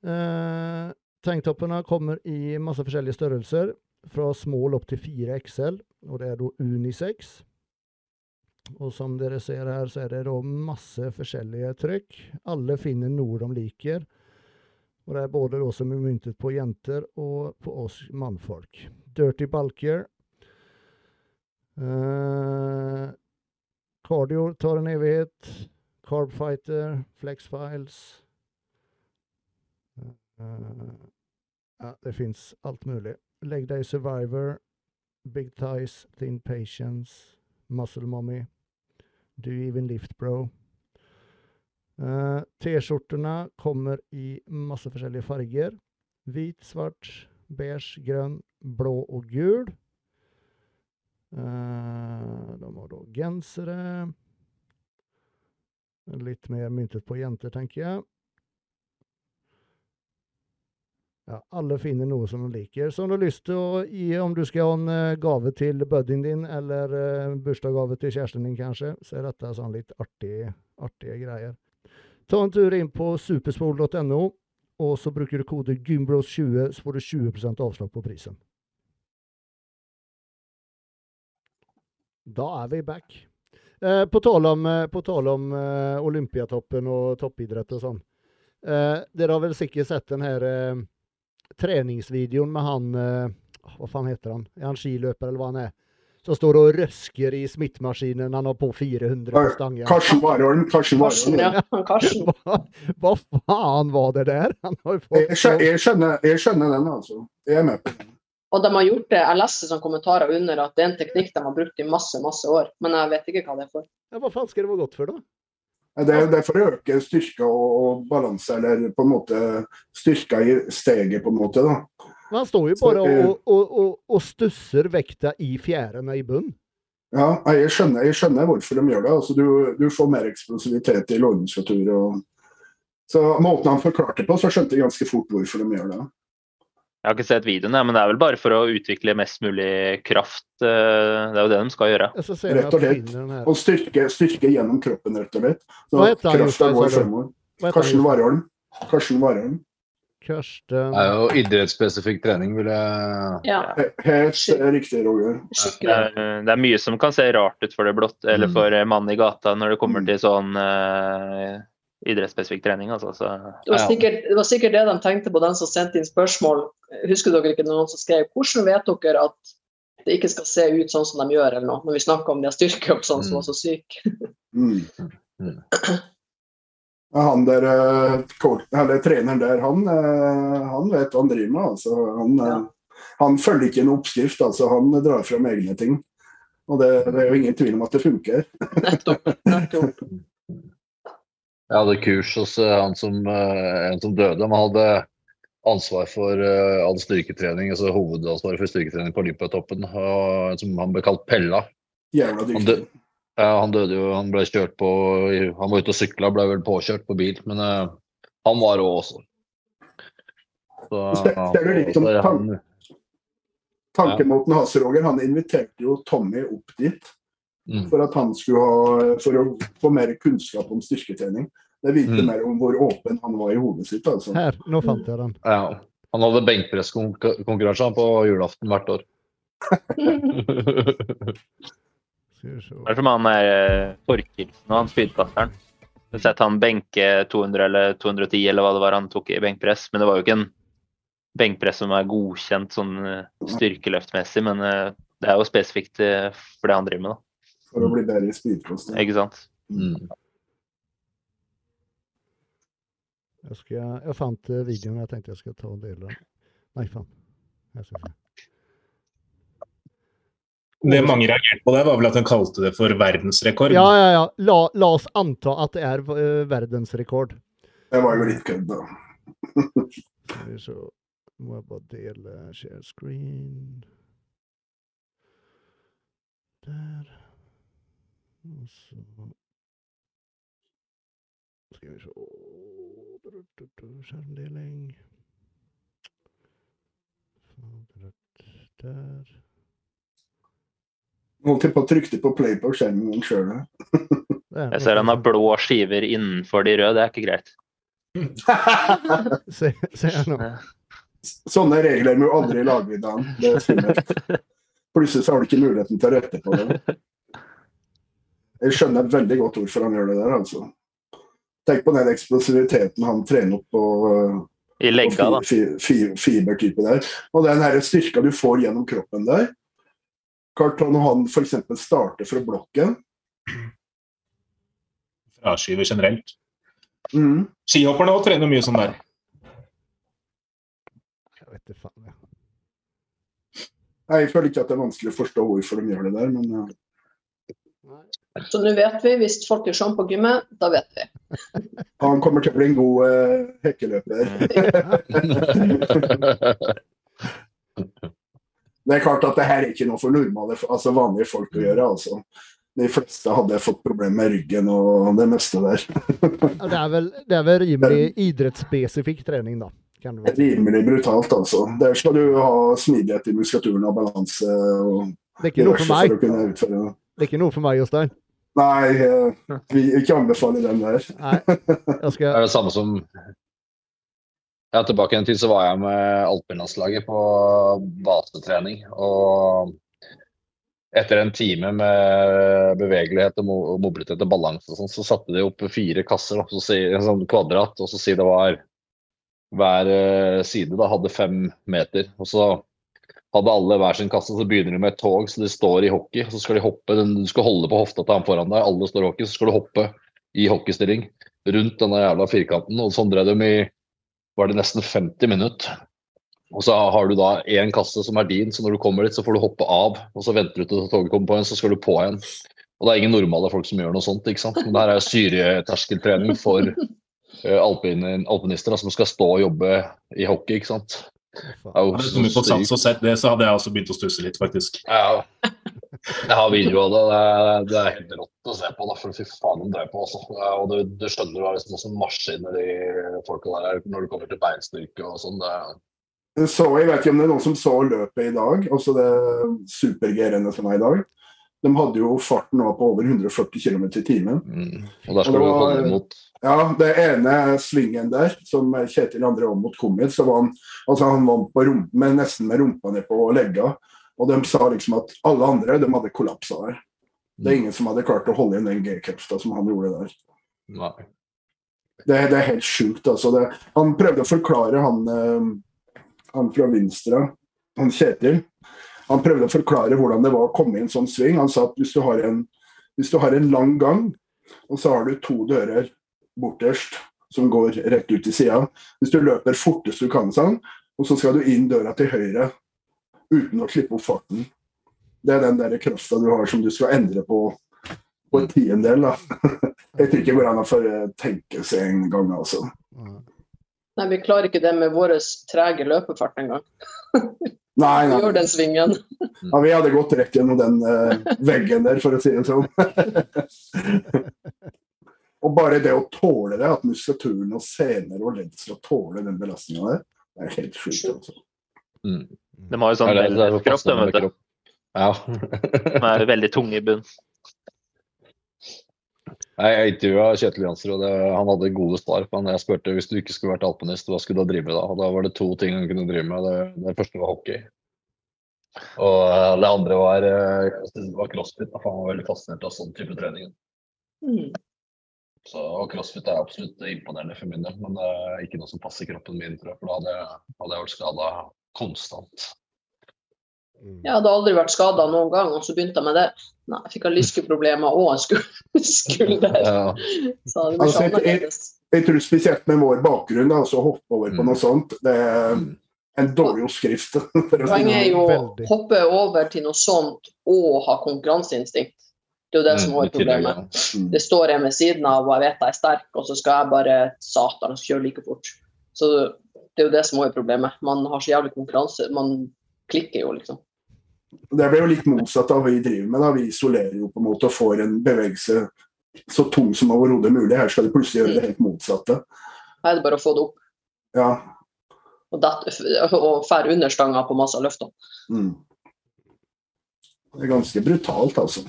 Eh, tanktoppene kommer i masse forskjellige størrelser fra small opp til 4 XL, og det er da unisex. Og som dere ser her, så er det da masse forskjellige trykk. Alle finner noe de liker. Og det er både da som er myntet på jenter og på oss mannfolk. Dirty bulkier. Uh, cardio tar en evighet. Carbfighter, Flex Files. Uh, ja, det fins alt mulig. Leg Day Survivor, Big Thighs, Thin Patience, Muscle Mommy, Do Even Lift Bro. Uh, T-skjortene kommer i masse forskjellige farger. Hvit, svart, beige, grønn, blå og gul. Uh, de har da gensere. Litt mer myntet på jenter, tenker jeg. Ja, alle finner noe som de liker. Så om du har lyst til å gi, om du skal ha en uh, gave til buddyen din, eller uh, bursdagsgave til kjæresten din kanskje, så er dette sånn litt artig, artige greier. Ta en tur inn på superspol.no, og så bruker du kode gymbros20, så får du 20% avslag på prisen. Da er vi back. Eh, på tale om, eh, på tale om eh, Olympiatoppen og toppidrett og sånn. Eh, dere har vel sikkert sett den her eh, treningsvideoen med han eh, Hva faen heter han? Er han skiløper, eller hva han er? Som står og røsker i smittmaskinen. Han har på 400 på stangen. Karsten Warholm. Karsten Warholm. ja. Karsten. *laughs* Hva, hva faen var det der? Han har fått Jeg, skjø- jeg, skjønner, jeg skjønner den, altså. Jeg er med på den. Og de har gjort det, jeg leste sånne kommentarer under at det er en teknikk de har brukt i masse masse år, men jeg vet ikke hva det er for. ja, Hva faen skal det være godt for, da? Det er, det er for å øke styrke og, og balanse, eller på en måte styrka i steget, på en måte. da. Men han står jo bare Så, og, og, og, og stusser vekta i fjærene i bunnen. Ja, jeg skjønner, jeg skjønner hvorfor de gjør det. altså Du, du får mer eksplosivitet i lårmuskulaturen. Og... Så Måten han forklarte på, så skjønte jeg ganske fort hvorfor de gjør det. Jeg har ikke sett videoene, men det er vel bare for å utvikle mest mulig kraft. eh, Det er jo det de skal gjøre. Rett og slett. Og styrke, styrke gjennom kroppen, rett og slett. Så Hva heter han, krafta går fremover. Karsten? Warholm. Karsten Warholm. Karsten Det er jo idrettsspesifikk trening, vil jeg Ja, Helt eh, riktig, Roger. Det er, det er mye som kan se rart ut for det blått, eller Mm. for eh, mannen i gata når det kommer Mm. til sånn uh, idrettsspesifikk trening. Altså, så. Det var, sikkert, det var sikkert det de tenkte på den som sendte inn spørsmål. Husker dere ikke noen som skrev hvordan vet dere at det ikke skal se ut sånn som de gjør, eller noe, når vi snakker om de styrkeoppsene som var så syke? *laughs* Mm. Mm. Han der, eh, eller treneren der, han, eh, han vet hva han driver med. Altså. Han, eh, Ja. han følger ikke en oppskrift, altså. han drar fram egne ting. Og det, det er jo ingen tvil om at det funker. Nettopp. nettopp. *laughs* Jeg hadde kurs hos eh, han som, eh, en som døde. Han hadde ansvar for eh, all styrketrening, altså hovedansvaret for styrketrening på Olympiatoppen, som han ble kalt Pella. Jævla Han, dø, dyktig. ja, han døde jo, han ble kjørt på Han var ute og sykla, ble vel påkjørt på bil, men uh, han var rå også. Så, *laughs* Ser du litt om tanken? Tankemåten hans, Roger, han inviterte jo Tommy opp dit for at han skulle ha, for å få mer kunnskap om styrketrening. Det viste Mm. mer om hvor åpen han var i hodet sitt. altså. Her, nå fant jeg den. ja, han hadde benkpresskonkurranse på julaften hvert år. Hva er. Det som han er Torkelsen og han spydkasteren. Du har sett han benke 200 eller 210 eller hva det var han tok i benkpress, men det var jo ikke en benkpress som er godkjent sånn eh, styrkeløftmessig, men eh, det er jo spesifikt eh, for det han driver med, da. For å bli bedre i spydkost. Ikke sant? Mm. Jeg, skal, jeg fant eh, videoen, jeg tenkte jeg skulle ta og dele. Nei, faen. Det mange reagerte på, det var vel at hun kalte det for verdensrekord. Ja, ja, ja. La, la oss anta at det er uh, verdensrekord. Det var jo litt kødd, da. Skal vi se. Må jeg bare dele share screen. Der. Og så Skal vi se Skjermdeling. Der. Holdt jeg på å trykke på play på skjermen sjøl. *laughs* Jeg ser han har blå skiver innenfor de røde, det er ikke greit. *laughs* Se, se her nå. Sånne regler må du aldri lage i dag. Det er skummelt. *laughs* Plutselig så har du ikke muligheten til å rette på det. Jeg skjønner veldig godt hvorfor han gjør det der, altså. Tenk på den eksplosiviteten han trener opp på, I legga, fi, fi, fibertype der. Og den her styrka du får gjennom kroppen der. Klart Når han f.eks. starter fra blokken Fraskyver generelt. mm, Skihopperne òg trener mye sånn der. Jeg vet ikke faen. Ja. Jeg føler ikke at det er vanskelig å forstå hvorfor de gjør det der, men Så nå vet vi, hvis folk er sånn på gymmet, da vet vi. *laughs* han kommer til å bli en god uh, hekkeløper. *laughs* Det er klart at det her er ikke noe for normale, altså vanlige folk å gjøre. altså. De fleste hadde fått problemer med ryggen og det meste der. Det er vel, det er vel rimelig idrettsspesifikk trening, da. Kan det er Rimelig brutalt, altså. Der skal du ha smidighet i muskulaturen og balanse og Det er ikke noe for meg. Det. Er ikke noe for meg, Jostein. Nei, uh, vi ikke anbefaler den der. Nei, skal... Det er det samme som ja, Tilbake en tid så var jeg med alpinlandslaget på basetrening. Og etter en time med bevegelighet og mobilitet og balanse sånn, så satte de opp fire kasser, og så, en sånn kvadrat, og så sier det var hver eh, side da, hadde fem meter. Og så hadde alle hver sin kasse, så begynner de med et tog, så de står i hockey. Så skal de hoppe, du skal holde på hofta til han foran deg, alle står i hockey, så skal du hoppe i hockeystilling rundt denne jævla firkanten. Og sånn drev de i var det nesten 50 minutter. Og så har du da én kasse som er din, så når du kommer dit, så får du hoppe av. Og så venter du til toget kommer på igjen, så skal du på igjen. Og det er ingen normale folk som gjør noe sånt, ikke sant. Men det her er syreterskeltrening for uh, alpinister som skal stå og jobbe i hockey, ikke sant. Hadde du kommet på sats og sett det, så hadde jeg også begynt å stusse litt, faktisk. Ja, jeg har video av det. Det er, helt rått å se på. Da, for fy faen, de drev på. Også. Og du, du skjønner det er liksom også maskiner, de folka der, når du kommer til beinstyrke og sånn. Så, jeg vet ikke om det er noen som så løpet i dag, også det super-G-rennet som er i dag. De hadde jo farten nå på over 140 km i timen. Mm. Og der skal og du holde imot. Ja, det ene svingen der, som Kjetil André Aamodt kom i, så var han altså han vant på rumpa, med, nesten med rumpa ned på legga. Og de sa liksom at alle andre de hadde kollapsa der. Det er ingen som hadde klart å holde igjen den G-krafta som han gjorde der. Nei. Det, det er helt sjukt. Altså. Det, han prøvde å forklare, han, eh, han fra Vinstra, han Kjetil. Han prøvde å forklare hvordan det var å komme i en sånn sving. Han sa at hvis du har en, hvis du har en lang gang, og så har du to dører borterst som går rett ut til sida. Hvis du løper fortest du kan, sånn, og så skal du inn døra til høyre uten å slippe opp farten. Det er den der krafta du har som du skal endre på på en tiendedel. *laughs* Jeg tror ikke det går an å tenke seg en gang, altså. Nei, vi klarer ikke det med vår trege løpefart engang. Nei, nei. *laughs* Gjør den svingen. Ja, vi hadde gått rett gjennom den uh, veggen der, for å si det sånn. *laughs* Og bare det å tåle det, at muskulaturen og sener og ledd skal tåle den belastninga der, det er helt sjukt. Altså. Mm. De har jo sånn kropp, de, vet du. Ja. De er veldig tunge i bunn. Jeg intervjua Kjetil Jansrud, og det, han hadde gode svar. Men jeg spurte hvis du ikke skulle vært alpinist, hva skulle du drive med da? Og da var det to ting han kunne drive med. Det, det første var hockey. Og eh, det andre var, eh, det var crossfit. Han var veldig fascinert av sånn type trening. Mm. Så, crossfit er absolutt imponerende for min del, men det er ikke noe som passer kroppen min, tror jeg. For da hadde jeg, hadde jeg vært skada konstant. Mm. Jeg hadde aldri vært skada noen gang, og så begynte jeg med det. Nei, jeg fikk lyskeproblemer og en skulder. *laughs* Ja. Så det blir altså, jeg, jeg, tror spesielt med vår bakgrunn, altså hoppe over på mm. noe sånt, det er mm. en dårlig oppskrift. *laughs* Poenget er jo å hoppe over til noe sånt og ha konkurranseinstinkt. Det er jo det som er problemet. Det står jeg ved siden av og jeg vet jeg er sterk, og så skal jeg bare satan kjøre like fort. Så det er jo det som er problemet. Man har så jævlig konkurranse. Man klikker jo, liksom. Det blir jo litt motsatt av hva vi driver med. da. Vi isolerer jo på en måte og får en bevegelse så tung som overhodet mulig. Her skal de plutselig gjøre det helt motsatte. Her er det bare å få det opp. Ja. Og, og fære under stanga på masse av løftene. Mm. Det er ganske brutalt, altså.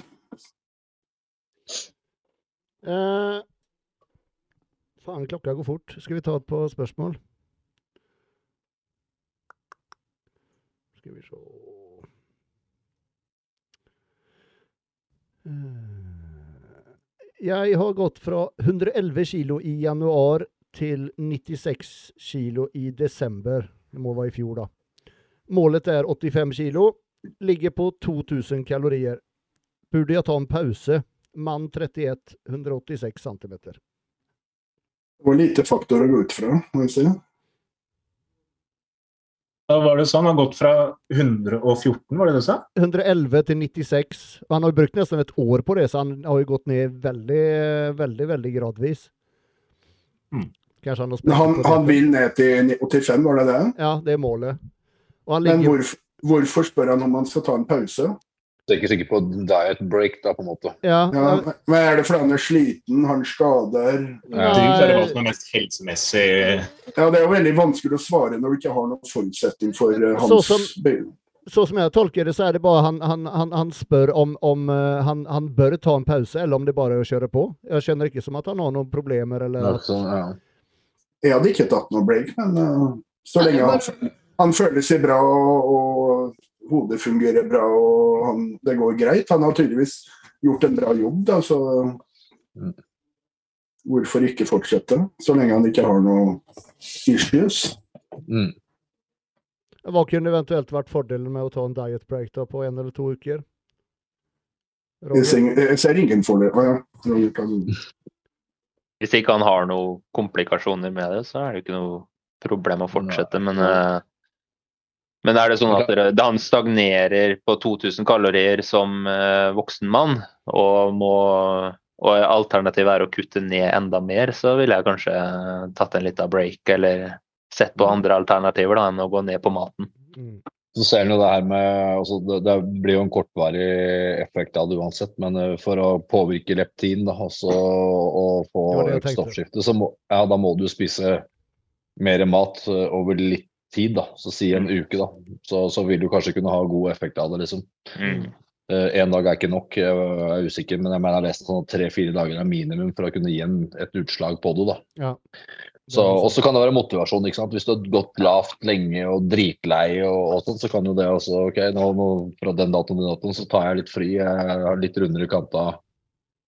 Eh, faen, klokka går fort. Skal vi ta et på spørsmål? Skal vi se eh, Jeg har gått fra 111 kilo i januar til 96 kilo i desember. Det må være i fjor, da. Målet er 85 kilo. Ligger på 2000 kalorier. Burde jeg ta en pause? Mann 31, 186 cm. Det var lite faktor å gå ut fra, må jeg si. Da var det sånn, Han har gått fra 114, var det du sa? 111 til 96. Og han har brukt nesten et år på det, så han har jo gått ned veldig, veldig veldig gradvis. Mm. Kanskje han, har han, han vil ned til 85, var det det? Ja, det er målet. Ligger... Men hvorfor, hvorfor spør han om han skal ta en pause? Er ikke sikker på diet break, da, på en måte. Ja, ja men Er det fordi han er sliten, han skader? Ja. Det er hva som er mest helsemessig Ja, det er jo veldig vanskelig å svare når du ikke har noen forutsetning for uh, hans så som, så som jeg tolker det, så er det bare han, han, han, han spør om, om uh, han, han, bør ta en pause, eller om det bare er å kjøre på. Jeg kjenner ikke som at han har noen problemer. eller at... Sånn, ja. Jeg hadde ikke tatt noe break, men uh, så lenge han, han føler seg bra og, og hodet fungerer bra og han, det går greit Han har tydeligvis gjort en bra jobb, da, så mm. hvorfor ikke fortsette? Så lenge han ikke har noe issues. Mm. Hva kunne eventuelt vært fordelen med å ta en diet break da, på en eller to uker? Jeg ser, jeg ser, ingen fordel. Ja. *laughs* Hvis ikke han har noen komplikasjoner med det, så er det ikke noe problem å fortsette. Men, uh, men er det sånn at dere, han stagnerer på 2000 kalorier som uh, voksen mann, og, må, og alternativet er å kutte ned enda mer, så ville jeg kanskje tatt en liten break eller sett på mm. andre alternativer da, enn å gå ned på maten. Mm. Så ser jo det her med altså det, det, blir jo en kortvarig effekt av det uansett, men eh, for å påvirke leptin da, også, og få økt stoffskifte, så må, ja, da må du spise mer mat eh, over litt tid. da, Så si en mm. uke, da. Så, så vil du kanskje kunne ha god effekt av det. liksom. Mm. Uh, en dag er ikke nok, jeg er usikker, men jeg mener jeg har lest sånn tre-fire dager er minimum for å kunne gi en, et utslag på det. da. Ja. Og så kan det være motivasjon. ikke sant? Hvis du har gått lavt lenge og dritlei, og, og sånn, så kan jo det også ok, nå, nå, Fra den datoen til den datoen så tar jeg litt fri, jeg har litt rundere kanta,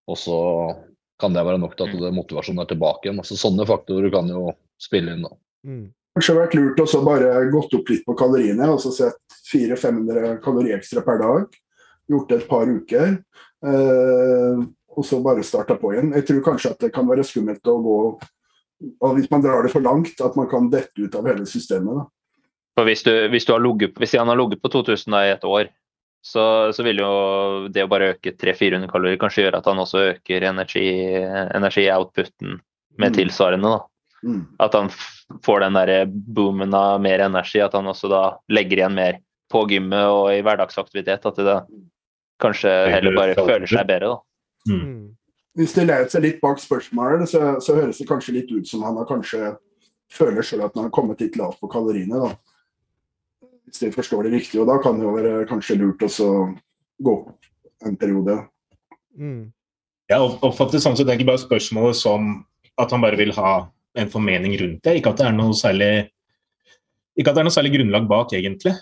og så kan det være nok til at det, motivasjonen er tilbake igjen. Altså, sånne faktorer kan jo spille inn. da. Mm. Kanskje vært lurt å bare gått opp litt på kaloriene, altså sett 400-500 kalorier ekstra per dag. Gjort det et par uker. Eh, og så bare starta på igjen. Jeg tror kanskje at det kan være skummelt å gå og hvis man drar det for langt, at man kan dette ut av hele systemet. Da. For hvis, du, hvis, du logget, hvis han har ligget på 2000 i et år, så, så, vil jo det å bare øke 300-400 kalorier kanskje gjøre at han også øker energi-outputen med mm. tilsvarende. da. Mm. At han får den der boomen av mer energi, at han også da legger igjen mer på gymmet og i hverdagsaktivitet. At det kanskje heller bare føler seg bedre. da. Mm. Hvis det leier seg litt bak spørsmålet, så, så, høres det kanskje litt ut som han har kanskje føler sjøl at han har kommet litt lavt på kaloriene. da. Hvis de forstår det riktig. Og da kan det jo være kanskje lurt å gå en periode. Mm. Jeg oppfatter sånn sett egentlig bare spørsmålet som at han bare vil ha en formening rundt det. Ikke at det er noe særlig, ikke at det er noe særlig grunnlag bak, egentlig.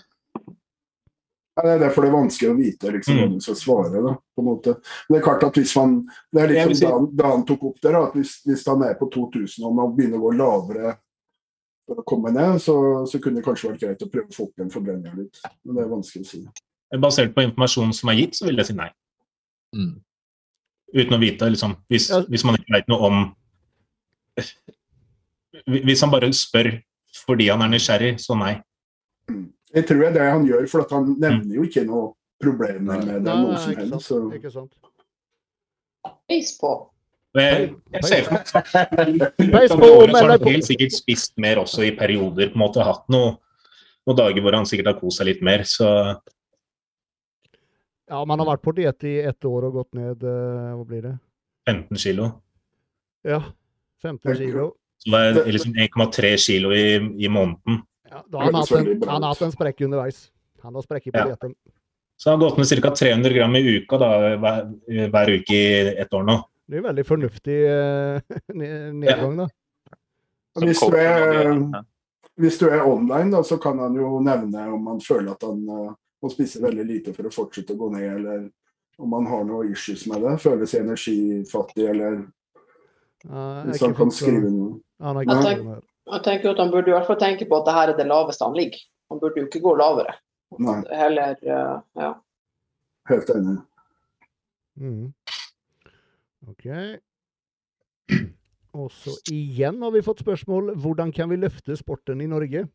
Nei, det er derfor det er vanskelig å vite liksom, hva mm. du skal svare. Da, på en måte. Men det er klart at hvis man, det er litt som Dan, Dan tok opp der, at hvis, hvis han er på 2000 og man begynner å gå lavere for å komme ned, så, så kunne det kanskje vært greit å prøve å få opp den forbrenninga litt. Men det er vanskelig å si. Basert på informasjonen som er gitt, så vil jeg si nei. Mm. Uten å vite, liksom. Hvis, ja. hvis man ikke vet noe om Hvis han bare spør fordi han er nysgjerrig, så nei. Mm. Jeg tror det er det han gjør, for han nevner jo ikke noe problemer med det. noe som helst. Så. Ikke sant. Peis på. Jeg, ser for meg har helt sikkert spist mer også i perioder. på en måte Hatt noe, noen dager hvor han sikkert har kost seg litt mer. så... Ja, man har vært på diett i ett år og gått ned uh, Hva blir det? 15 kilo. Ja. 15 kilo. Så det er liksom 1,3 kilo i, i måneden. Ja, da har han, hatt en, han har hatt en sprekk underveis. Han har sprekk på ja. dietten. Så han har gått med ca. 300 gram i uka da, hver, hver, uke i ett år nå. Det er veldig fornuftig *laughs* uh, nedgang, da. Hvis du, er, hvis du, er, online, da, så kan han jo nevne om han føler at han uh, må spise veldig lite for å fortsette å gå ned, eller om han har noe issues med det. Føler seg energifattig, eller uh, Hvis han kan skrive noe. Han er jeg, tenker, jeg tenker at Han burde i hvert fall tenke på at det her er det laveste han ligger. Han burde jo ikke gå lavere. Nei. Heller, uh, ja. Helt enig. Mm. OK. Og så igjen har vi fått spørsmål hvordan kan vi løfte sporten i Norge?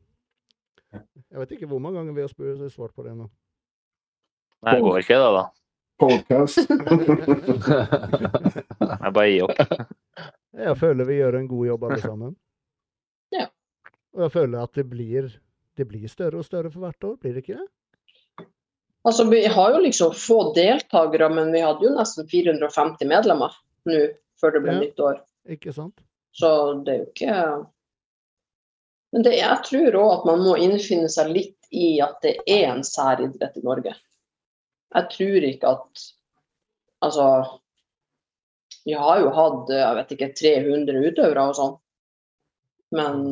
Jeg vet ikke hvor mange ganger vi har svart på det nå. Nei, det går ikke, det, da. Podcast. *laughs* jeg bare gir opp. *laughs* Jeg føler vi gjør en god jobb alle *laughs* sammen. Ja. Og jeg føler at det blir, det blir større og større for hvert år, blir det ikke det? Altså, Vi har jo liksom få deltakere, men vi hadde jo nesten 450 medlemmer nå før det ble ja, nytt år. Ikke sant? Så det er jo ikke Men det, jeg tror òg at man må innfinne seg litt i at det er en særidrett i Norge. Jeg tror ikke at Altså Vi har jo hatt jeg vet ikke, 300 utøvere og sånn, men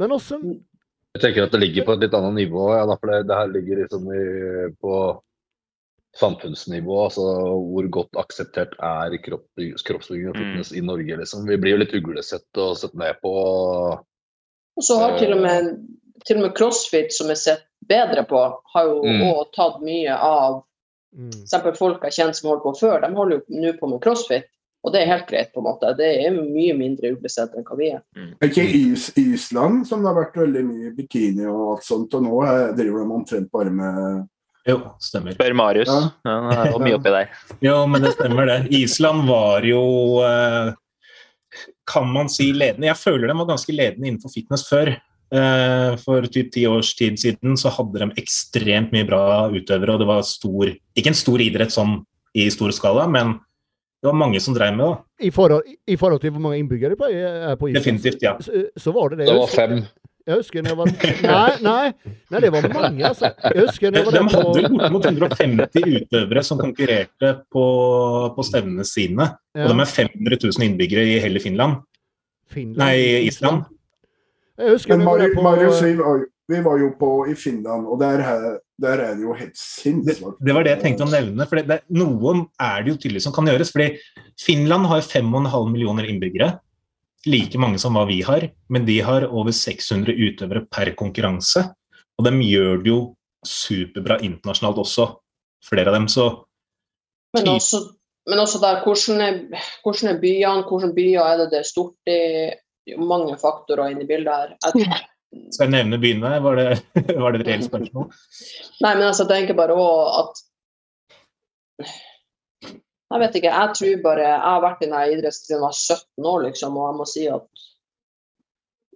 Men også Jeg tenker at det ligger på et litt annet nivå. Ja, for det, det her ligger liksom i, på samfunnsnivå. altså Hvor godt akseptert er kropp, kroppsbygging og fitness mm. i Norge? liksom. Vi blir jo litt uglesett og sett ned på. Og så har til og med, til og med crossfit, som er sett bedre på, har jo òg mm. tatt mye av mm. eksempel folk jeg kjenner som holdt på før, de holder jo nå på med crossfit. Og det er helt greit, på en måte. Det er mye mindre uglesett enn hva vi er. Mm. Ikke Is Island som det har vært veldig mye bikini og alt sånt, og nå driver de omtrent bare med jo, stemmer. Spør Marius. Ja. Han er mye oppi der. *laughs* jo, men det stemmer, det. Island var jo eh, Kan man si ledende? Jeg føler de var ganske ledende innenfor fitness før. Eh, for typ ti års tid siden så hadde de ekstremt mye bra utøvere, og det var stor Ikke en stor idrett sånn i stor skala, men det var mange som drev med det. I forhold, I forhold, til hvor mange innbyggere på, er på Island? Definitivt, ja. Så, så var det det. Det var fem. Jeg husker når jeg var Nei, nei, nei det var mange, altså. Jeg husker når jeg var De hadde bortimot 150 utøvere som konkurrerte på, på stevnene sine. Ja. Og de er 500 000 innbyggere i hele Finland. Finland. Nei, Island. Jeg husker Men Marius, på... Marius vi, var, vi, var, jo på i Finland, og der, der er det jo helt sinnssykt. Det, det, var det jeg tenkte å nevne. for det, det, Noe er det jo tydelig som kan gjøres. fordi Finland har 5,5 millioner innbyggere like mange som hva vi har, men de har over 600 utøvere per konkurranse. Og de gjør det jo superbra internasjonalt også, flere av dem. Så men også, men også der, hvordan er, hvordan er byene? Hvilke byer er det det er stort i? Mange faktorer inne i bildet her. Skal jeg nevne byene? Var det, *laughs* var det et reelt spørsmål? Nei, men altså, jeg tenker bare òg at jeg vet ikke. Jeg tror bare Jeg har vært i denne idretten siden jeg var 17 år, liksom, og jeg må si at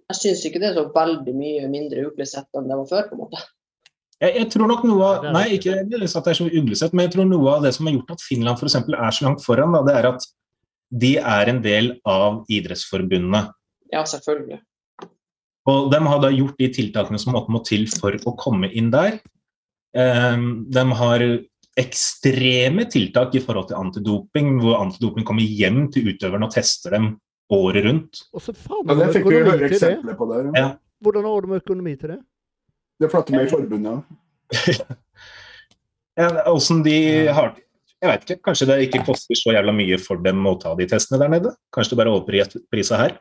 jeg syns ikke det er så veldig mye mindre uglesett enn det var før, på en måte. Jeg, jeg tror nok noe av Nei, ikke at det er så uglesett, men jeg tror noe av det som har gjort at Finland f.eks. er så langt foran, da, det er at de er en del av idrettsforbundene. Ja, selvfølgelig. Og de har da gjort de tiltakene som må til for å komme inn der. Um, de har ekstreme tiltak i forhold til antidoping, hvor antidoping kommer hjem til utøverne og tester dem året rundt. Og så faen, ja, det fikk vi høre eksempler på der. Ja. Hvordan har du med økonomi til det? Det flatter med i forbundet. ja, *laughs* åssen de har Jeg vet ikke, kanskje det ikke koster så jævla mye for dem å ta de testene der nede? Kanskje det bare er prisa her?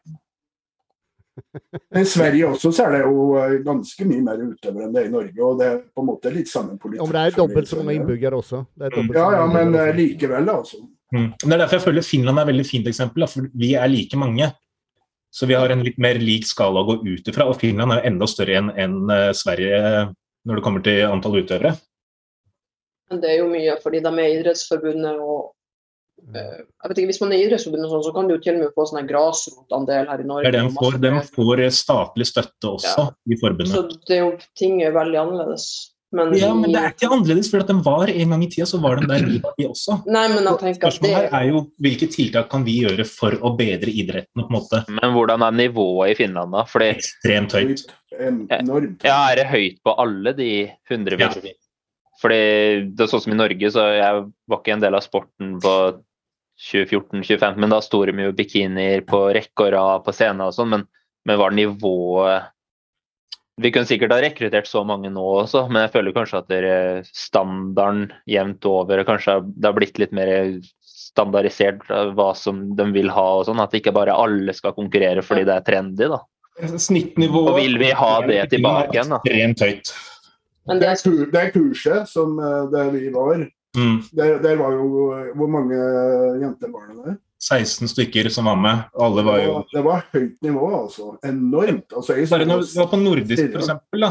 I Sverige også så er det jo eh, ganske mye mer utøvere enn det er i Norge. og Det er på en måte litt samme politikk. Om det er dobbelt så mange innbyggere også. ja, ja, men likevel, altså. Mm. Det er derfor jeg føler Finland er et veldig fint eksempel. For vi er like mange. Så vi har en litt mer lik skala å gå ut ifra. Og Finland er jo enda større enn en, uh, Sverige når det kommer til antall utøvere. Det er jo mye fordi de er idrettsforbundet og Eh, jeg vet ikke, Hvis man er idrettsforbund, sånn, så kan du jo til og med få sånn grasrotandel her i Norge. De får, de får statlig støtte også ja. i forbundet. Så det er jo, ting er veldig annerledes. Men, ja, men det er ikke annerledes, for at de var en gang i tida så var de der de også. Nei, men jeg tenker Spørsmålet her er jo hvilke tiltak kan vi gjøre for å bedre idretten? på en måte. Men hvordan er nivået i Finland, da? Fordi, Ekstremt høyt. Ja, Er det høyt på alle de 100 ja. Fordi det er sånn som i Norge, så jeg var ikke en del av sporten på 2014-2015, men da sto de jo bikinier på rekke og rad på scenen og sånn, men, men, var nivået Vi kunne sikkert ha rekruttert så mange nå også, men jeg føler kanskje at det standarden jevnt over Kanskje det har blitt litt mer standardisert hva som de vil ha og sånn, at ikke bare alle skal konkurrere fordi det er trendy, da. Snittnivået Og vil vi ha det tilbake igjen, da? Rent høyt. Det er, det er kurset som det der vi var, Mm. Der, der, var jo Hvor mange jenter var det der? 16 stykker som var med. Alle var jo Det var, høyt nivå, altså. Enormt. Altså, Bare når vi var på nordisk, for eksempel, da,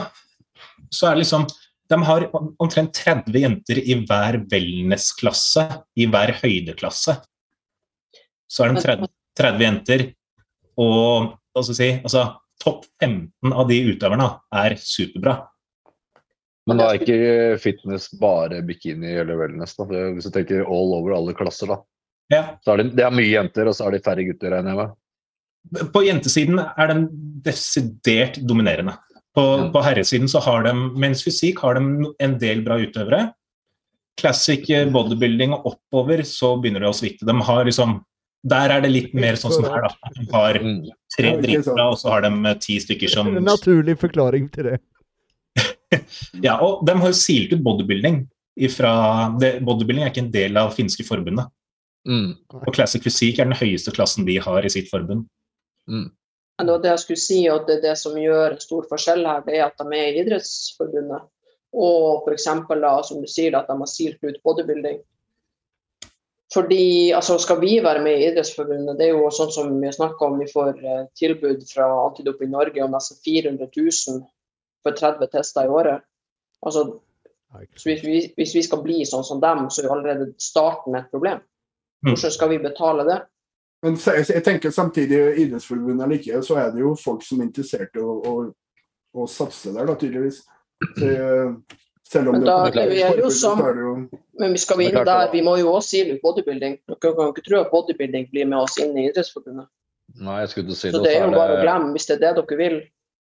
så er det liksom De har omtrent 30 jenter i hver wellness-klasse, i hver høydeklasse. Så er de 30, 30 jenter, og hva skal jeg si, altså, topp 15 av de utøverne er superbra. Men da er ikke fitness bare bikini eller wellness. da. Hvis du tenker all over alle klasser, da. Ja. Så er det, det er mye jenter, og så er det færre gutter, regner jeg med. På jentesiden er den desidert dominerende. På, på, herresiden så har de, mens fysikk har de en del bra utøvere. Classic bodybuilding og oppover så begynner det å svikte. De har liksom der er det litt mer sånn som her, da. De har mm. tre dritbra, og så har de ti stykker som En naturlig forklaring til det. *laughs* ja, og de har jo silt ut bodybuilding. Ifra, det, bodybuilding er ikke en del av finske forbundet. Mm. Og Classic Fysikk er den høyeste klassen de har i sitt forbund. Mm. Det var det jeg skulle si, og det, det som gjør en stor forskjell her, det er at de er i Idrettsforbundet. Og f.eks. som du sier, at de har silt ut bodybuilding. Fordi, altså Skal vi være med i Idrettsforbundet, det er jo sånn som vi snakka om, vi får eh, tilbud fra Antidop i Norge om nesten 400 000 for 30 tester i året. Altså, hvis vi, hvis vi skal bli sånn som dem, så er jo allerede starten et problem. Mm. Hvordan skal vi betale det? Men jeg tenker samtidig, Idrettsforbundet eller ikke, så er det jo folk som er interessert i å, å, å satse der, da, tydeligvis. Så, selv om men, da, det, vi er jo som, men vi skal inn der, vi må jo også si litt bodybuilding. Dere kan ikke tro at bodybuilding blir med oss inn i Idrettsforbundet. Nei, jeg skulle si Så det er jo bare å glemme, hvis det er det dere vil,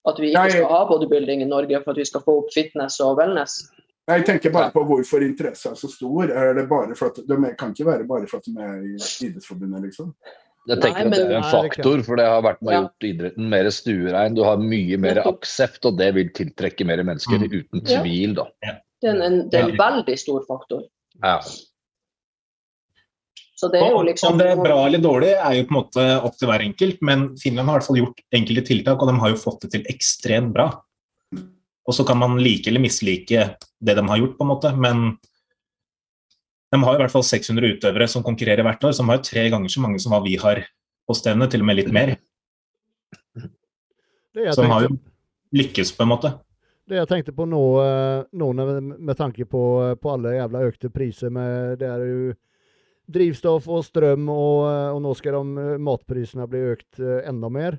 at vi ikke skal ha bodybuilding i Norge for at vi skal få opp fitness og wellness. Jeg tenker bare på hvorfor interessen er så stor. Er det bare for at, de kan ikke være bare for at de er i Idrettsforbundet, liksom. Jeg tenker Nei, men, at Det er en faktor, for det har vært med å ja. gjort idretten mer stuerein. Du har mye mer aksept, og det vil tiltrekke mer mennesker, mm. uten tvil. da. Det er en, det er en veldig stor faktor. Ja. Så det er jo liksom... Om det er bra eller dårlig, er jo på en måte opp til hver enkelt, men Finland har i hvert fall gjort enkelte tiltak, og de har jo fått det til ekstremt bra. Og så kan man like eller mislike det de har gjort, på en måte, men de har i hvert fall 600 utøvere som konkurrerer hvert år, som har tre ganger så mange som hva vi har på stevnet, til og med litt mer. Som har jo lykkes, på en måte. Det jeg tenkte på nå, eh, nå med tanke på, på, alle jævla økte priser med Det er jo drivstoff og strøm, og, eh, og nå skal de, eh, matprisene bli økt enda mer.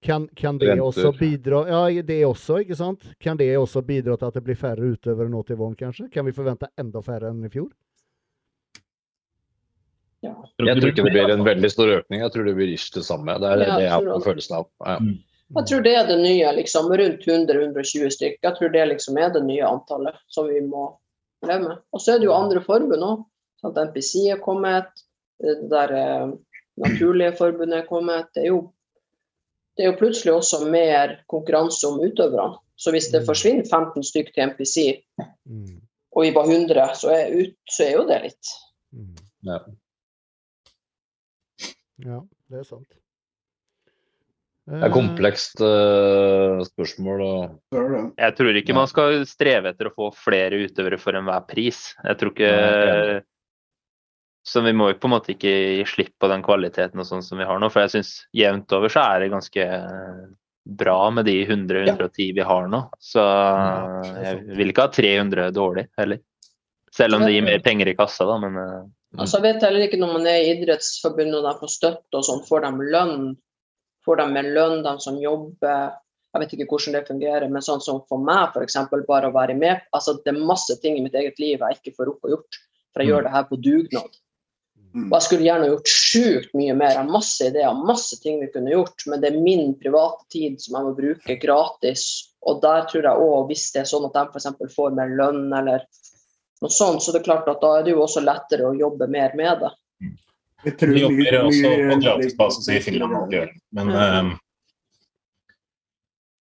Kan, kan det Renter. også bidra Ja, det også, ikke sant? Kan det også bidra til at det blir færre utøvere nå til våren, kanskje? Kan vi forvente enda færre enn i fjor? Ja. Jeg tror ikke det blir en veldig stor økning, jeg tror det blir ish det samme. Det er ja, det jeg har på følelsen av. Ja. Mm. Jeg tror det er det nye, liksom. Rundt 100-120 stykker. Jeg tror det liksom er det nye antallet som vi må leve med. Og så er det jo andre forbund òg. NPC er kommet, det der eh, naturlige forbundet er kommet. Det er, jo, det er jo plutselig også mer konkurranse om utøverne. Så hvis det mm. forsvinner 15 stykker til NPC, mm. og vi bare 100, så er, ut, så er jo det litt. Ja. Ja, det er sant. Det er komplekst uh, spørsmål. Og... Jeg tror ikke man skal streve etter å få flere utøvere for enhver pris. Jeg tror ikke Så vi må jo på en måte ikke gi slipp på den kvaliteten og sånn som vi har nå. For jeg syns jevnt over så er det ganske bra med de 100-110 vi har nå. Så jeg vil ikke ha 300 dårlig heller. Selv om det gir mer penger i kassa, da, men uh, Mm. Altså, jeg vet heller ikke når man er i Idrettsforbundet og de får støtte og sånn, får de lønn? Får de med lønn, de som jobber? Jeg vet ikke hvordan det fungerer, men sånn som for meg, f.eks. bare å være med altså Det er masse ting i mitt eget liv jeg ikke får rukket å gjort, for jeg mm. gjør det her på dugnad. Mm. Og jeg skulle gjerne gjort sjukt mye mer. Jeg har masse ideer, masse ting vi kunne gjort, men det er min private tid som jeg må bruke gratis. Og der tror jeg òg, hvis det er sånn at de f.eks. får mer lønn eller noe sånt, så det er klart at da er det jo også lettere å jobbe mer med det. Jeg tror Vi jobber mye, også på gratisbasis i Finland. Men, um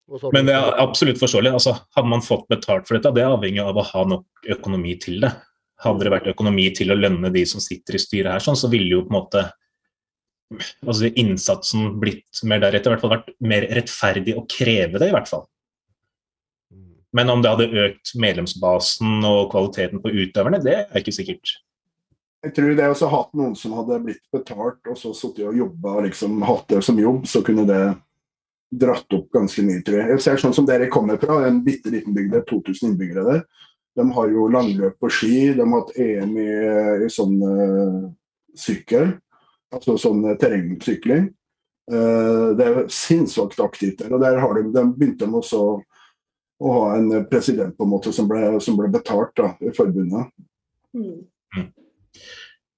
men det er absolutt forståelig. Altså, hadde man fått betalt for dette, det er avhengig av å ha nok økonomi til det. Hadde det vært økonomi til å lønne de som sitter i styret her, sånn, så ville jo på en måte altså innsatsen blitt mer deretter. I hvert fall vært mer rettferdig å kreve det, i hvert fall. Men om det hadde økt medlemsbasen og kvaliteten på utøverne, det er ikke sikkert. Jeg tror det å ha hatt noen som hadde blitt betalt og så sittet og jobba og liksom hatt det som jobb, så kunne det dratt opp ganske mye, tror jeg. Jeg ser sånn som dere kommer fra, en bitte liten bygd, 2000 innbyggere der. De har jo langløp på ski, de har hatt EM i, i sånn uh, sykkel, altså sånn uh, terrengsykling. Uh, det er sinnssykt aktivt der. og der har de, de begynte de også å ha en president på en måte som ble, som ble betalt da, i forbundet. Mm. mm.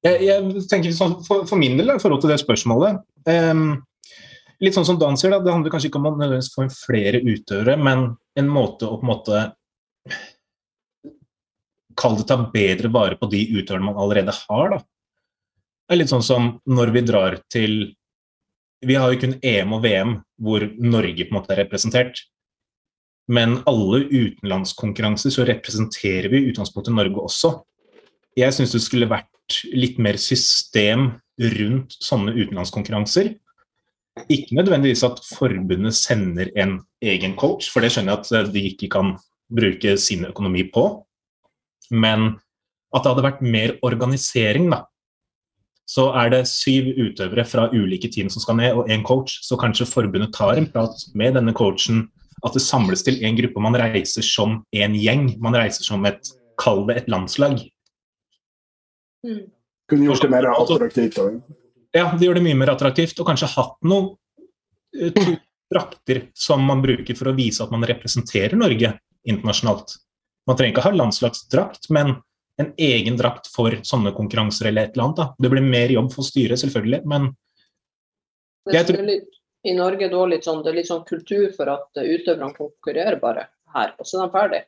Jeg, jeg, tenker sånn, for, for, min del, i forhold til det spørsmålet um, litt sånn som Dan sier, da, det handler kanskje ikke om å nødvendigvis få flere utøvere, men en måte å på en måte Kall det ta bedre vare på de utøverne man allerede har, da. Det er litt sånn som når vi drar til Vi har jo kun EM og VM hvor Norge på en måte er representert. Men alle utenlandskonkurranser så representerer vi i utgangspunktet Norge også. Jeg syns det skulle vært litt mer system rundt sånne utenlandskonkurranser. Ikke nødvendigvis at forbundet sender en egen coach, for det skjønner jeg at de ikke kan bruke sin økonomi på. Men at det hadde vært mer organisering, da. Så er det syv utøvere fra ulike team som skal ned, og én coach. Så kanskje forbundet tar en prat med denne coachen. At det samles til en gruppe. Man reiser som en gjeng. Man reiser som et Kall det et landslag. Mm. Kunne gjort det mer attraktivt òg. Ja, det gjør det mye mer attraktivt. Og kanskje hatt noen uh, drakter som man bruker for å vise at man representerer Norge internasjonalt. Man trenger ikke ha landslagsdrakt, men en egen drakt for sånne konkurranser eller et eller annet. Da. Det blir mer jobb for styret, selvfølgelig, men jeg tror I Norge da litt sånn, det er litt sånn kultur for at utøverne konkurrerer bare her, og så er de ferdige.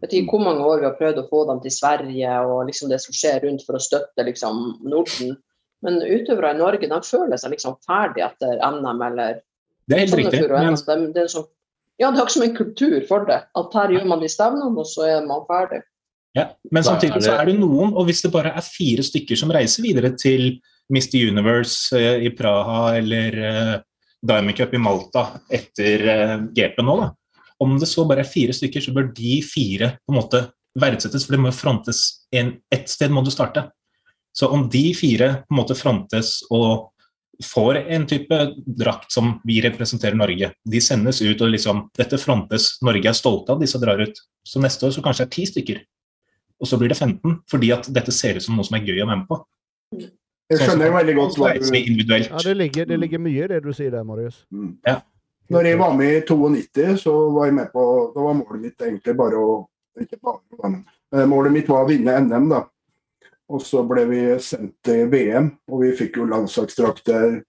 Vet ikke hvor mange år vi har prøvd å få dem til Sverige og liksom det som skjer rundt for å støtte liksom, Norden. Men utøvere i Norge de føler seg liksom ferdig etter NM eller Det er helt riktig. Men... De, det er sånn, ja, det er ikke som en kultur for det. At her gjør man de stevnene, og så er man ferdig. Ja, Men samtidig så er det noen, og hvis det bare er fire stykker som reiser videre til Mr. Universe uh, i Praha eller uh, Diamond Cup i Malta etter uh, GP nå, da. Om det så bare er fire stykker, så bør de fire på en måte verdsettes, for det må frontes en, ett sted må du starte. Så om de fire på en måte frontes og får en type drakt som vi representerer Norge, de sendes ut og liksom Dette frontes, Norge er stolte av de som drar ut. Så neste år så kanskje det er ti stykker. Og så blir det 15, fordi at dette ser ut som noe som er gøy å være med på. Jeg skjønner veldig godt hva du Ja, det ligger, det ligger mye i det du sier der, Marius. Mm. Ja. Når jeg var med i 92, så var jeg med på Da var målet mitt egentlig bare å Ikke bare, men målet mitt var å vinne NM, da. Og så ble vi sendt til VM, og vi fikk jo landslagsdrakter.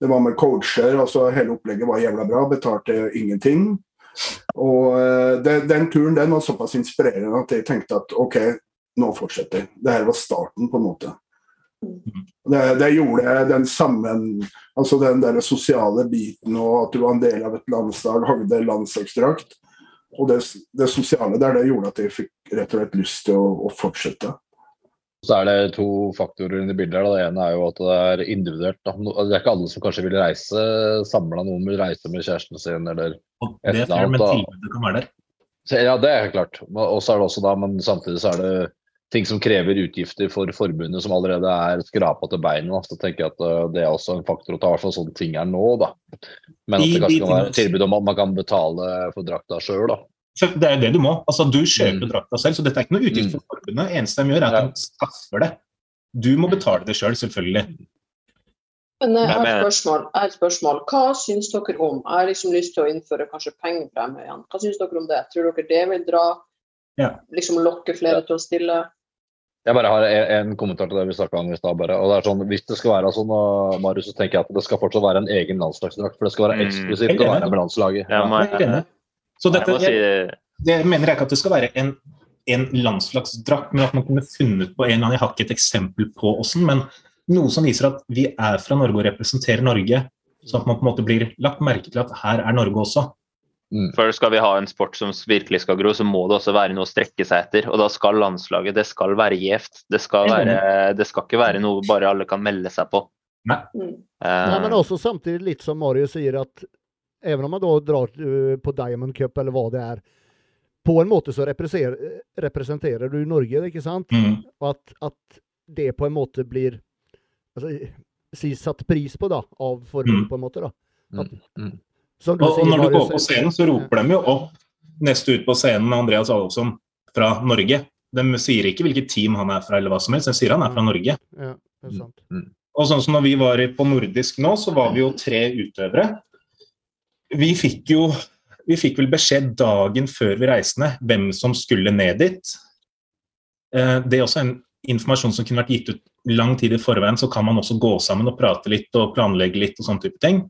Det var med coacher, altså hele opplegget var jævla bra. Betalte ingenting. Og uh, det, den turen den var såpass inspirerende at jeg tenkte at OK, nå fortsetter Det her var starten, på en måte. Det, det gjorde den sammen Altså den der sosiale biten og at du var en del av et landslag, hadde landslagsdrakt. Og det, det, sosiale der, det gjorde at jeg fikk rett og slett lyst til å, å fortsette. Så er det to faktorer i bildet. her. Det ene er jo at det er individuelt. Da. Det er ikke alle som kanskje vil reise samla. Noen vil reise med kjæresten sin eller et eller annet. Men tilbudet kan være der. Ja, det er helt klart. Og så er det også da, men samtidig så er det ting som krever utgifter for forbundet som allerede er skrapa til beina. Så tenker jeg at eh, det er også en faktor å ta, i hvert fall sånne ting er nå. da. Men at det kanskje kan være tilbud om at man kan betale for drakta sjøl. Det er jo det du må. Altså, du kjøper mm. drakta selv, så dette er ikke noe utgift for mm. forbundet. eneste de gjør, er at de skaffer det. Du må betale det sjøl, selv, selvfølgelig. Men jeg har et spørsmål. Jeg har et spørsmål. Hva syns dere om Jeg har liksom lyst til å innføre kanskje pengepremie igjen. Hva syns dere om det? Tror dere det vil dra ja. liksom lokke flere ja. til å stille? Jeg bare har en, kommentar til det vi snakka om i stad. Sånn, hvis det skal være sånn, Marius, så tenker jeg at det skal fortsatt være en egen landslagsdrakt. For det skal være mm. eksklusivt å være med landslaget. Ja, men, så dette, jeg, det mener jeg ikke at det skal være en, en landslagsdrakt, men at man kunne funnet på en eller annen Jeg har ikke et eksempel på åssen, men noe som viser at vi er fra Norge og representerer Norge. Sånn at man på en måte blir lagt merke til at her er Norge også. Mm. For Skal vi ha en sport som virkelig skal gro, så må det også være noe å strekke seg etter. Og da skal landslaget det skal være gjevt. Det, det, skal ikke være noe bare alle kan melde seg på. Nei. Mm. Uh, Nei, men også samtidig litt som Mario sier, at Även om man då drar uh, på Diamond Cup eller hva det er, på en måte så representerer, du Norge, ikke sant? Mm. Og at, at, det på en måte blir altså, si, satt pris på da, av forbundet, mm. på en måte. da. Mm. At, mm. og, og, når du går på scenen, så roper de jo opp neste ut på scenen Andreas Adolfsson fra Norge. De sier ikke hvilket team han er fra, eller hva som helst, de sier han er fra Norge. Ja, det er sant. Mm. Og sånn som når vi var på nordisk nå, så var vi jo tre utøvere vi fikk jo vi fikk vel beskjed dagen før vi reiste ned hvem som skulle ned dit. Eh, det er også en informasjon som kunne vært gitt ut lang tid i forveien, så kan man også gå sammen og prate litt og planlegge litt og sånne type ting.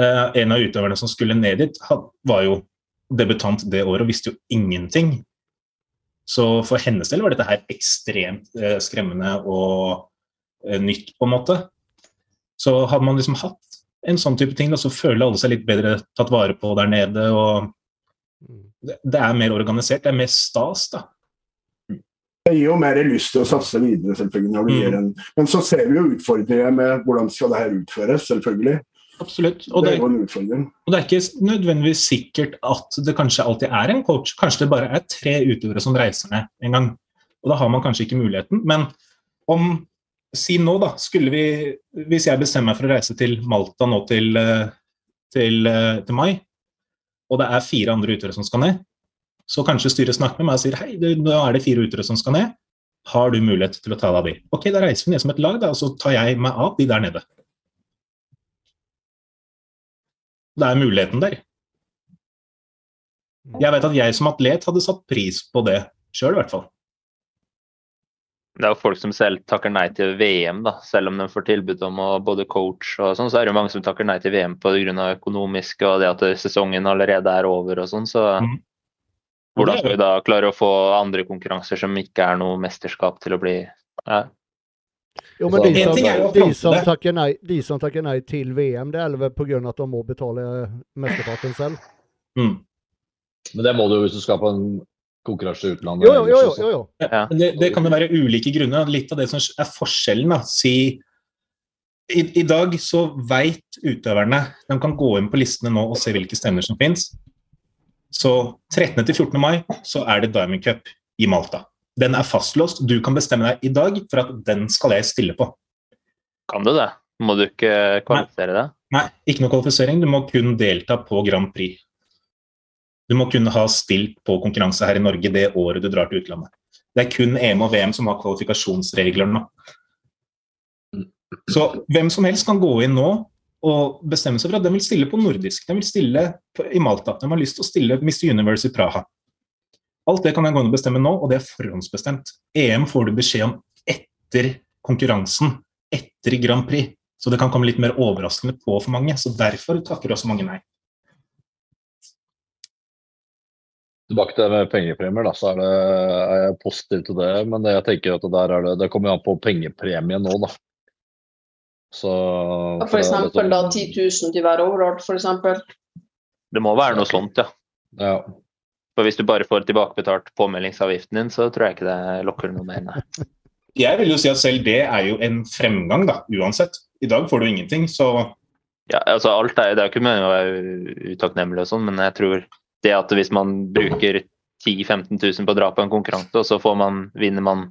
Uh, en av utøverne som skulle ned dit, var jo debutant det året og visste jo ingenting. Så for hennes del var dette her ekstremt uh, skremmende og nytt, på en måte. Så hadde man liksom hatt en sånn type ting, da, så føler alle seg litt bedre tatt vare på der nede. og mm. det, er mer organisert, det er mer stas, da. Det gir jo mer lyst til å satse videre, selvfølgelig. når du mm. en... Men så ser vi jo utfordringer med hvordan skal det her utføres, selvfølgelig. Absolutt. Og det, det, og det, er ikke nødvendigvis sikkert at det kanskje alltid er en coach. Kanskje det bare er tre utøvere som reiser ned en gang. Og da har man kanskje ikke muligheten. Men om Si nå, da. Skulle vi Hvis jeg bestemmer meg for å reise til Malta nå til, eh, til, eh, til mai, og det er fire andre utøvere som skal ned, så kanskje styret snakker med meg og sier hei, nå er det fire utøvere som skal ned. Har du mulighet til å ta deg av de? Ok, da reiser vi ned som et lag, da, og så tar jeg meg av de der nede. Det er muligheten der. Jeg vet at jeg som atlet hadde satt pris på det sjøl, i hvert fall. Det er jo folk som selv takker nei til VM, da. Selv om de får tilbud om å både coach og sånn, så er det jo mange som takker nei til VM pga. økonomisk og det at sesongen allerede er over og sånn. Så mm. hvordan skal vi da klare å få andre konkurranser som ikke er noe mesterskap til å bli ja, Jo, men de som, de, som takker nei, de som takker nei til VM, det er vel pga. at de må betale mesteparten selv? Mm. Men det må du jo hvis du skal på en konkurranse i utlandet. Jo, jo, jo, jo, jo. Ja, det, det, kan jo være ulike grunner. Litt av det som er forskjellen, da. Si i, i dag så veit utøverne De kan gå inn på listene nå og se hvilke stevner som fins. Så 13. til 14. mai så er det Diamond Cup i Malta. Den er fastlåst. Du kan bestemme deg i dag for at den skal jeg stille på. Kan du det? Må du ikke kvalifisere det? Nei, ikke noe kvalifisering. Du må kun delta på Grand Prix. Du må kunne ha stilt på konkurranse her i Norge det året du drar til utlandet. Det er kun EM og VM som har kvalifikasjonsregler nå. Så hvem som helst kan gå inn nå og bestemme seg for at de vil stille på nordisk. De vil stille i Malta. De har lyst til å stille Miss Universe i Praha. Alt det kan jeg gå inn og bestemme nå, og det er forhåndsbestemt. EM får du beskjed om etter konkurransen, etter Grand Prix. Så det kan komme litt mer overraskende på for mange. Så derfor takker også mange nei. Tilbake til det med pengepremier, da, så er, det, er jeg positiv til det. Men det jeg tenker at det, der er det, det kommer an på pengepremien nå, da. Så, for eksempel da 10 000 til hver overall, f.eks. Det må være noe sånt, ja. ja. For hvis du bare får tilbakebetalt påmeldingsavgiften din, så tror jeg ikke det lokker noe mer. Nei. *laughs* Jeg vil jo si at selv det er jo en fremgang, da, uansett. I dag får du ingenting, så Ja, altså alt er, Det er jo ikke meningen å være utakknemlig og sånn, men jeg tror det at hvis man bruker 10 000-15 000 på å dra på en konkurranse, og så man, vinner man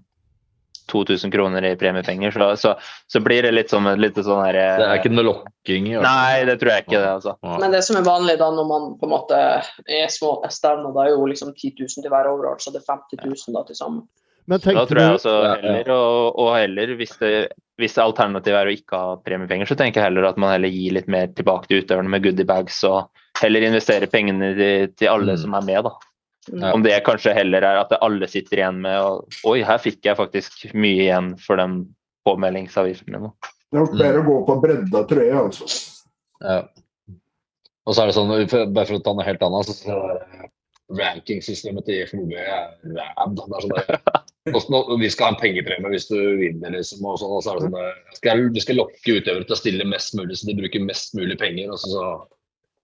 2000 kroner i premiepenger, så, så, så, blir det litt som sånn, litt sånn her Det er ikke noe lokking? Altså. Nei, det tror jeg ikke. det, altså. Men det som er vanlig da når man på en måte er små stevner, da er jo liksom 10 000 til hver overall, så det er 50 000 da til sammen. da tror jeg altså heller, og, og heller hvis, det, hvis alternativet er å ikke ha premiepenger, så tenker jeg heller at man heller gir litt mer tilbake til utøverne med goodiebags og heller investere pengene til, til alle mm. som er med, da. Ja. Om det kanskje heller er at alle sitter igjen med og Oi, her fikk jeg faktisk mye igjen for den påmeldingsavgiften min. Det er nok bedre å gå på bredda trøye, altså. Ja. Og så er det sånn, bare for å ta noe helt annet, så rankingsystemet til FMB er ræv. Det er sånn vi skal ha en pengepremie hvis du vinner, liksom. Og, sånn, og så er det sånn skal, Vi skal lokke utøvere til å stille mest mulig, så de bruker mest mulig penger. og så,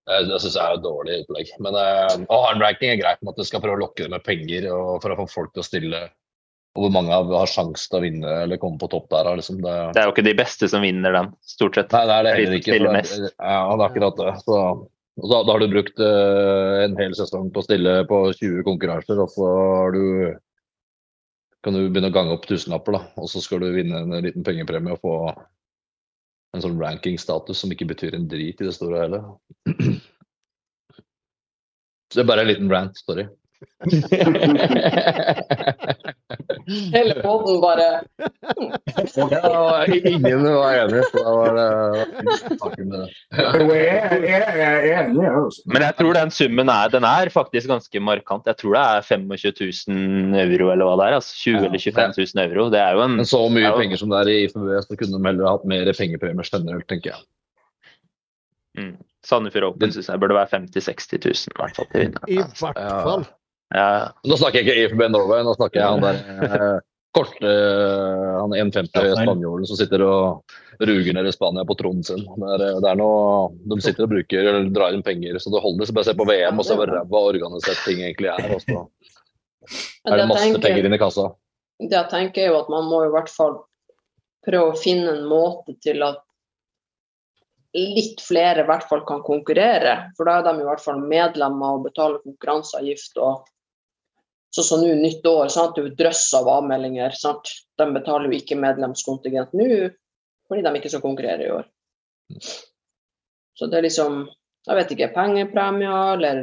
så det syns jeg er et dårlig utlegg. Men uh, å ha en ranking er greit, med at du skal prøve å lokke det med penger og for å få folk til å stille. Og hvor mange har sjanse til å vinne eller komme på topp der. Liksom. Det, det, er jo ikke de beste som vinner den, stort sett. Nei, det er det heller ikke. Det, ja, det er akkurat det. Så, da, da, har du brukt uh, en hel sesong på å stille på 20 konkurranser, og så har du kan du begynne å gange opp tusenlapper, da. Og så skal du vinne en liten pengepremie og få en sånn ranking-status som ikke betyr en drit i det store og hele. *clears throat* Så det er bare en liten rant. Sorry. *laughs* *laughs* *laughs* Hele poden bare Ingen var enig. Så da var det Men jeg tror den summen er, den er faktisk ganske markant. Jeg tror det er 25 000 euro eller hva det er. altså 20 eller 25 000 euro. Det er jo en Men så mye jo... penger som det er i IFBB, så kunne de heller hatt mer pengepremier generelt, tenker jeg. Mm. Sandefjord Open syns jeg burde være 50 000-60 000 i hvert fall. til I hvert fall. Ja. Nå snakker jeg ikke IFB Norway, nå snakker jeg han der eh, kort, eh, han 1,50 spanjolen som sitter og ruger ned i Spania på tronen sin. Det er, det er noe, de sitter og bruker eller drar inn penger, så det holder. Så bare se på VM og se hvor ræva organisert ting egentlig er. Og så er det masse penger inn i kassa. Det jeg tenker er jo at man må i hvert fall prøve å finne en måte til at litt flere i hvert fall kan konkurrere. For da er de i hvert fall medlemmer og betaler konkurranseavgift. og Sånn som nå nytt år, sant? det er jo drøss av avmeldinger. Sant? De betaler jo ikke medlemskontingent nå fordi de ikke skal konkurrere i år. Så det er liksom Jeg vet ikke, pengepremier eller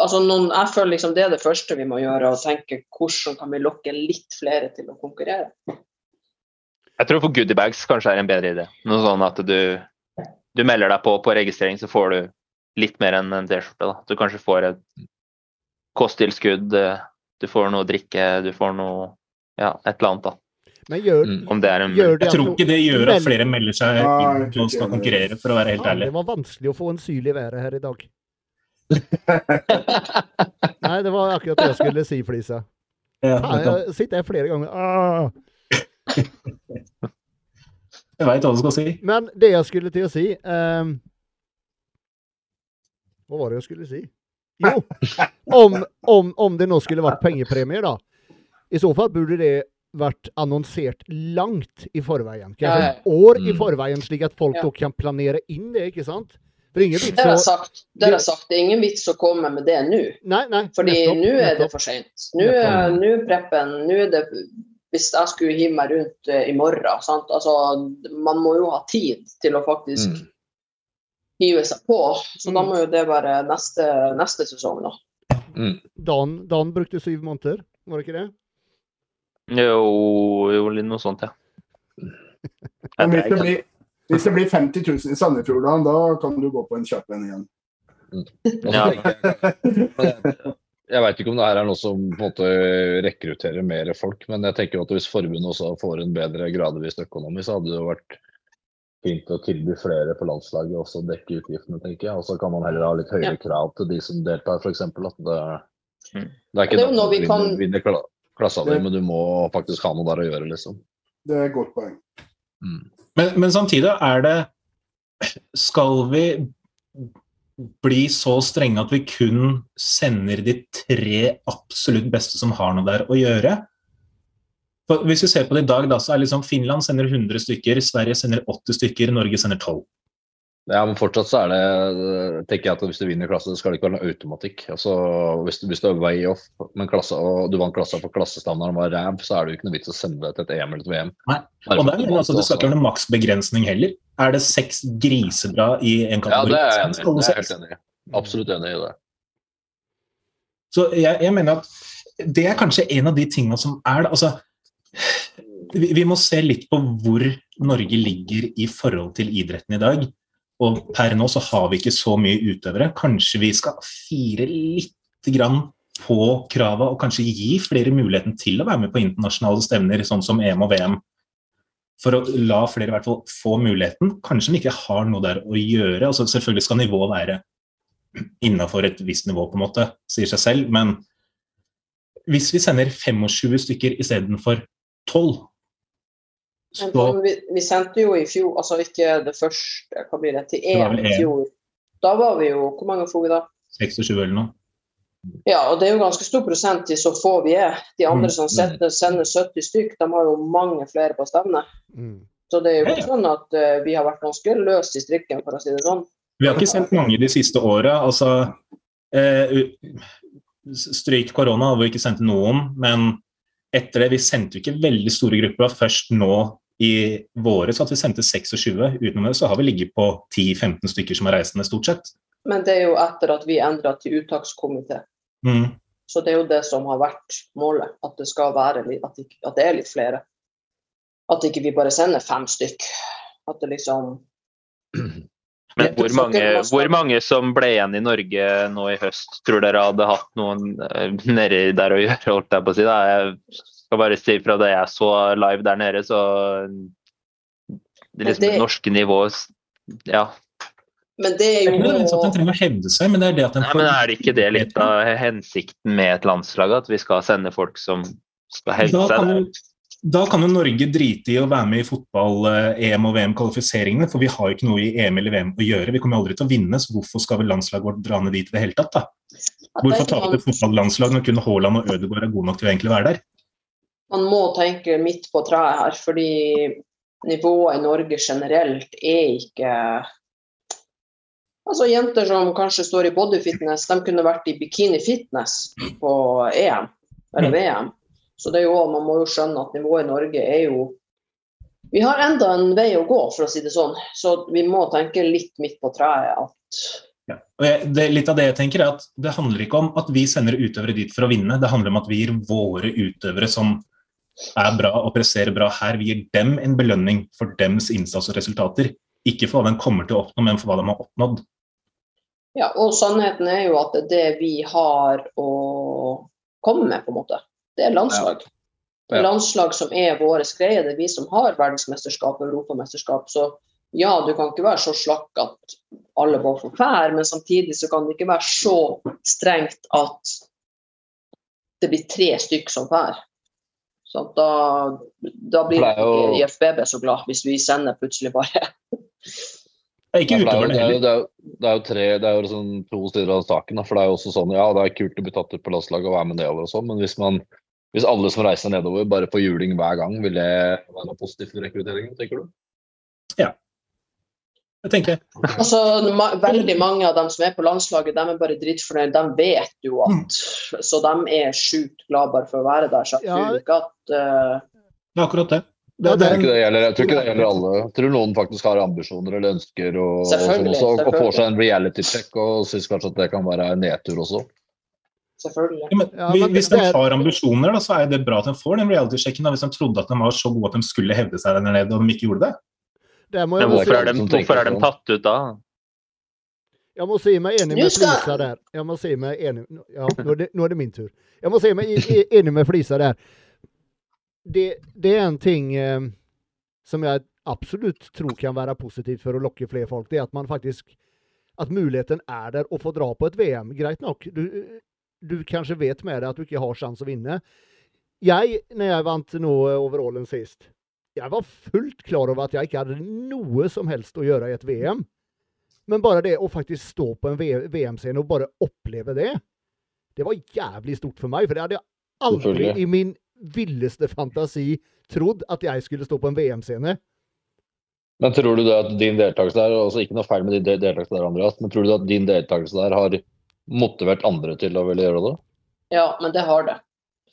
altså noen, Jeg føler liksom det er det første vi må gjøre, å tenke hvordan kan vi lokke litt flere til å konkurrere. Jeg tror for goodiebags kanskje er en bedre idé. Noe sånn at du, du melder deg på på registrering, så får du litt mer enn en T-skjorte. Du kanskje får et kosttilskudd, du får noe å drikke, du får noe Ja, et eller annet, da. Men gjør, mm. Om det er en, gjør det jeg tror ikke det gjør at flere melder seg inn og skal konkurrere, for å være helt ærlig. Det var vanskelig å få en syl i været her i dag. *laughs* Nei, det var akkurat det jeg skulle si, Flisa. Ja, jeg sitter her flere ganger. Ah. *laughs* jeg veit hva du skal si. Men det jeg skulle til å si um, Hva var det jeg skulle si? Jo, om, om, om det nå skulle vært pengepremier, da. I så fall burde det vært annonsert langt i forveien. Kanskje et år i mm. forveien, slik at folk ja. kan planere inn det, ikke sant? For ingen vits det har sagt. Det sagt. Det er ingen vits å komme med det nå. Nei, nei. Fordi nå er det for seint. Nå er preppen Nå er det Hvis jeg skulle hive meg rundt uh, i morgen, sant? Altså, man må jo ha tid til å faktisk mm. Hive seg på. Så mm. da må jo det være neste, neste sesong, da. Mm. Dan, Dan brukte syv måneder, var det ikke det? Jo, jo noe sånt, ja. Hvis det, blir, hvis det blir 50 000 i Sandefjord, da kan du gå på en kjapp en igjen. Mm. Ja. *laughs* jeg veit ikke om det her er noe som på en måte rekrutterer mer folk, men jeg tenker at hvis forbundet også får en bedre gradvis økonomi, så hadde det jo vært fint å tilby flere på landslaget og også dekke utgiftene, tenker jeg. Og så kan man heller ha litt høyere krav til de som deltar, f.eks. At det, mm. det er ikke det er noe vi kan... vinner, klassa di, men du må faktisk ha noe der å gjøre, liksom. Det er et godt poeng. Mm. Men, men, samtidig er det Skal vi bli så strenge at vi kun sender de tre absolutt beste som har noe der å gjøre? Hvis vi ser på det i dag, da, så er liksom Finland sender 100 stykker, Sverige sender 80 stykker, Norge sender 12. Ja, men fortsatt så er det tenker jeg at Hvis du vinner klasse, så skal det ikke være noe automatikk. Altså, hvis, du, hvis du er way off men klasse, og du vant klassa for klassestandarden var ræv, så er det jo ikke noe vits å sende deg til et EM eller et VM. Nei, og der, altså, Du skal ikke ha noen maksbegrensning heller. Er det seks grisebra i en kategori? Ja, det er jeg, enig. Det er jeg helt enig i. Absolutt enig i det. Så jeg, jeg, mener at det er kanskje en av de tingene som er det. Altså, vi, må se litt på hvor Norge ligger i forhold til idretten i dag. Og per nå så har vi ikke så mye utøvere. Kanskje vi skal fire litt grann på kravet og kanskje gi flere muligheten til å være med på internasjonale stevner, sånn som EM og VM. For å la flere i hvert fall få muligheten. Kanskje de ikke har noe der å gjøre. altså Selvfølgelig skal nivået være innafor et visst nivå, på en måte, sier seg selv. Men hvis vi sender 25 stykker istedenfor 12, så, vi, vi, sendte jo i fjor, altså ikke det første, hva blir det, til EM i fjor. Da var vi jo Hvor mange får vi da? 26 eller noe. Ja, og det er jo ganske stor prosent i så få vi er. De andre som mm. sender, sender 70 stykk, de har jo mange flere på stevne. Mm. Så det er jo ikke sånn at uh, vi har vært ganske løse i strikken, for å si det sånn. Vi har ikke sendt mange de siste åra. Altså, eh, stryk korona har vi ikke sendt noen, men etter det Vi sendte jo ikke veldig store grupper. Først nå i våre så at vi sendte 26. Utenom det så har vi ligget på 10-15 stykker som er reisende, stort sett. Men det er jo etter at vi endra til uttakskomité. Mm. Så det er jo det som har vært målet. At det skal være at, det, at det er litt flere. At ikke vi bare sender fem stykk. At det liksom *clears throat* Men hvor mange, hvor mange, som ble igjen i Norge nå i høst, tror dere hadde hatt noen eh, nedi der å *laughs* gjøre? holdt jeg på å si. Da. Jeg skal bare si fra det jeg så live der nede, så det, liksom, det norske nivået Ja. Men det er jo Det er ikke at den trenger å hevde seg, men det er det at den Nei, men Er det ikke det litt av hensikten med et landslag? At vi skal sende folk som skal hevde seg? Da kan jo Norge drite i å være med i fotball-EM og VM-kvalifiseringene, for vi har jo ikke noe i EM eller VM å gjøre. Vi kommer aldri til å vinne, så hvorfor skal vel landslaget vårt dra ned dit i det hele tatt? da? Hvorfor tape fotballandslag når kun Haaland og Ødegaard er gode nok til å egentlig være der? man må tenke midt på treet her, fordi nivået i Norge generelt er ikke Altså Jenter som kanskje står i bodyfitness, de kunne vært i bikini fitness på EM eller VM. Så det er jo, man må jo skjønne at nivået i Norge er jo Vi har enda en vei å gå, for å si det sånn. Så vi må tenke litt midt på treet at Ja. Jeg, det, litt av det jeg tenker er at Det handler ikke om at vi sender utøvere dit for å vinne, det handler om at vi gir våre utøvere som er bra og presterer bra her, vi gir dem en belønning for dems innsats og resultater. Ikke for hva de kommer til å oppnå, men for hva de har oppnådd. Ja, og sannheten er jo at det det vi har å komme med, på en måte. Det er landslag. Ja. Landslag som er våre greie. Det er vi som har verdensmesterskap og europamesterskap. Så ja, du kan ikke være så slakk at alle må få fær, men samtidig så kan det ikke være så strengt at det blir tre stykk som fær. Så da, da blir For jo- ikke IFBB så glad hvis vi sender plutselig bare Det er ikke Ja, det, jo, det, er jo, det er jo tre, det er jo sånn to sider av saken. For det er jo også sånn, ja, det er kult å bli tatt ut på landslaget og være med nedover og sånn, men hvis, man, hvis alle som reiser nedover bare får juling hver gang, vil det være positivt for rekrutteringen, tenker du? Ja. Det tenker, jeg. Altså, ma veldig mange av dem som er på landslaget, de er bare dritfornøyde. De vet jo at Så de er sjukt glad bare for å være der. Så jeg tror ikke at uh... det er akkurat det. Det, det Jeg tror ikke det gjelder, jeg tror ikke det gjelder alle. Jeg tror noen faktisk har ambisjoner eller ønsker og, og, sånn også, og får seg en reality check og syns kanskje at det kan være en nedtur også. Selvfølgelig. Ja, men, Ja, men hvis de har ambisjoner, da, så er det bra at de får den reality-sjekken. Hvis de trodde at de var så gode at de skulle hevde seg der nede, og de ikke gjorde det. det må Men hvorfor er, de, hvorfor er de tatt ut da? jeg må si meg enig med Flisa der. Jeg må si meg enig Ja, nå er, det, nå er det min tur. Jeg må si meg enig med Flisa der. Det, det er en ting eh, som jeg absolutt tror kan være positivt for å lokke flere folk. Det er at man faktisk At muligheten er der å få dra på et VM. Greit nok. Du, du kanskje vet med deg at du ikke har sjanse å vinne. Jeg, når jeg vant nå overallen sist, jeg var fullt klar over at jeg ikke hadde noe som helst å gjøre i et VM. Men bare det å faktisk stå på en VM-scene og bare oppleve det, det var jævlig stort for meg. For det hadde jeg aldri i min villeste fantasi trodd at jeg skulle stå på en VM-scene. Men tror du det at din deltakelse der, altså ikke noe feil med din deltakelse der, Andreas, men tror du at din deltakelse der har motivert andre til å ville gjøre det? Ja, men det har det.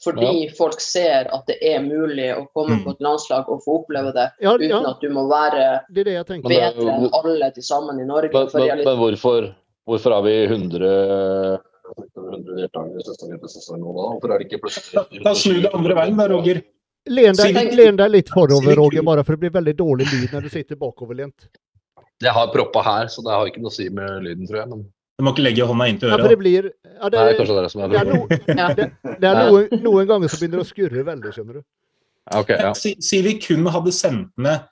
Fordi folk ser at det er mulig å komme Mm. på et landslag og få oppleve det Ja, uten ja at du må være det er det er bedre enn alle til sammen i Norge. Men, men, reali- men hvorfor, hvorfor har vi 100, 100 deltakere sesong etter sesong nå da? Hvorfor er det ikke plutselig da snur det andre veien, da, Roger. Len deg, len deg litt forover, Roger, bare for det blir veldig dårlig lyd når du sitter bakoverlent. Jeg har proppa her, så det har ikke noe å si med lyden, tror jeg. Men Du må ikke legge hånda inntil Ja, for det blir ja, det, det er det som er det er, no, det, det er noen, noen ganger som begynner å skurre veldig, skjønner du. Ja, ja. Si, si vi kun hadde sendt ned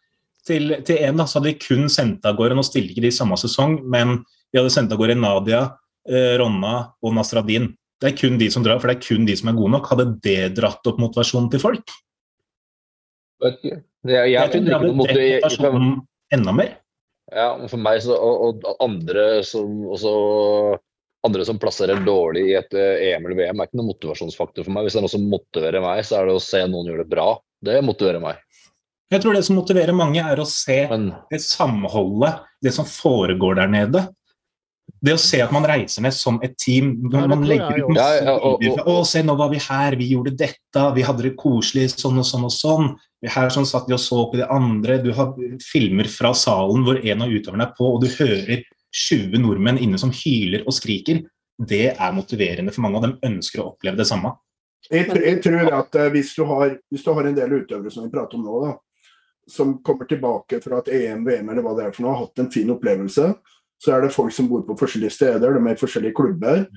til, til en, da, så hadde vi kun sendt av gårde Nå stilte ikke de i samme sesong, men vi hadde sendt av gårde Nadia, eh, Ronna og Nasradin. Det er kun de som drar, for det er kun de som er gode nok. Hadde det dratt opp motivasjonen til folk? Ikke. Jeg, jeg, Jeg tror det finner ikke hadde dratt opp motivasjonen enda mer. Ja, for meg så, og, og andre som også andre som plasserer dårlig i et eh, EM eller VM, er ikke noen motivasjonsfaktor for meg. Hvis det er noe som motiverer meg, så er det å se noen gjøre det bra. Det motiverer meg. Jeg tror det som motiverer mange, er å se Men det samholdet, det som foregår der nede. Det å se at man reiser ned som et team. når Man legger ut masse Ja, ja, og- bilder. Å, se, nå var vi her, vi gjorde dette, vi hadde det koselig, sånn og sånn og sånn. Her sånn satt vi og så på de andre. Du har filmer fra salen hvor en av utøverne er på, og du hører 20 nordmenn inne som hyler og skriker. Det er motiverende for mange, og de ønsker å oppleve det samme. Jeg, jeg tror at eh, hvis du, har, hvis du har en del utøvere som vi prater om nå, da, som kommer tilbake fra et EM, VM eller hva det er for noe, har hatt en fin opplevelse, så er det folk som bor på forskjellige steder, de er i forskjellige klubber.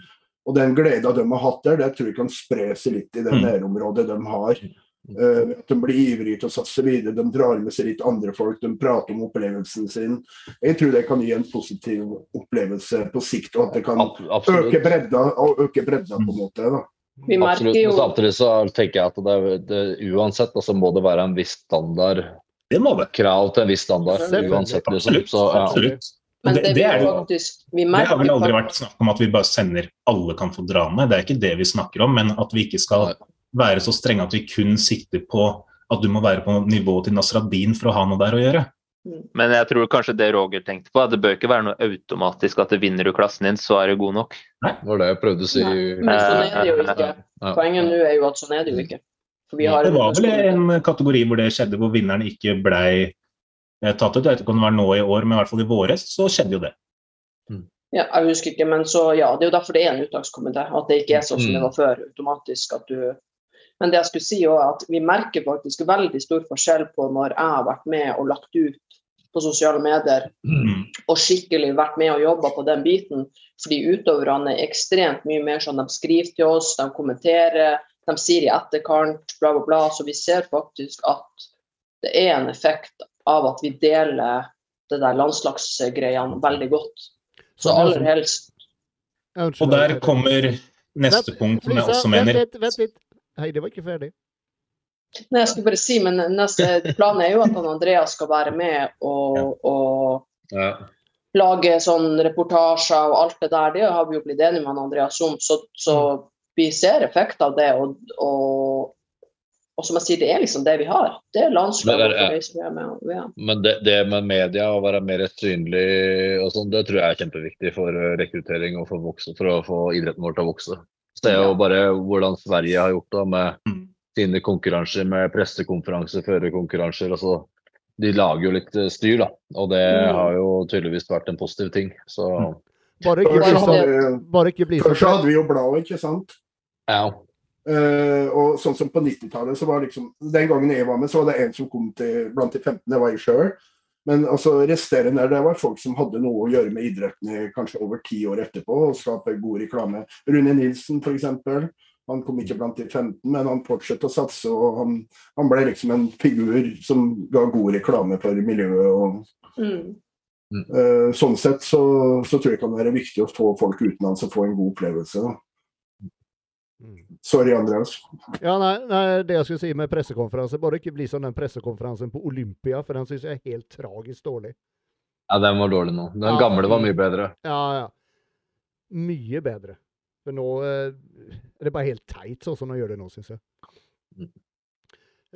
Og den gleda de har hatt der, det tror jeg kan spre seg litt i det Mm. nærområdet de har. Uh, de blir ivrige til å satse videre. De drar med seg litt andre folk, de prater om opplevelsen sin. Jeg tror det kan gi en positiv opplevelse på sikt, og at det kan Absolutt. øke bredda, og øke bredda på en måte. da. Absolutt, men samtidig så tenker jeg at det, det, uansett altså må det være en viss standard. Det må det. Krav til en viss standard. uansett liksom. Så, ja. Absolutt. Men det, det, det, er, faktisk, det, har vel aldri vært snakk om at vi bare sender alle kan få dra med. Det er ikke det vi snakker om, men at vi ikke skal være så strenge at vi kun sikter på at du må være på nivået til Nasradin for å ha noe der å gjøre. Mm. Men jeg tror kanskje det Roger tenkte på, at det bør ikke være noe automatisk at det vinner du klassen din, så er du god nok. Nei. Det var det jeg prøvde å si. Nei, men sånn er det jo ikke. Poenget nå er jo at sånn er det jo ikke. det var vel en kategori hvor det skjedde, hvor vinneren ikke blei eh, tatt ut. Jeg vet ikke om det var nå i år, men i hvert fall i våres så skjedde jo det. Mm. Ja, jeg husker ikke, men så ja, det er jo derfor det er en uttakskomité. At det ikke er sånn som det mm. var før, automatisk at du men det jeg skulle si også, at vi merker faktisk veldig stor forskjell på når jeg har vært med og lagt ut på sosiale medier mm. og skikkelig vært med og jobba på den biten. Fordi utøverne er ekstremt mye mer sånn de skriver til oss, de kommenterer, de sier i etterkant, bla, bla, bla. Så vi ser faktisk at det er en effekt av at vi deler det der landslagsgreiene veldig godt. Så aller helst. Og der kommer neste punkt som jeg også mener. Vent vent litt. Hei, det var ikke ferdig. Nei, jeg skulle bare si, men neste *laughs* plan er jo at han Andreas skal være med og, og ja. lage sånn reportasjer og alt det der. Det har vi jo blitt enige med han Andreas om, så, så vi ser effekt av det. Og, og, og, som jeg sier, det er liksom det vi har. Det er landslaget. Men, det, ja. men det, det, med media, å være mer synlig og sånn, det tror jeg er kjempeviktig for rekruttering og for, vokse, for å få idretten vår til å vokse. Det er jo bare hvordan Sverige har gjort det med mm. sine konkurranser, med pressekonferanser, førerkonkurranser. Altså, de lager jo litt eh, styr, da. Og det mm. har jo tydeligvis vært en positiv ting. Så mm. Bare ikke bli sånn. Før så hadde vi jo bladet, ikke sant? Ja. Uh, og sånn som på 90-tallet, så var liksom Den gangen jeg var med, så var det en som kom til blant de 15, det var jeg sjøl. Men altså, resterende det var folk som hadde noe å gjøre med idretten kanskje over ti år etterpå og skape god reklame. Rune Nilsen f.eks. Han kom ikke blant de 15, men han fortsatte å satse. og han, han, ble liksom en figur som ga god reklame for miljøet. og mm. uh, Sånn sett så, så, tror jeg det kan være viktig å få folk utenlands og få en god opplevelse. da. Sorry, Andreas. Ja, nei, nei, Det jeg skulle si med pressekonferanse, bare ikke bli som den pressekonferansen på Olympia, for den syns jeg er helt tragisk dårlig. Ja, den var dårlig nå. Den ja, gamle var mye bedre. Ja, ja. Mye bedre. For nå eh, er det bare helt teit sånn som de gjør det nå, syns jeg. Mm.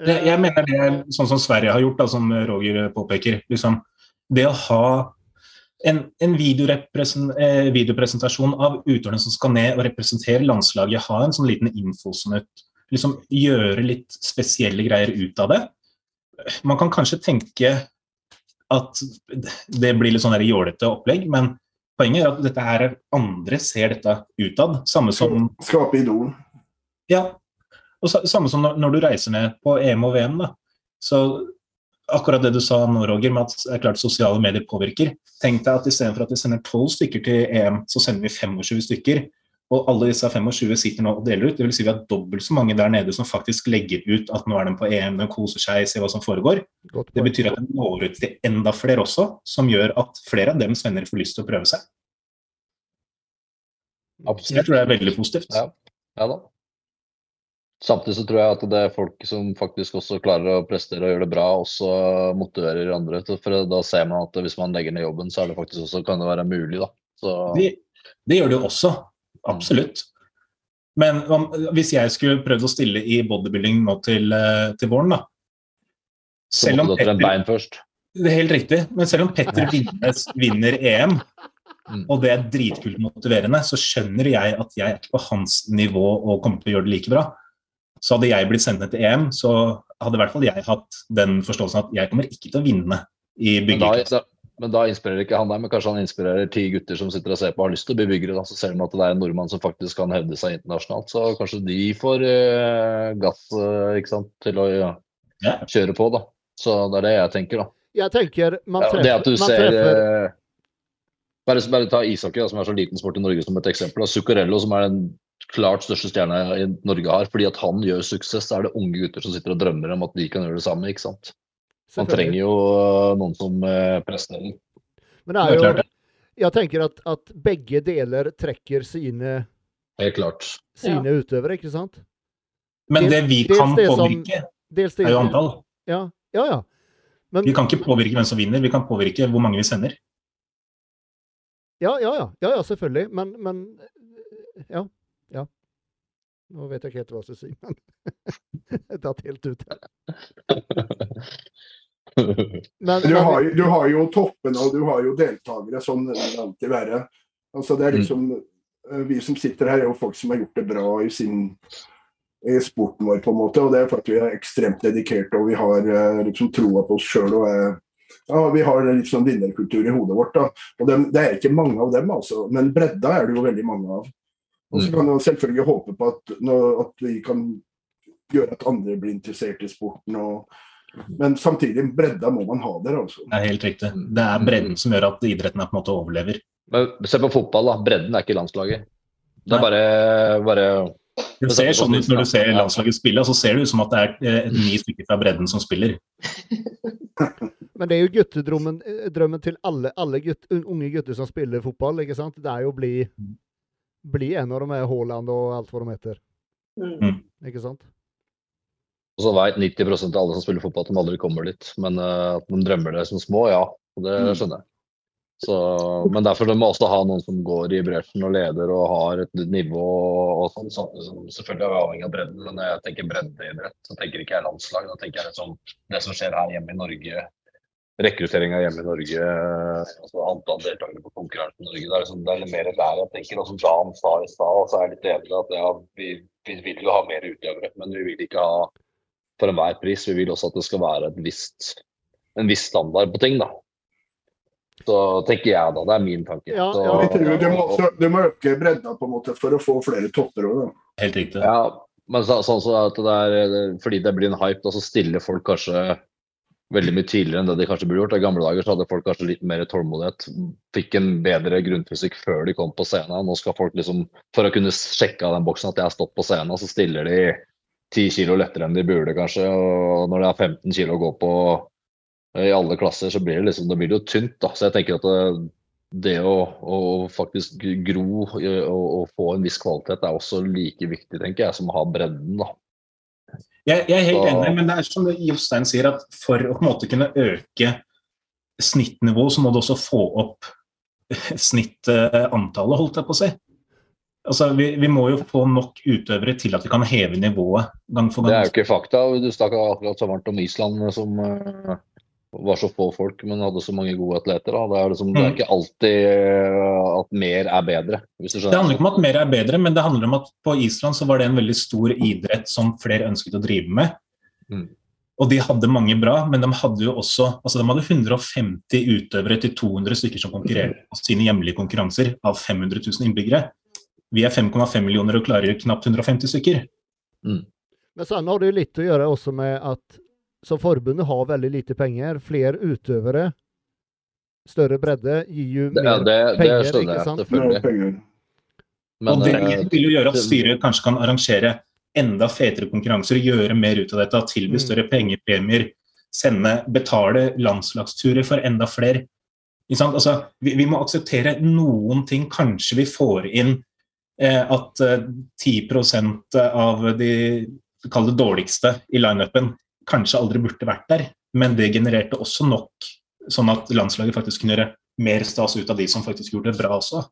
jeg. Jeg mener det er sånn som Sverige har gjort, da, som Roger påpeker. Liksom, det å ha en, en eh, videopresentasjon av utøverne som skal ned og representere landslaget, ha en sånn liten infosnutt. Liksom gjøre litt spesielle greier ut av det. Man kan kanskje tenke at det blir litt sånn jålete opplegg, men poenget er at dette her andre ser dette utad. Samme som Skape idol. Ja. Og samme som når, når du reiser ned på EM og VM. da, så akkurat det du sa nå, Roger, med at det er klart sosiale medier påvirker. Tenk deg at istedenfor at vi sender 12 stykker til EM, så sender vi 25 stykker. Og alle disse 25 sitter nå og deler ut. Det vil si vi har dobbelt så mange der nede som faktisk legger ut at nå er de på EM, de koser seg, ser hva som foregår. Det betyr at de når ut til enda flere også, som gjør at flere av dems venner får lyst til å prøve seg. Absolutt. Jeg tror det er veldig positivt. Ja, ja da. Samtidig så tror jeg at det er folk som faktisk også klarer å prestere og gjøre det bra, også motiverer andre. For da ser man at hvis man legger ned jobben, så er det faktisk også, kan det være mulig. da. Det, det, gjør det jo også. Absolutt. Men om, hvis jeg skulle prøvd å stille i bodybuilding nå til, eh, til våren, da Selv om Petter, bein først. Det er helt riktig. Men selv om Petter Vinnes vinner EM, mm. og det er dritkult motiverende, så skjønner jeg at jeg er ikke på hans nivå og kommer til å gjøre det like bra. Så hadde jeg blitt sendt ned til EM, så hadde i hvert fall jeg hatt den forståelsen at jeg kommer ikke til å vinne i byggeklassen. Men da inspirerer ikke han deg, men kanskje han inspirerer ti gutter som sitter og ser på og har lyst til å bli byggere. Da. Så ser de at det er en nordmann som faktisk kan hevde seg internasjonalt. Så kanskje de får uh, gass uh, ikke sant, til å ja, kjøre på. da. Så det er det jeg tenker, da. Jeg tenker man treffer, ja, Det at du ser treffer... uh, bare, bare, ta ishockey, da, som er så liten sport i Norge, som et eksempel. Og Zuccarello, som er den klart største stjerna i Norge har. Fordi at han gjør suksess, så er det unge gutter som sitter og drømmer om at de kan gjøre det samme. ikke sant? Man trenger jo eh, noen som uh, presterer. Men det er jo, jeg tenker at, at begge deler trekker sine Helt klart. Sine ja. utøvere, ikke sant? Men det vi kan det påvirke, som, er jo antall. Ja, ja. ja. Men, vi kan ikke påvirke hvem som vinner, vi kan påvirke hvor mange vi sender. Ja, ja, ja. ja, ja selvfølgelig. Men, men ja. Ja. Nå vet jeg ikke helt hva jeg skal si, men *laughs* jeg datt helt ut her. Men, du, har, du, har, jo toppen og du har jo deltakere, sånn vil det alltid være. Altså, det er mm. liksom, mm. Vi som sitter her, er jo folk som har gjort det bra i, sin, i sporten vår, på en måte. Og det er for at vi er ekstremt dedikerte og vi har eh, liksom troa på oss sjøl. Ja, vi har litt sånn vinnerkultur i hodet vårt. da. Og det, det, er ikke mange av dem, altså. Men bredda er det jo veldig mange av. Og så mm. kan man selvfølgelig håpe på at, at, vi kan gjøre at andre blir interessert i sporten. Og, men samtidig, bredda må man ha der. altså. Det er helt riktig. Det er bredden som gjør at idretten er på en måte overlever. Men Se på fotball, da. Bredden er ikke landslaget. Det er bare, bare det ser sånn ut Når du ser landslaget spille, så ser det ut som at det er eh, *laughs* ni stykker fra bredden som spiller. *laughs* Men det er jo guttedrømmen drømmen til alle, alle gutt, unge gutter som spiller fotball. ikke sant? Det er jo å bli bli en av de her Haaland og alt hva de heter. Mm. mm. Ikke sant? Og så veit 90% av alle som spiller fotball at de aldri kommer dit. Men uh, at de drømmer det som små, ja. Det mm. skjønner jeg. Så, men derfor de må også ha noen som går i bresjen og leder og har et nivå og sånn. Så, selvfølgelig er vi avhengig av bredden, men når jeg tenker breddeidrett, så tenker ikke jeg landslag. Da tenker jeg liksom det som skjer her hjemme i Norge rekrutteringa hjemme i Norge, altså antall deltakere på konkurransen i Norge. Det er, liksom, det er mer der jeg tenker. Og som Dan sa i stad, så er jeg litt enig i at ja, vi, vi, vil jo ha mer utøvere, men vi vil ikke ha for enhver pris. Vi vil også at det skal være visst, en viss standard på ting, da. Så tenker jeg da. Det er min tanke. Ja, så, ja. Så, du, må også, du må øke bredda på en måte for å få flere topper òg, Helt riktig. Ja, men så, sånn så at det er, fordi det blir en hype, da så stiller folk kanskje veldig mye tidligere enn det de kanskje burde gjort. I gamle dager så hadde folk kanskje litt mer tålmodighet. Fikk en bedre grunnfysikk før de kom på scenen. Nå skal folk liksom, For å kunne sjekke av den boksen at jeg har stått på scenen, så stiller de 10 kilo lettere enn de burde, kanskje. Og når det er 15 kilo å gå på eh, i alle klasser, så blir det liksom, det blir jo tynt. da. Så jeg tenker at det, det å, å, faktisk gro og, og, få en viss kvalitet er også like viktig, tenker jeg, som å ha bredden. da. Jeg, jeg, er helt enig, men det er som Jostein sier, at for å på en måte kunne øke snittnivået, så må du også få opp snittantallet, holdt jeg på å si. Altså, vi, vi, må jo få nok utøvere til at vi kan heve nivået gang for gang. Det er jo ikke fakta. Du snakka akkurat så varmt om Island, som uh, var så få folk, men hadde så mange gode atleter. Da. Det, er liksom, mm. det er ikke alltid uh, at mer er bedre. det handler ikke om at mer er bedre, men det handler om at på Island så var det en veldig stor idrett som flere ønsket å drive med. Mm. Og de hadde mange bra, men de hadde jo også altså de hadde 150 utøvere til 200 stykker som konkurrerte på sine hjemlige konkurranser av 500 000 innbyggere. Vi er 5,5 millioner og klarer knapt 150 stykker. Mm. Men så har det jo litt å gjøre også med at så forbundet har veldig lite penger. Flere utøvere, større bredde, gir jo mer det, det, penger. Det skjønner jeg, selvfølgelig. Men, og det eh, vil jo gjøre at styret kanskje kan arrangere enda fetere konkurranser, gjøre mer ut av dette, tilby mm. større pengepremier, sende, betale landslagsturer for enda flere. Altså, vi, vi, må akseptere noen ting. Kanskje vi får inn eh, at eh, 10% av de kall det dårligste i lineupen kanskje aldri burde vært der, men det genererte også nok sånn at landslaget faktisk kunne gjøre mer stas ut av de som faktisk gjorde det bra også.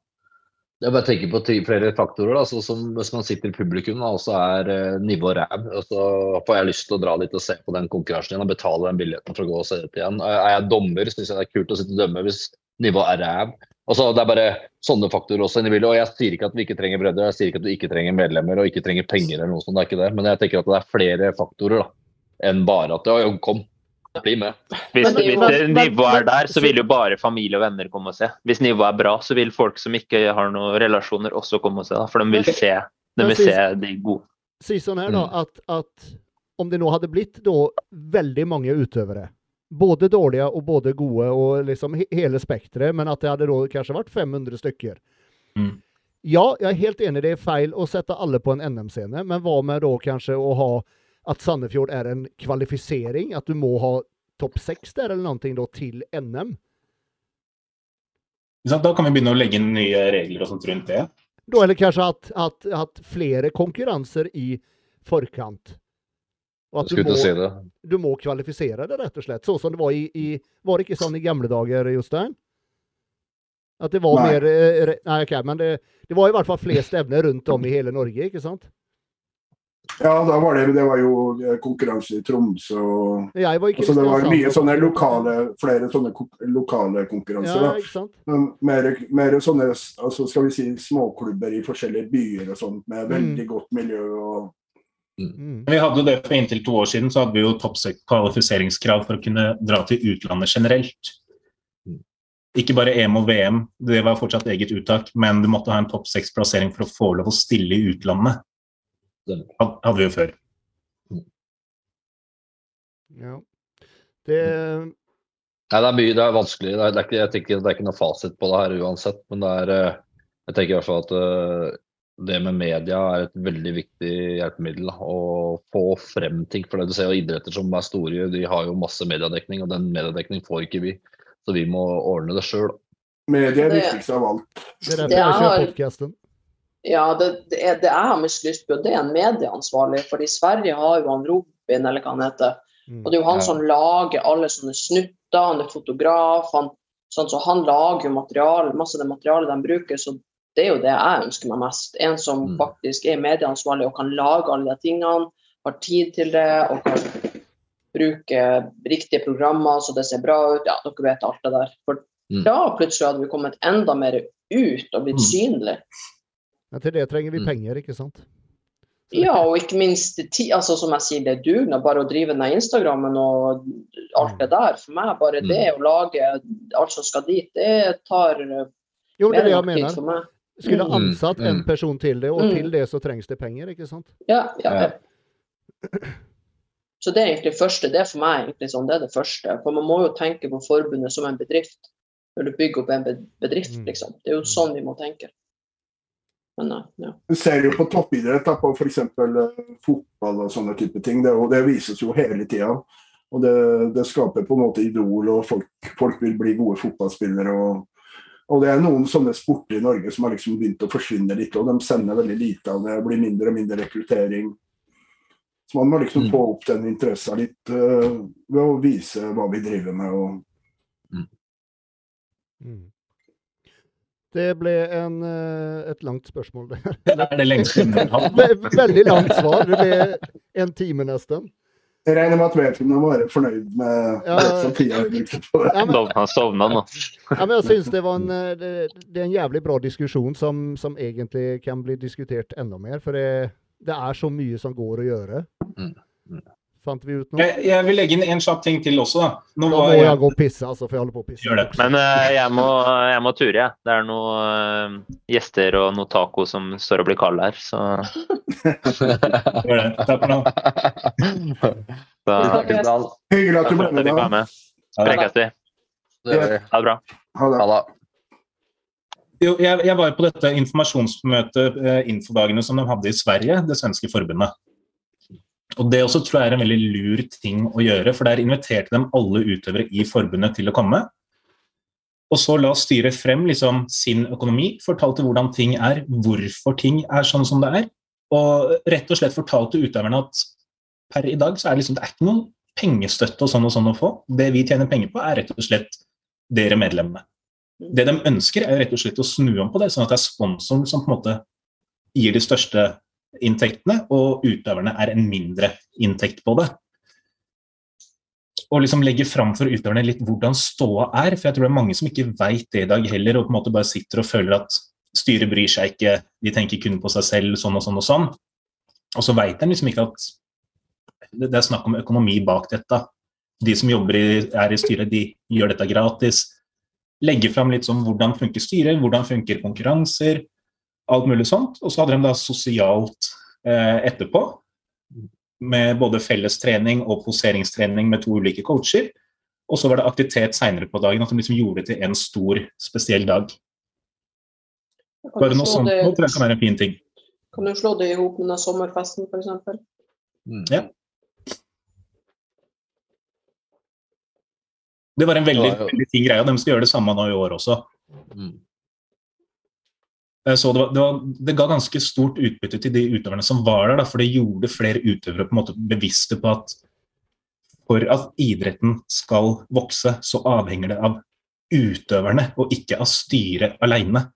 Jeg bare tenker på flere faktorer. Da, som Hvis man sitter i publikum og så er eh, nivå ræv, så får jeg lyst til å dra dit og se på den konkurransen igjen og betale den billetten for å gå og se det igjen. Er jeg dommer, syns jeg det er kult å sitte og dømme hvis nivået er ræv. Altså, det er bare sånne faktorer også inni Og jeg sier ikke at vi ikke trenger bredde, jeg sier ikke at du ikke trenger medlemmer og ikke trenger penger eller noe sånt, det er ikke det. Men jeg tenker at det er flere faktorer. da enn bare at ja, kom, bli med. Hvis, hvis nivået er der, så vil jo bare familie og venner komme og se. Hvis nivået er bra, så vil folk som ikke har noen relasjoner, også komme og se. Da, for de vil se, de vil se de gode. Si sånn her, da, mm. at, at om det nå hadde blitt da veldig mange utøvere, både dårlige og både gode, og liksom hele spekteret, men at det hadde da kanskje vært 500 stykker. Mm. Ja, jeg er helt enig. Det er feil å sette alle på en NM-scene. Men hva med da kanskje å ha at Sandefjord er en kvalifisering? At du må ha topp seks der eller noe da, til NM? Da kan vi begynne å legge inn nye regler og sånt rundt det. Da eller kanskje at, at, at flere konkurranser i forkant. Og at du må, si du må, kvalifisere det, rett og slett. Sånn som det var i, i Var det ikke sånn i gamle dager, Jostein? At det var nei. mer eh, Nei, OK, men det, det var i hvert fall flest evner rundt om i hele Norge, ikke sant? Ja, da var det, det var jo eh, konkurranse i Tromsø. Jeg var ikke altså, det var mye sånne lokale, flere sånne lokale konkurranser. Ja? Mer, mer, sånne altså skal vi si, småklubber i forskjellige byer og sånt, med veldig mm. godt miljø. og Mm. Vi hadde det For inntil to år siden så hadde vi jo toppkvalifiseringskrav for å kunne dra til utlandet generelt. Mm. Ikke bare EM og VM, det var fortsatt eget uttak, men du måtte ha en topp seks-plassering for å få lov å stille i utlandet. Hadde vi jo før. Ja. Det Nei, det er mye, det er vanskelig. Det er, det er ikke, jeg tenker det er ikke noe fasit på det her uansett. Men det er eh, Jeg tenker i hvert fall at eh, det med media er et veldig viktig hjelpemiddel. Å få frem ting. For det du ser jo idretter som er store, de har jo masse mediedekning, og den mediedekning får ikke vi. Så vi må ordne det sjøl. Media er viktigst av alt. Det er derfor jeg har podkasten. Ja, det, det, er, det jeg har mest lyst på, det er en medieansvarlig. For i Sverige har jo han Robin, eller hva han heter. Mm. Og det er jo han ja. som lager alle sånne snutter. Han er fotograf. Han, sånn, så han lager jo materiale, masse av det materialet de bruker. Så det er jo det jeg ønsker meg mest. En som mm. faktisk er medieansvarlig og kan lage alle de tingene. Har tid til det og kan bruke riktige programmer så det ser bra ut. Ja, dere vet alt det der. For mm. da plutselig hadde vi kommet enda mer ut og blitt mm. synlige. Men til det trenger vi mm. penger, ikke sant? Ja, og ikke minst altså, som jeg sier, det er dugnad. Bare å drive den Instagrammen og alt det mm. der. For meg, bare det mm. å lage alt som skal dit, det tar jo, det mer enn nok tid for meg. Skulle ansatt en person til det, og til det så trengs det penger, ikke sant? Ja, ja. ja. Så det er egentlig det første. Det er for meg egentlig sånn, det er det første. For man må jo tenke på forbundet som en bedrift. Når du bygger opp en bedrift, liksom. Det er jo sånn vi må tenke. Men, ja. Du ser jo på toppidrett, da, på f.eks. Eh, fotball og sånne type ting. Det, og det vises jo hele tida. Og det, det, skaper på en måte idol, og folk, folk vil bli gode fotballspillere. Og, og, det er noen sånne sporter i Norge som har liksom begynt å forsvinne litt, og de sender veldig lite av det. blir mindre og mindre rekruttering. Så man må liksom mm. få opp den interessen litt uh, ved å vise hva vi driver med. og mm. Mm. Det ble en, eh, et langt spørsmål. Det *laughs* er det lengste Veldig langt svar. Det ble en time nesten. Jeg regner med at vedkommende må være fornøyd med ja, tida vi brukte på det. Ja, men, sovna nå. Ja, men jeg synes det, var en, eh, det, det, er en jævlig bra diskusjon som, som, egentlig kan bli diskutert enda mer. For det, det er så mye som går å gjøre. Mm. Fant vi ut nå? Jeg, jeg, vil legge inn en kjapp ting til også. da. Nå må jeg, jeg gå og pisse, altså, for jeg holder på å pisse. Gjør det. Men uh, jeg, må, jeg må ture, jeg. Det er noen uh, gjester og noe taco som står og blir kald her, så *laughs* Gjør det. Takk for nå. Hyggelig at du ble med. da. Prekkes vi. Ha det bra. Ha det. Jo, jeg, jeg, var på dette informasjonsmøtet, eh, infodagene som de hadde i Sverige, det svenske forbundet. Og Det også tror jeg er en veldig lur ting å gjøre, for der inviterte de alle utøvere i forbundet til å komme. Og så la styret frem liksom, sin økonomi, fortalte hvordan ting er, hvorfor ting er sånn som det er. Og rett og slett fortalte utøverne at per i dag så er det, liksom, det er ikke noen pengestøtte og sånn og sånn å få. Det vi tjener penger på, er rett og slett dere medlemmene. Det de ønsker, er rett og slett å snu om på det, sånn at det er sponsoren som på en måte gir de største inntektene, og utøverne er en mindre inntekt på det. Og liksom legge fram for utøverne litt hvordan ståa er, for jeg tror det er mange som ikke veit det i dag heller, og på en måte bare sitter og føler at styret bryr seg ikke, de tenker kun på seg selv, sånn og sånn og sånn. Og så veit de liksom ikke at det er snakk om økonomi bak dette. De som jobber i, er i styret, de gjør dette gratis. Legge fram litt sånn hvordan funker styret, hvordan funker konkurranser, alt mulig sånt. Og så hadde de da sosialt eh, etterpå, med både fellestrening og poseringstrening med to ulike coacher. Og så var det aktivitet seinere på dagen, at de liksom gjorde det til en stor, spesiell dag. Bare noe sånt det, tror jeg kan være en fin ting. Kan du slå det i hop med sommerfesten, f.eks.? Mm. Ja. Det var en veldig, Ja, ja. veldig fin greie, og de skal gjøre det samme nå i år også. Mm. Så det, var, det, var, det ga ganske stort utbytte til de utøverne som var der, da, for det gjorde flere utøvere på en måte bevisste på at for at idretten skal vokse, så avhenger det av utøverne, og ikke av styret alene.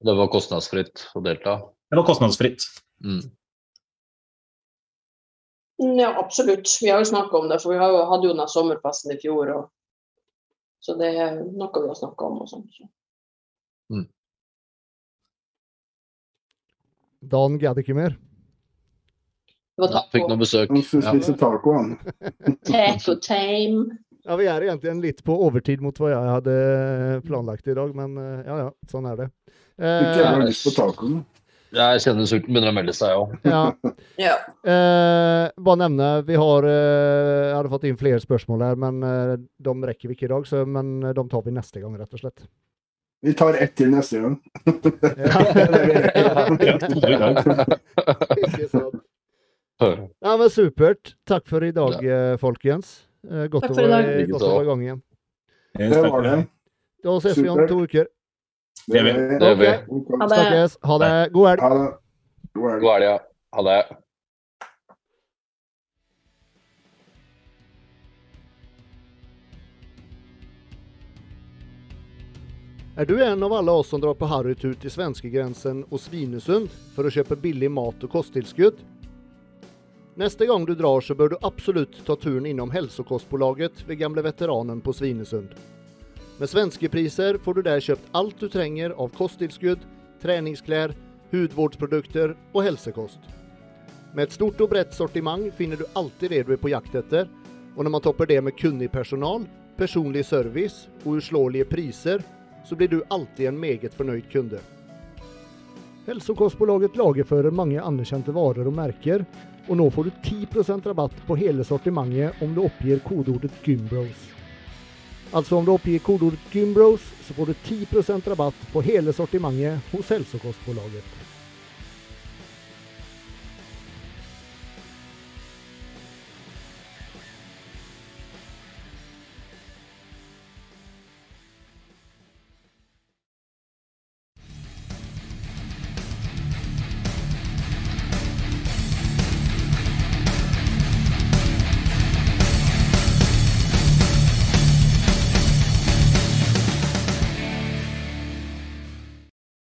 Det var kostnadsfritt å delta. Det var kostnadsfritt. Mm. Ja, absolutt. Vi har jo snakka om det, for vi har jo, hadde jo den sommerfesten i fjor. Og, så det er noe vi har snakka om. og sånt. Så. Dan gadd ikke mer. Det var Ja, fikk noe besøk. Han skulle taco, han. *laughs* Taco time. Ja, vi er egentlig litt på overtid mot hva jeg hadde planlagt i dag, men eh, ja ja, sånn er det. Ikke Eh, jeg har lyst på taco. Jeg kjenner sulten begynner å melde seg òg. ja. *laughs* Ja. Eh, bare nevne, vi har eh, Jeg hadde fått inn flere spørsmål her, men eh, de rekker vi ikke i dag, så, men eh, de tar vi neste gang, rett og slett. Vi tar ett til neste gang. Ja, men supert. Takk for i dag, eh, folkens. Eh, godt, å være, i gang igjen. Det var det. Da ses vi om to uker. Det gjør vi. Det vi. Ha det. Ha det. God helg. Ha det. God helg. God helg, ja. Ha det. Er du en av alle oss som drar på harrytur til svenskegrensen og Svinesund for å kjøpe billig mat og kosttilskudd? Neste gang du drar så bør du absolutt ta turen innom Hälsokostbolaget ved gamle veteranen på Svinesund. Med svenske priser får du der kjøpt alt du trenger av kosttilskudd, treningsklær, hudvårdsprodukter og helsekost. Med et stort og bredt sortiment finner du alltid det du er på jakt etter, og når man topper det med kunnig personal, personlig service og uslåelige priser, så blir du alltid en meget fornøyd kunde. Hälsokostbolaget lagerfører mange anerkjente varer og merker, og nå får du 10% rabatt på hele sortimentet om du oppgir kodeordet Gymbros. Altså om du oppgir kodeordet Gymbros, så får du 10% rabatt på hele sortimentet hos Hälsokostbolaget.